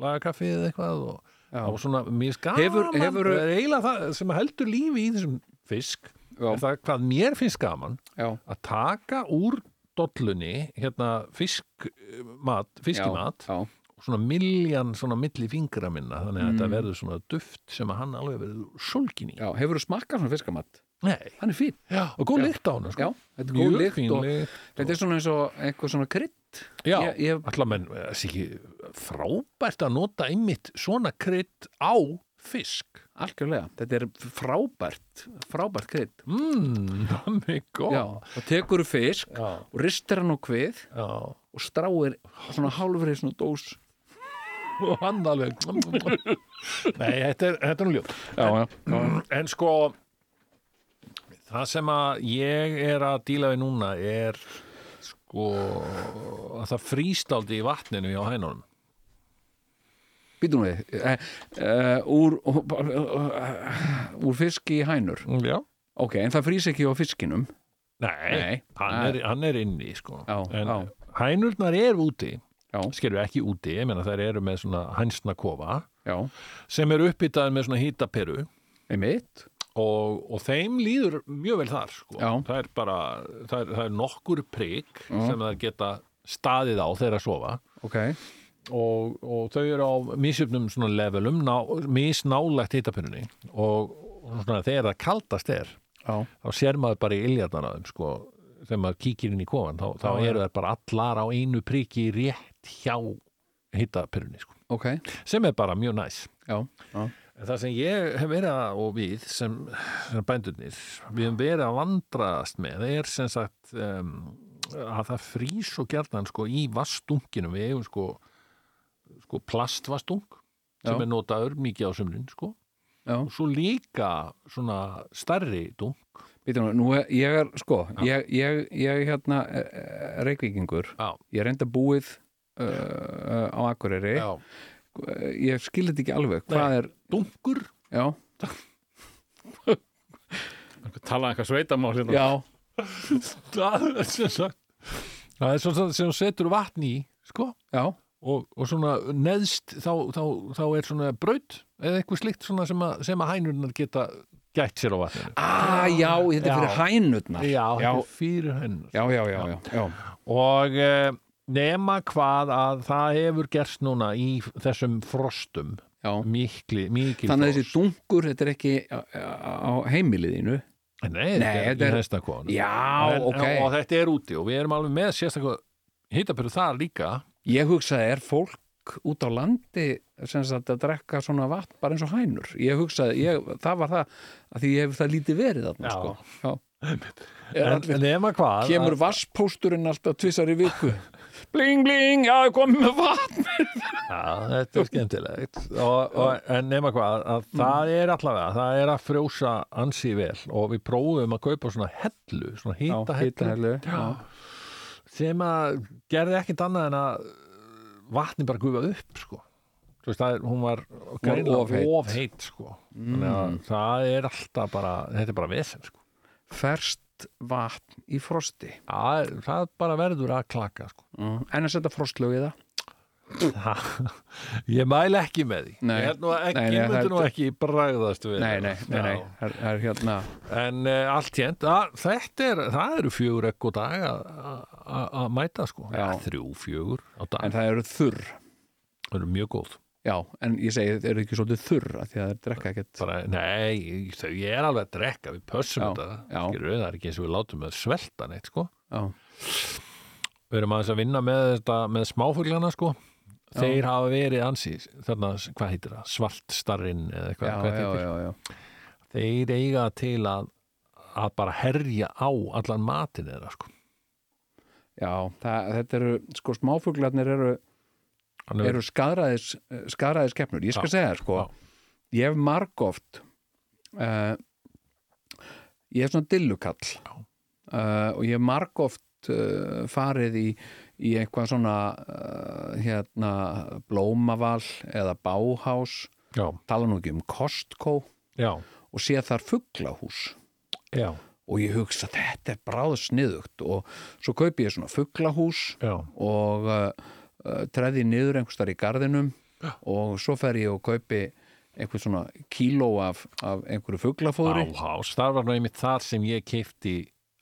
lagakaffi eða eitthvað og það var svona mjög gaman. Hefur- hefurðu- það er sem heldur lífi í þessum fisk Já. er það hvað mér finnst gaman já, að taka úr dollunni hérna fiskmat fiskimat já, svona miljan svona milli fingra minna þannig að Mm. þetta verður svona duft sem að hann alveg verður sólkin í já. hefur þú smakkað svona fiskamatt? Nei, hann er fín, já, og góð lykt á hann sko. já, þetta er góð lykt og lykt þetta er svona eins og eitthvað svona krydd Já, Ég- ég- allar menn, þessi ekki frábært að nota einmitt svona krydd á fisk. algjörlega, þetta er frábært frábært krydd Mmm, það er góð. já, og tekur þú fisk já, og ristir hann á kvið já. og stráir svona hálfrið svona dós Og hann alveg. Nei, þetta er, þetta er nú ljótt. já, já, En sko, það sem að ég er að díla við núna er sko að það frístaldi í vatninu hjá hænunum. býtum við uh, uh, úr, uh, úr fiski í hænur Já. ok, en það frýs ekki á fiskinum Nei, Nei. hann, er, hann er inni sko. Já, en hænurnar eru úti já, skerðu ekki úti, ég meina þær eru með svona hænsna kofa já, sem eru uppbyttaði með svona hýtaperu einmitt. Og, og þeim líður mjög vel þar sko. Það er bara, það er, það er nokkur prik Já. sem þær geta staðið á þegar að sofa. Ok, og, og þau eru á misjöfnum svona levelum, ná, misnálægt hýtaperunni og, og svona þegar það kaldast er já, þá sér maður bara í iljarnar sko, þegar maður kíkir inn í kofan þá, þá eru þær bara allar á einu priki rétt hjá hittaperunni sko. ok. Sem er bara mjög næs. Já, já, en það sem ég hef verið að og við sem, sem bændurnir við hefum verið að vandraðast með það er sem sagt um, að það frýs og gjarnan sko í vastunginum við hefum sko, sko plastvastung sem Já. er notaður mikið á sumrin sko. Og svo líka svona stærri dung nú er, ég er, sko ég, ég, ég hérna reykvíkingur, Já. ég reynda búið uh, á Akureyri. Já. ég skil þetta ekki alveg, hvað er dungur já, Tala eitthvað sveitamál hérna. já, það er sem sagt það er svona sem setur vatn í sko. Já. Og, og svona neðst þá, þá, þá er svona braut eða eitthvað slikt svona sem að, sem að hænurnar geta gætt sér á vatninu. Ah, já, þetta er fyrir hænutnar já, þetta er fyrir hænurnar. Já, já, já, já, já. og eh, nema hvað að það hefur gerst núna í þessum frostum já. mikli, mikil þannig að frost. þessi dungur, þetta er ekki á, á heimiliðinu Nei, Nei, þetta er í hestakonu já, en, ok og þetta er úti og við erum alveg með sérstaklega hittaperu þar líka ég hugsaði, er fólk út á landi sem sagt að drekka svona vatn bara eins og hænur ég hugsaði, ég, það var það að því ég hef það lítið verið þarna Já. sko. já. En, allir, nema hvað kemur vasspósturinn alltaf tvissar í viku bling bling, já, komið með vatn Já, þetta er skemmtilegt og, og, en nema hvað að það er allavega, það er að frjósa ansi vel og við prófum að kaupa svona hellu, svona hýta hellu hitahellu já. sem að gerði ekkit annað en að vatni bara gufa upp sko. Þú veist, er, hún var ofheit. of sko. þannig að það er alltaf bara þetta er bara vesen sko. ferst vatn í frosti það, það bara verður að klaka sko. en að setja frostlög í það ég mæla ekki með því Nei. ég að myndi nú ekki bragðast við nei, nei, nei, nei. Já. Er, er hérna En uh, allt hérnt, þetta er, það eru fjögur ekko dag að- að að mæta sko. Já. þrjú, fjögur á dag. en það eru þurr það eru mjög góð. Já, en ég segi, eru ekki svolítið þurr af því að þeir drekka ekkert Bara, nei, þau er alveg að drekka, við pössum Já, þetta. já. Skilurðu, það er ekki eins og við látum með svelta neitt, sko. já, Við erum aðeins að vinna með þetta, með smáfuglana, sko. Þeir hafa verið ansi, þarna, hvað heitir það, svartstarrin eða eitthvað, já, já, já, já. Þeir eiga til að, að bara herja á allan matin eða, sko. já það, þetta eru, sko smáfuglarnir eru Er- eru skaraðis skaraðis keppnur, ég skal Já, segja þér sko já. ég hef margóft uh, ég hef svona dillukall. Uh, og ég hef margóft uh, farið í, í eitthvað svona hérna blómaval eða báhás. Já, tala nú ekki um Costco. Og sé þar fuglahús. Já, og ég hugsa þetta er bráð sniðugt og svo kaupi ég svona fuglahús já. og treði niður einhvers þar í garðinum og svo fer ég og kaupi einhver svona kíló af, af einhverju fuglafóðri. Báhás, það var einmitt þar sem ég keipti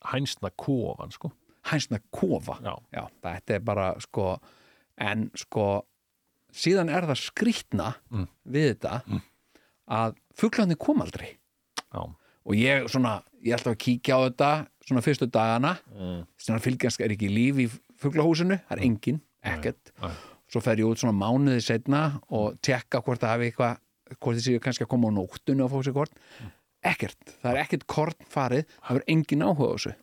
hænsna kofan, sko. hænsna kofa? Já. þetta er bara sko en sko síðan er það skrýtna Mm. við þetta að fuglarnir kom aldrei. Já, og ég svona, ég ætla að kíkja á þetta svona fyrstu dagana. Mm. sem að fylgjast er ekki líf í fuglahúsinu það er engin, ekkert. Svo fer ég út svona mánuði setna og tekka hvort það hafi eitthvað hvort séu kannski að koma á nóttunni og fá sér kort ekkert, það er ekkert kort farið. Það er engin áhuga á þessu.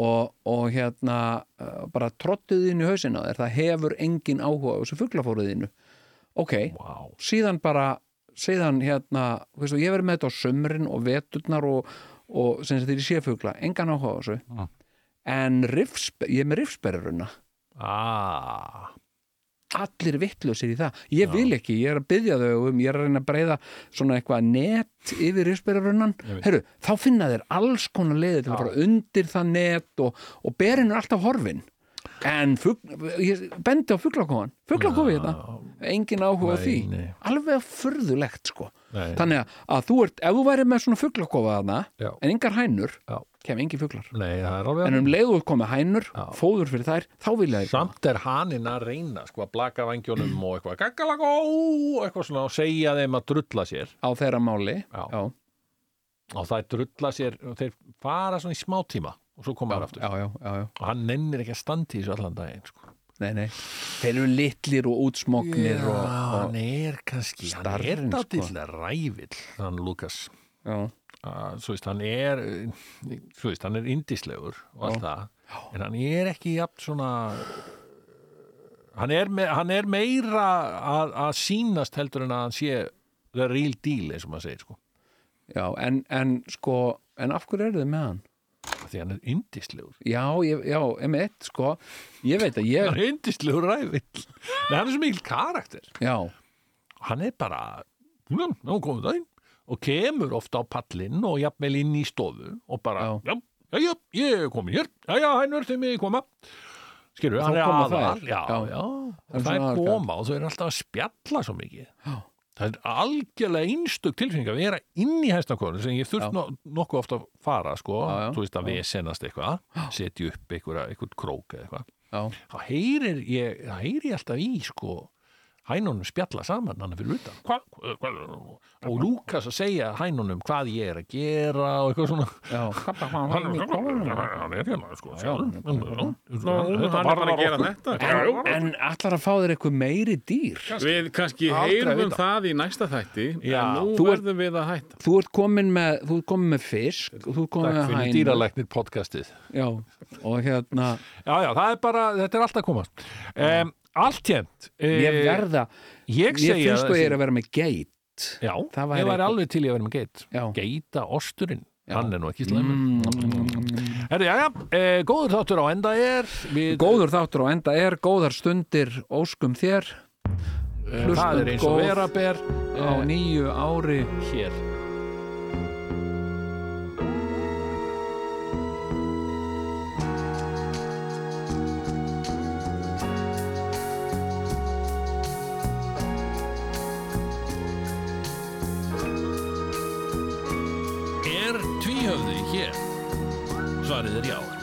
Og, og hérna uh, bara trottið inn í hausinn á þér. Það hefur engin áhuga á þessu fuglafóruðinu. Ok, vá. síðan bara síðan hérna, veistu, ég verið með þetta á sömrin og veturnar og, og sem þetta er í séfugla, engan áhuga á þessu. Mm. en rifspe, ég er með rifsberuruna Ah, allir vittlausir í það. Ég vil ekki, ég er að byggja þau um ég er að reyna að breyða svona eitthvað net yfir risperarunnan, herru þá finna þeir alls konar leiði til að fara undir það net og, og berin er alltaf horfin en bendi á fuglakofan. Fuglakofið þetta, engin áhuga Nei, því. nei. alveg furðulegt sko. Nei. þannig að, að þú ert, ef þú væri með svona fuglakofa þarna, en engar hænur Já. kem engin það alveg en um leiðu komið hænur, Já. fóður fyrir þær þá vilja þeir Samt er haninn að reyna sko að blaka vangjónum og eitthvað gaggalagó eitthvað svona og segja þeim að drulla sér. Á þeirra máli Já. og það drulla sér og þeir fara svona í smá tíma og svo koma þær aftur já, já, já, já. og hann nennir ekki að standa í þessu allan daginn sko. Nei, nei. þeir eru litlir og útsmoknir og, hann og, er kannski hann er Starrinn, sko. rævill hann Lukas svo veist, hann er svo veist, hann er indislegur og allt það en hann er ekki jafn svona hann er, me, hann er meira að, að sýnast heldur en að hann sé the real deal eins og maður segir sko já en, en sko en af hverju eru þið með hann? Því hann er indislegur Já, ég, já, emitt, sko. Ég veit að ég, hann er indislegur rævill Nei, hann er svo mikil karakter. Já, hann er bara já, komið það inn og kemur ofta á pallinn og jafnvel inn í stofu og bara, já, já, já, ég er komin hér. Já, já, hænur, þeim ég koma. Skilur, Þá hann er koma aðal. Já, Já. Það er er koma og þau eru alltaf að spjalla svo mikið. Já. Það er algjörlega einstök tilfinning að vera inn í hæstakonu sem ég þurft no, nokkuð ofta að fara sko, Já, já. þú veist að við senast eitthvað setja upp einhvern krók eða eitthvað. Þá heyrir ég, þá heyrir ég alltaf í sko hænunum spjalla saman hann fyrir utan. Hva, hva, hva, og Lúkas að segja hænunum hvað ég er að gera og eitthvað svona. Já. Hann, er hérna sko hann er bara að gera þetta. En, en allar að fá þér eitthvað meiri dýr? Við kannski heyrum vita. það í næsta þætti Já. en nú ert- verðum við að hætta. Þú ert komin með, þú ert komin með fisk þú ert komin með fyrir hænur dýralæknir podcastið. Já, og hérna já já það er bara, þetta er alltaf komast. Um, allt hérnt Ég verða, ég ég finnst þú ég er að vera með geit. Já, ég væri eitthvað- alveg til í að vera með geit. Já. geita osturinn hann er nú ekki slæmur. Mm, Herri, já, já, e, góður þáttur á enda er við, Góður þáttur og enda er góðar stundir óskum þér. Eh, er og góð vera ber á nýju ári. hér Svarið er já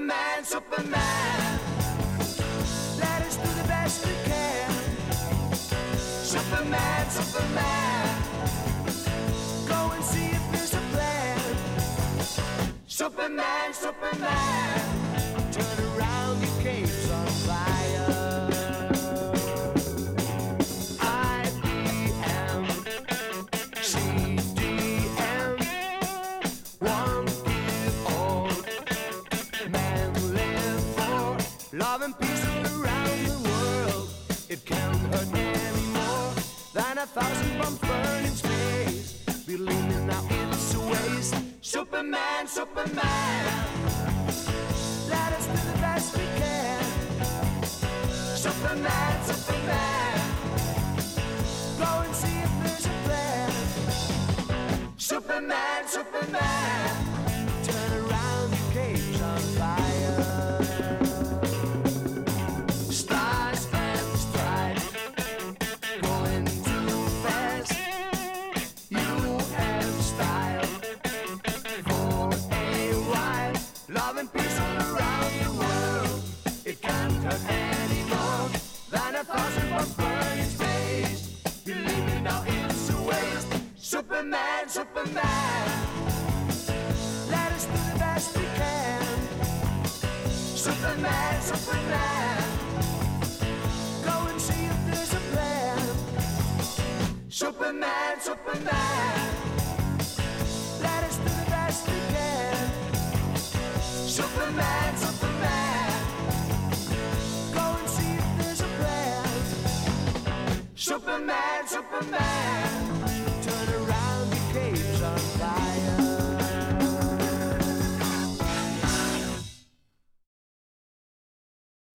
Superman, Superman. Let us do the best we can. Superman, Superman. Go and see if there's a plan. Superman, Superman. Turn around, your cape's on fire.